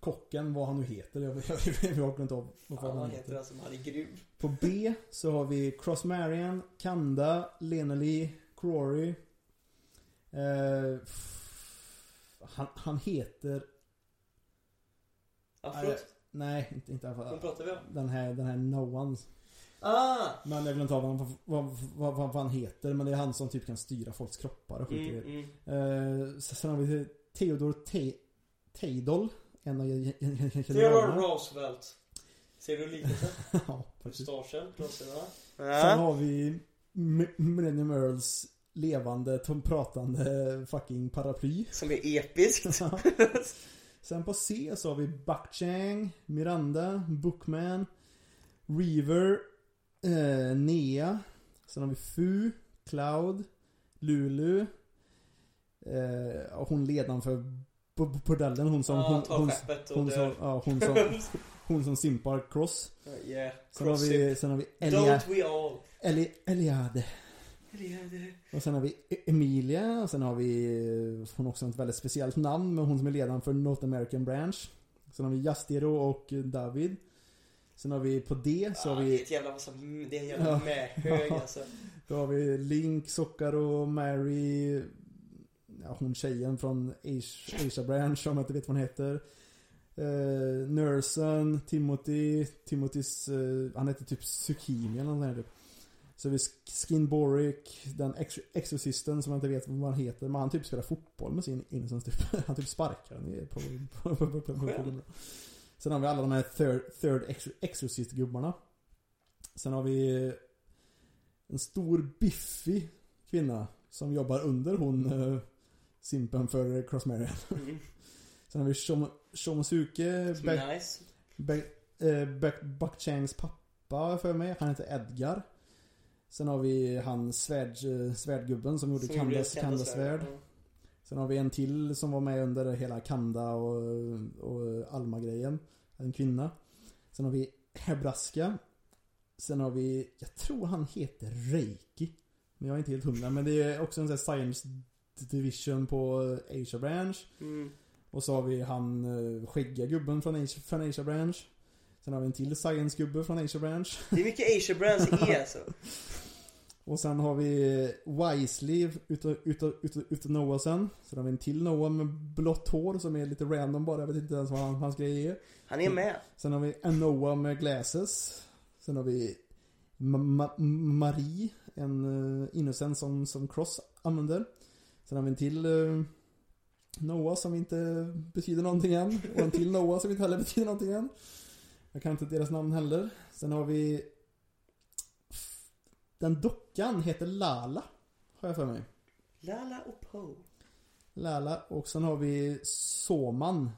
kocken, vad han nu heter. Jag, jag, jag, jag har glömt av vad Fan, han heter. alltså, han är grym. På B så har vi Cross Marian, Kanda, Lenely, Crory. Eh, han, han heter... Afrot? Nej, inte, inte Vad fall. pratar vi om? Den här, den här No One. Ah! Men jag glömt av vad, vad, vad, vad, vad han heter. Men det är han som typ kan styra folks kroppar och skit i Mm, det. mm. Eh, sen har vi Theodor Te- Teidol. En av Theodore. Roosevelt. Ser du likheten? Ja, faktiskt. Mustaschen, glasögonen. Sen har vi Millennium Earls levande, tom- pratande fucking paraply. Som är episkt. Sen på C så har vi Bakchang, Miranda, Bookman, Reaver, eh, Nea. Sen har vi Fu, Cloud, Lulu. Eh, hon ledaren för bordellen, hon som... Ja, hon, hon, hon, som, ja, hon, som, hon som simpar Cross. Yeah. Sen har vi, sen har vi Elia, Don't we all? Eli, Eliade. Och sen har vi E- Emilia och sen har vi eh, Hon har också ett väldigt speciellt namn men hon som är ledaren för North American Branch Sen har vi Justiro och David Sen har vi på D så ah, har Det är vi ett jävla massa, det är en jävla Ja. alltså. Då har vi Link, Sockaro, Mary ja, Hon tjejen från Asia, Asia Branch om jag inte vet vad hon heter eh, Nursen, Timothy Timothys, eh, han heter typ Zucchini eller där typ. Så vi Sk- Skin Boric, den ex Exorcisten som jag inte vet vad han heter Men han typ spelar fotboll med sin Innocence typ. Han typ sparkar den i- på, på, på, på, på, på, på. Sen har vi alla de här third, third ex Exorcist-gubbarna Sen har vi en stor biffig kvinna som jobbar under hon eh, simpen för Cross Marian. Mm. Sen har vi Shom- Shomosuke, är nice. Be- eh, pappa för mig. Han heter Edgar. Sen har vi han svärd, eh, svärdgubben som gjorde Kandas, Kandas svärd. Ja. Sen har vi en till som var med under hela Kanda och, och Alma-grejen. En kvinna. Sen har vi Hebraska. Sen har vi, jag tror han heter Reiki. Men jag är inte helt hundra. Men det är också en sån här Science Division på Asia Branch. Mm. Och så har vi han eh, skäggiga gubben från Asia, från Asia Branch. Sen har vi en till Science-gubbe från Asia Branch. Det är mycket Asia Brands i alltså. Och sen har vi Wisely utav, utav, utav, utav Noah sen. Sen har vi en till Noah med blått hår som är lite random bara. Jag vet inte ens vad han, hans grej är. Han är med. Sen har vi en Noah med glasses. Sen har vi Ma- Ma- Marie, en uh, innocent som, som Cross använder. Sen har vi en till eh, Noah som inte betyder någonting än. Och en till Noah som inte heller betyder någonting än. Jag kan inte deras namn heller. Sen har vi Den dockan heter Lala. Har jag för mig. Lala och Po. Lala och sen har vi Soman.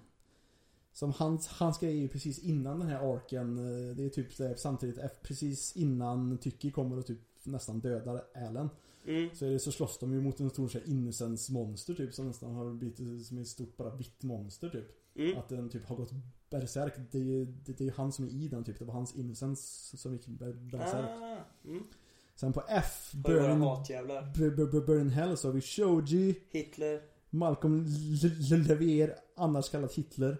Som hans, hans grej är ju precis innan den här arken. eh, Det är typ samtidigt, eh, precis innan Tycki kommer och typ nästan dödar Allen. Mm. Så, är det, så slåss de ju mot en stor innocence monster typ som nästan har blivit som ett stort bara vitt monster typ. Mm. Att den typ har gått berserk. Det är ju det, det är ju han som är i den typ. Det var hans innocence som gick ber- berserk. Ah. Mm. Sen på F, Burn, Burn Hell så har vi Shoji, Hitler. Malcolm Levier, annars kallad Hitler.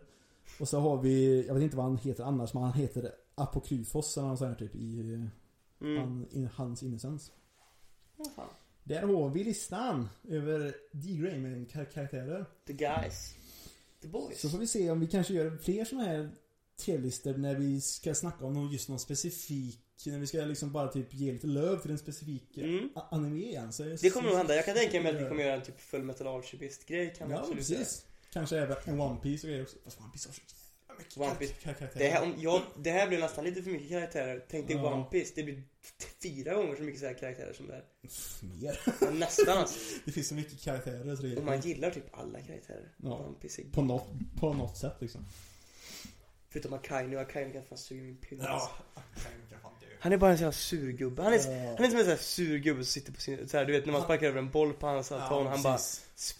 Och så har vi, jag vet inte vad han heter annars, men han heter Apokryfos eller något sånt här typ i Mm. han, in, hans innocence. Fan. Där har vi listan över D. Grayman kar- karaktärer. The guys. The boys. Så får vi se om vi kanske gör fler såna här tier-listor när vi ska snacka om någon, just någon specifik när vi ska liksom bara typ ge lite löv till en specifik Mm. a- anime igen. Så Det kommer nog hända. Jag kan tänka mig att vi kommer göra en typ full metal alchemist grej kan vi Ja, absolut göra. precis. Kanske även en One Piece och grejer också. Fast One Piece har så mycket One Piece. kar- karaktärer. Det här, om, jag, det här blir nästan lite för mycket karaktärer. Tänk dig Ja. One Piece. Det blir fyra gånger så mycket så här karaktärer som det är. Pff, Mer. Ja, Nästan alltså. Det finns så mycket karaktärer så det är... Och man gillar typ alla karaktärer. Ja. One Piece är På något, på något sätt liksom. Förutom Akainu. Akainu kan fan suga min pinne. Ja. Akainu kan fan. Han är bara en sån här surgubbe. Han är, Ja. han är som en sån här surgubbe som sitter på sin... Så här, du vet när man sparkar över en boll på hans altan. han bara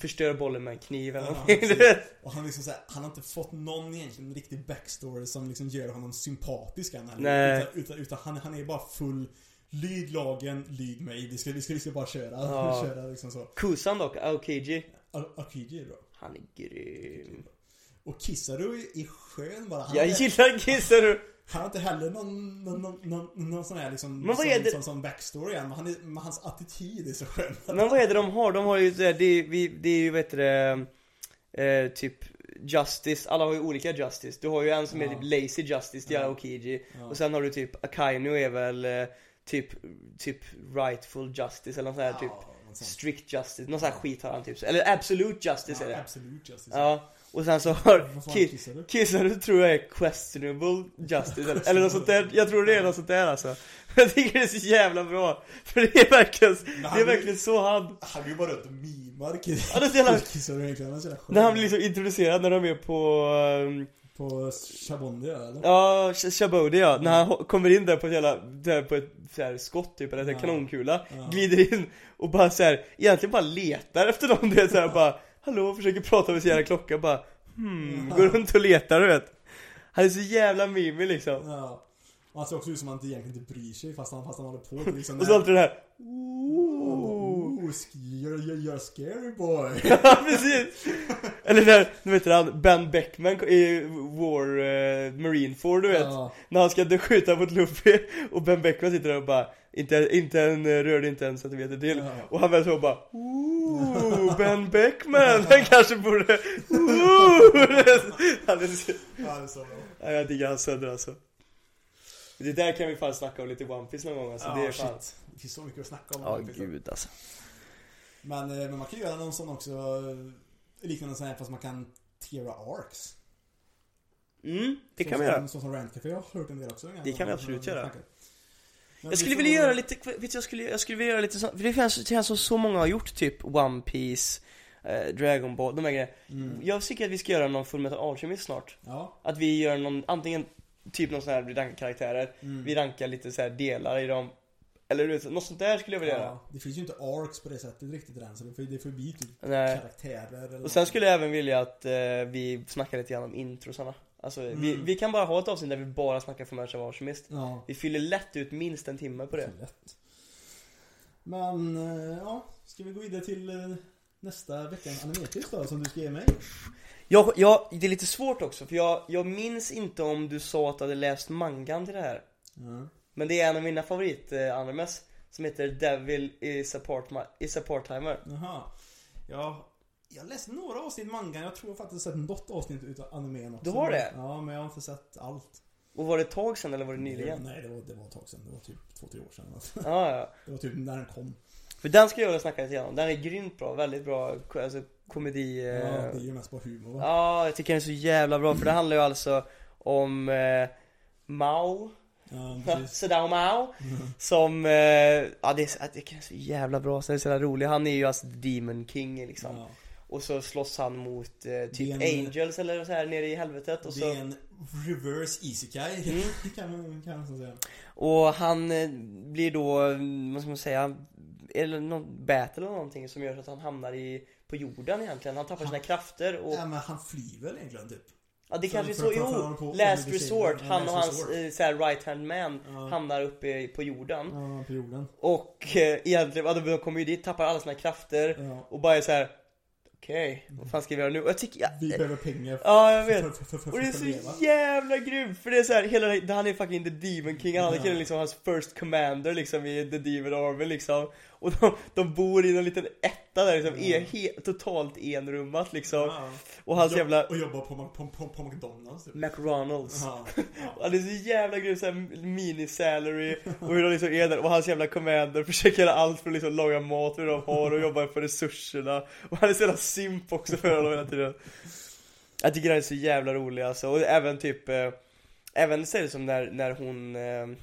förstör bollen med en kniv eller Ja, vet. Och han liksom så här, han har inte fått någon egentligen riktig backstory som liksom gör honom sympatisk än. Nej. Utan, utan, utan han, han är bara full Lyd lagen, lyd mig. Vi ska, vi ska, vi ska bara köra. Ja. köra liksom så. Kusan dock, Aokiji. Arkiji är bra. Han är grym. Och Kizaru är, skön bara. Han, Jag är, gillar Kizaru. Han har inte heller någon, någon, någon, någon, någon sån här liksom Men vad sån, är det- sån, sån backstory än. Men, han är, men hans attityd är så skön. Men vad är det de har? De har ju det, det, är- vi, det är ju vad heter det, eh, typ Justice, alla har ju olika Justice. Du har ju en som är Ja. typ Lazy Justice, är Ja. Aokiji. Ja. Och sen har du typ Akainu är väl eh, typ, typ Rightful Justice eller nåt sånt här typ Ja, något sånt. Strict Justice, någon sån här skit har han typ. Eller Absolute Justice är det. Absolut justice. Ja, och sen så har Vad fan Ki- kissar du? Kizaru tror jag är questionable justice eller, något sånt där. Jag tror det är något sånt där alltså. Jag tycker det är så jävla bra. För det är verkligen, det är är- verkligen så han Han går ju bara runt och mimar Ja, det är så jävla- egentligen. Han är så jävla. När han blir liksom introducerad när de är på um, På Chabondia eller? Ja, Shabodi ja, när han kommer in där på ett jävla, där på ett så här skott typ, eller en Ja. kanonkula Ja. Glider in och bara så här, egentligen bara letar efter dem, du vet såhär bara Hallå, försöker prata med sin jävla klocka bara Hmm, går runt och letar du vet Han är så jävla mimig liksom Ja. Och han ser också ut som att han inte egentligen inte bryr sig fast han, fast han håller på liksom Och så alltid det här Oh, sk- you're, you're, you're scary boy. Ja precis! Eller när, nu vet han, Ben Beckman i War, eh, Marine 4 du vet Ja. När han ska skjuta mot Luffy och Ben Beckman sitter där och bara Inte, inte en, eh, rörde inte en centimeter till Ja. Och han väl så bara Ooh, Ben Beckman, han kanske borde Ooh, han är så, Ja, det är så bra. ja, Jag diggar hans sönder alltså Det där kan vi fan snacka om lite One Piece någon gång alltså, det är Ja, fan shit. Det finns så mycket att snacka om. Ja faktiskt. gud alltså Men, eh, men man kan göra någon sån också, eh, liknande sån här fast man kan tera arcs. Mm, det Så kan vi som, göra Så som Rant Café har hört en del också. Det kan vi absolut göra. Men Jag skulle vilja göra lite, vet du, jag skulle, jag skulle vilja göra lite så, för det känns, det känns som så många har gjort typ One Piece eh, Dragon Ball, de här grejerna. Mm. Jag tycker att vi ska göra någon Fullmetal Alchemist snart. Ja. Att vi gör någon, antingen typ någon sån här, vi rankar karaktärer, Mm. vi rankar lite så här delar i dem. Eller du vet, något sånt där skulle jag vilja göra. ja. Det finns ju inte arcs på det sättet riktigt än så det får, får bli typ Nej. karaktärer eller Och sen skulle jag även vilja att eh, vi snackar lite grann om introsarna. Alltså vi, Mm. vi kan bara ha ett avsnitt där vi bara snackar Fullmetal Alchemist. Ja. Vi fyller lätt ut minst en timme på det. Lätt. Men, eh, ja. Ska vi gå vidare till eh, nästa veckans animetips då, som du ska ge mig? Jag, jag, det är lite svårt också för jag, jag minns inte om du sa att du hade läst mangan till det här. Ja. Men det är en av mina favorit eh, animes som heter Devil is a, part, is a part-timer. Jaha. Ja, jag läste några avsnitt mangan. Jag tror jag faktiskt sett något avsnitt utav animen också. Du har det? Ja, men jag har inte sett allt. Och var det ett tag sedan eller var det nyligen? Nej, det var, det var ett tag sedan. Det var typ två, tre år sedan. Ja, ja. Det var typ när den kom. För den ska jag vilja snacka lite om. Den är grymt bra, väldigt bra alltså, komedi. Ja, eh, det är ju mest bara humor va? Ja, jag tycker den är så jävla bra för det handlar ju alltså om eh, Mao, Ja. Sadao Mao Som, eh, ja det är, det är så jävla bra, så det är så jävla rolig Han är ju alltså Demon King liksom Ja. Och så slåss han mot eh, typ en- Angels eller så här nere i helvetet och Det så är en reverse isekai. Mm. kan man kan man så säga. Och han eh, blir då, vad ska man säga eller någon battle eller någonting som gör så att han hamnar i, på jorden egentligen. Han tappar sina krafter och Ja men han flyr väl egentligen typ? Ja det kanske är så, jo! Last Resort, han och hans eh, right hand man Ja. hamnar uppe på jorden Ja, på jorden. Och eh, egentligen, ja, de kommer ju dit, tappar alla sina krafter Ja. och bara är så här. Okej, vad fan ska vi göra nu? Och jag tycker, ja, Vi behöver pengar ja jag vet. och det är så jävla grymt för det är så här, hela, han är fucking the Demon King, han är killen liksom hans first commander liksom i the Demon Army liksom Och de, de bor i en liten etta där liksom, är he, totalt enrummat liksom. Ja. Och hans jävla Och jobba på, på, på, på McDonalds typ. McRonalds. Ja. Ja, det är så jävla grymt såhär mini-salary och hur de liksom är där. Och hans jävla commander försöker göra allt för att liksom laga mat hur de har och jobba för resurserna. Och han är så jävla simp också för honom hela tiden. Jag tycker han är så jävla rolig alltså. Och även typ eh, Även så är det som när, när hon eh,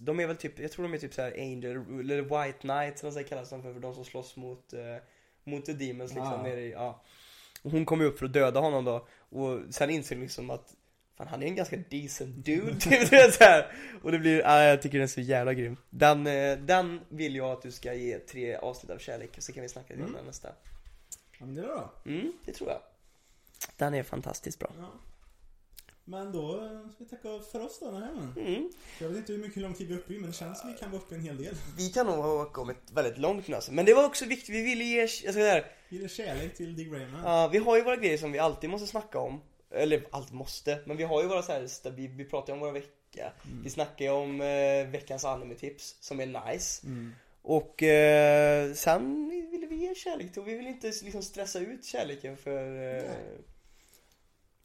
De är väl typ, jag tror de är typ såhär Angel, eller White Knights eller vad kallas de för, för de som slåss mot eh, Mot the Demons liksom Ja. nere i, ja och hon kommer upp för att döda honom då Och sen inser hon liksom att Fan han är en ganska decent dude typ, så här. Och det blir, ja, jag tycker den är så jävla grym Den, eh, den vill jag att du ska ge tre avsnitt av kärlek Så kan vi snacka lite om Mm. den nästa ja men det är bra. Mm, det tror jag Den är fantastiskt bra Ja. Men då ska vi tacka för oss då den här gången. mm. Jag vet inte hur mycket hur lång tid vi är uppe i men det känns som vi kan vara uppe en hel del. Vi kan nog ha kommit väldigt långt nu alltså. Men det var också viktigt, vi ville ge, jag ska säga Ge det kärlek till Dick Rayman. Ja, vi har ju våra grejer som vi alltid måste snacka om. Eller alltid måste, men vi har ju våra så här, sta- vi, vi pratar ju om våra vecka. Vi snackar ju om eh, veckans anime-tips som är nice. Mm. Och eh, sen ville vi ge kärlek till och vi vill inte liksom stressa ut kärleken för... Eh.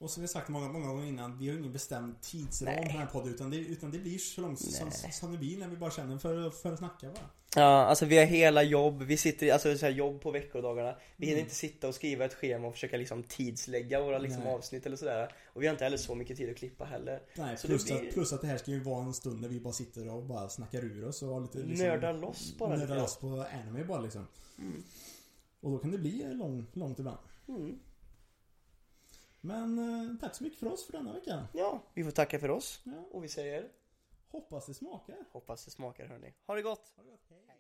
Och som vi sagt många, många gånger innan, vi har ingen bestämd tidsram Nej. på den här podden utan det, utan det blir så långt som, som det blir när vi bara känner för, för att snacka bara. ja, alltså vi har hela jobb, vi sitter alltså så här jobb på veckodagarna. Vi hinner Mm. inte sitta och skriva ett schema och försöka liksom tidslägga våra liksom Nej. avsnitt eller sådär. Och vi har inte heller så mycket tid att klippa heller. Nej, Så plus, blir- att, plus att det här ska ju vara en stund där vi bara sitter och bara snackar ur oss och har lite liksom, Nördar loss bara Nördar loss på anime bara liksom. Mm. Och då kan det bli lång, långt ibland. Mm. Men eh, tack så mycket för oss för denna veckan. Ja, vi får tacka för oss. Ja, Och vi säger hoppas det smakar. hoppas det smakar hörni. Ha det gott! Ha det gott. Hej.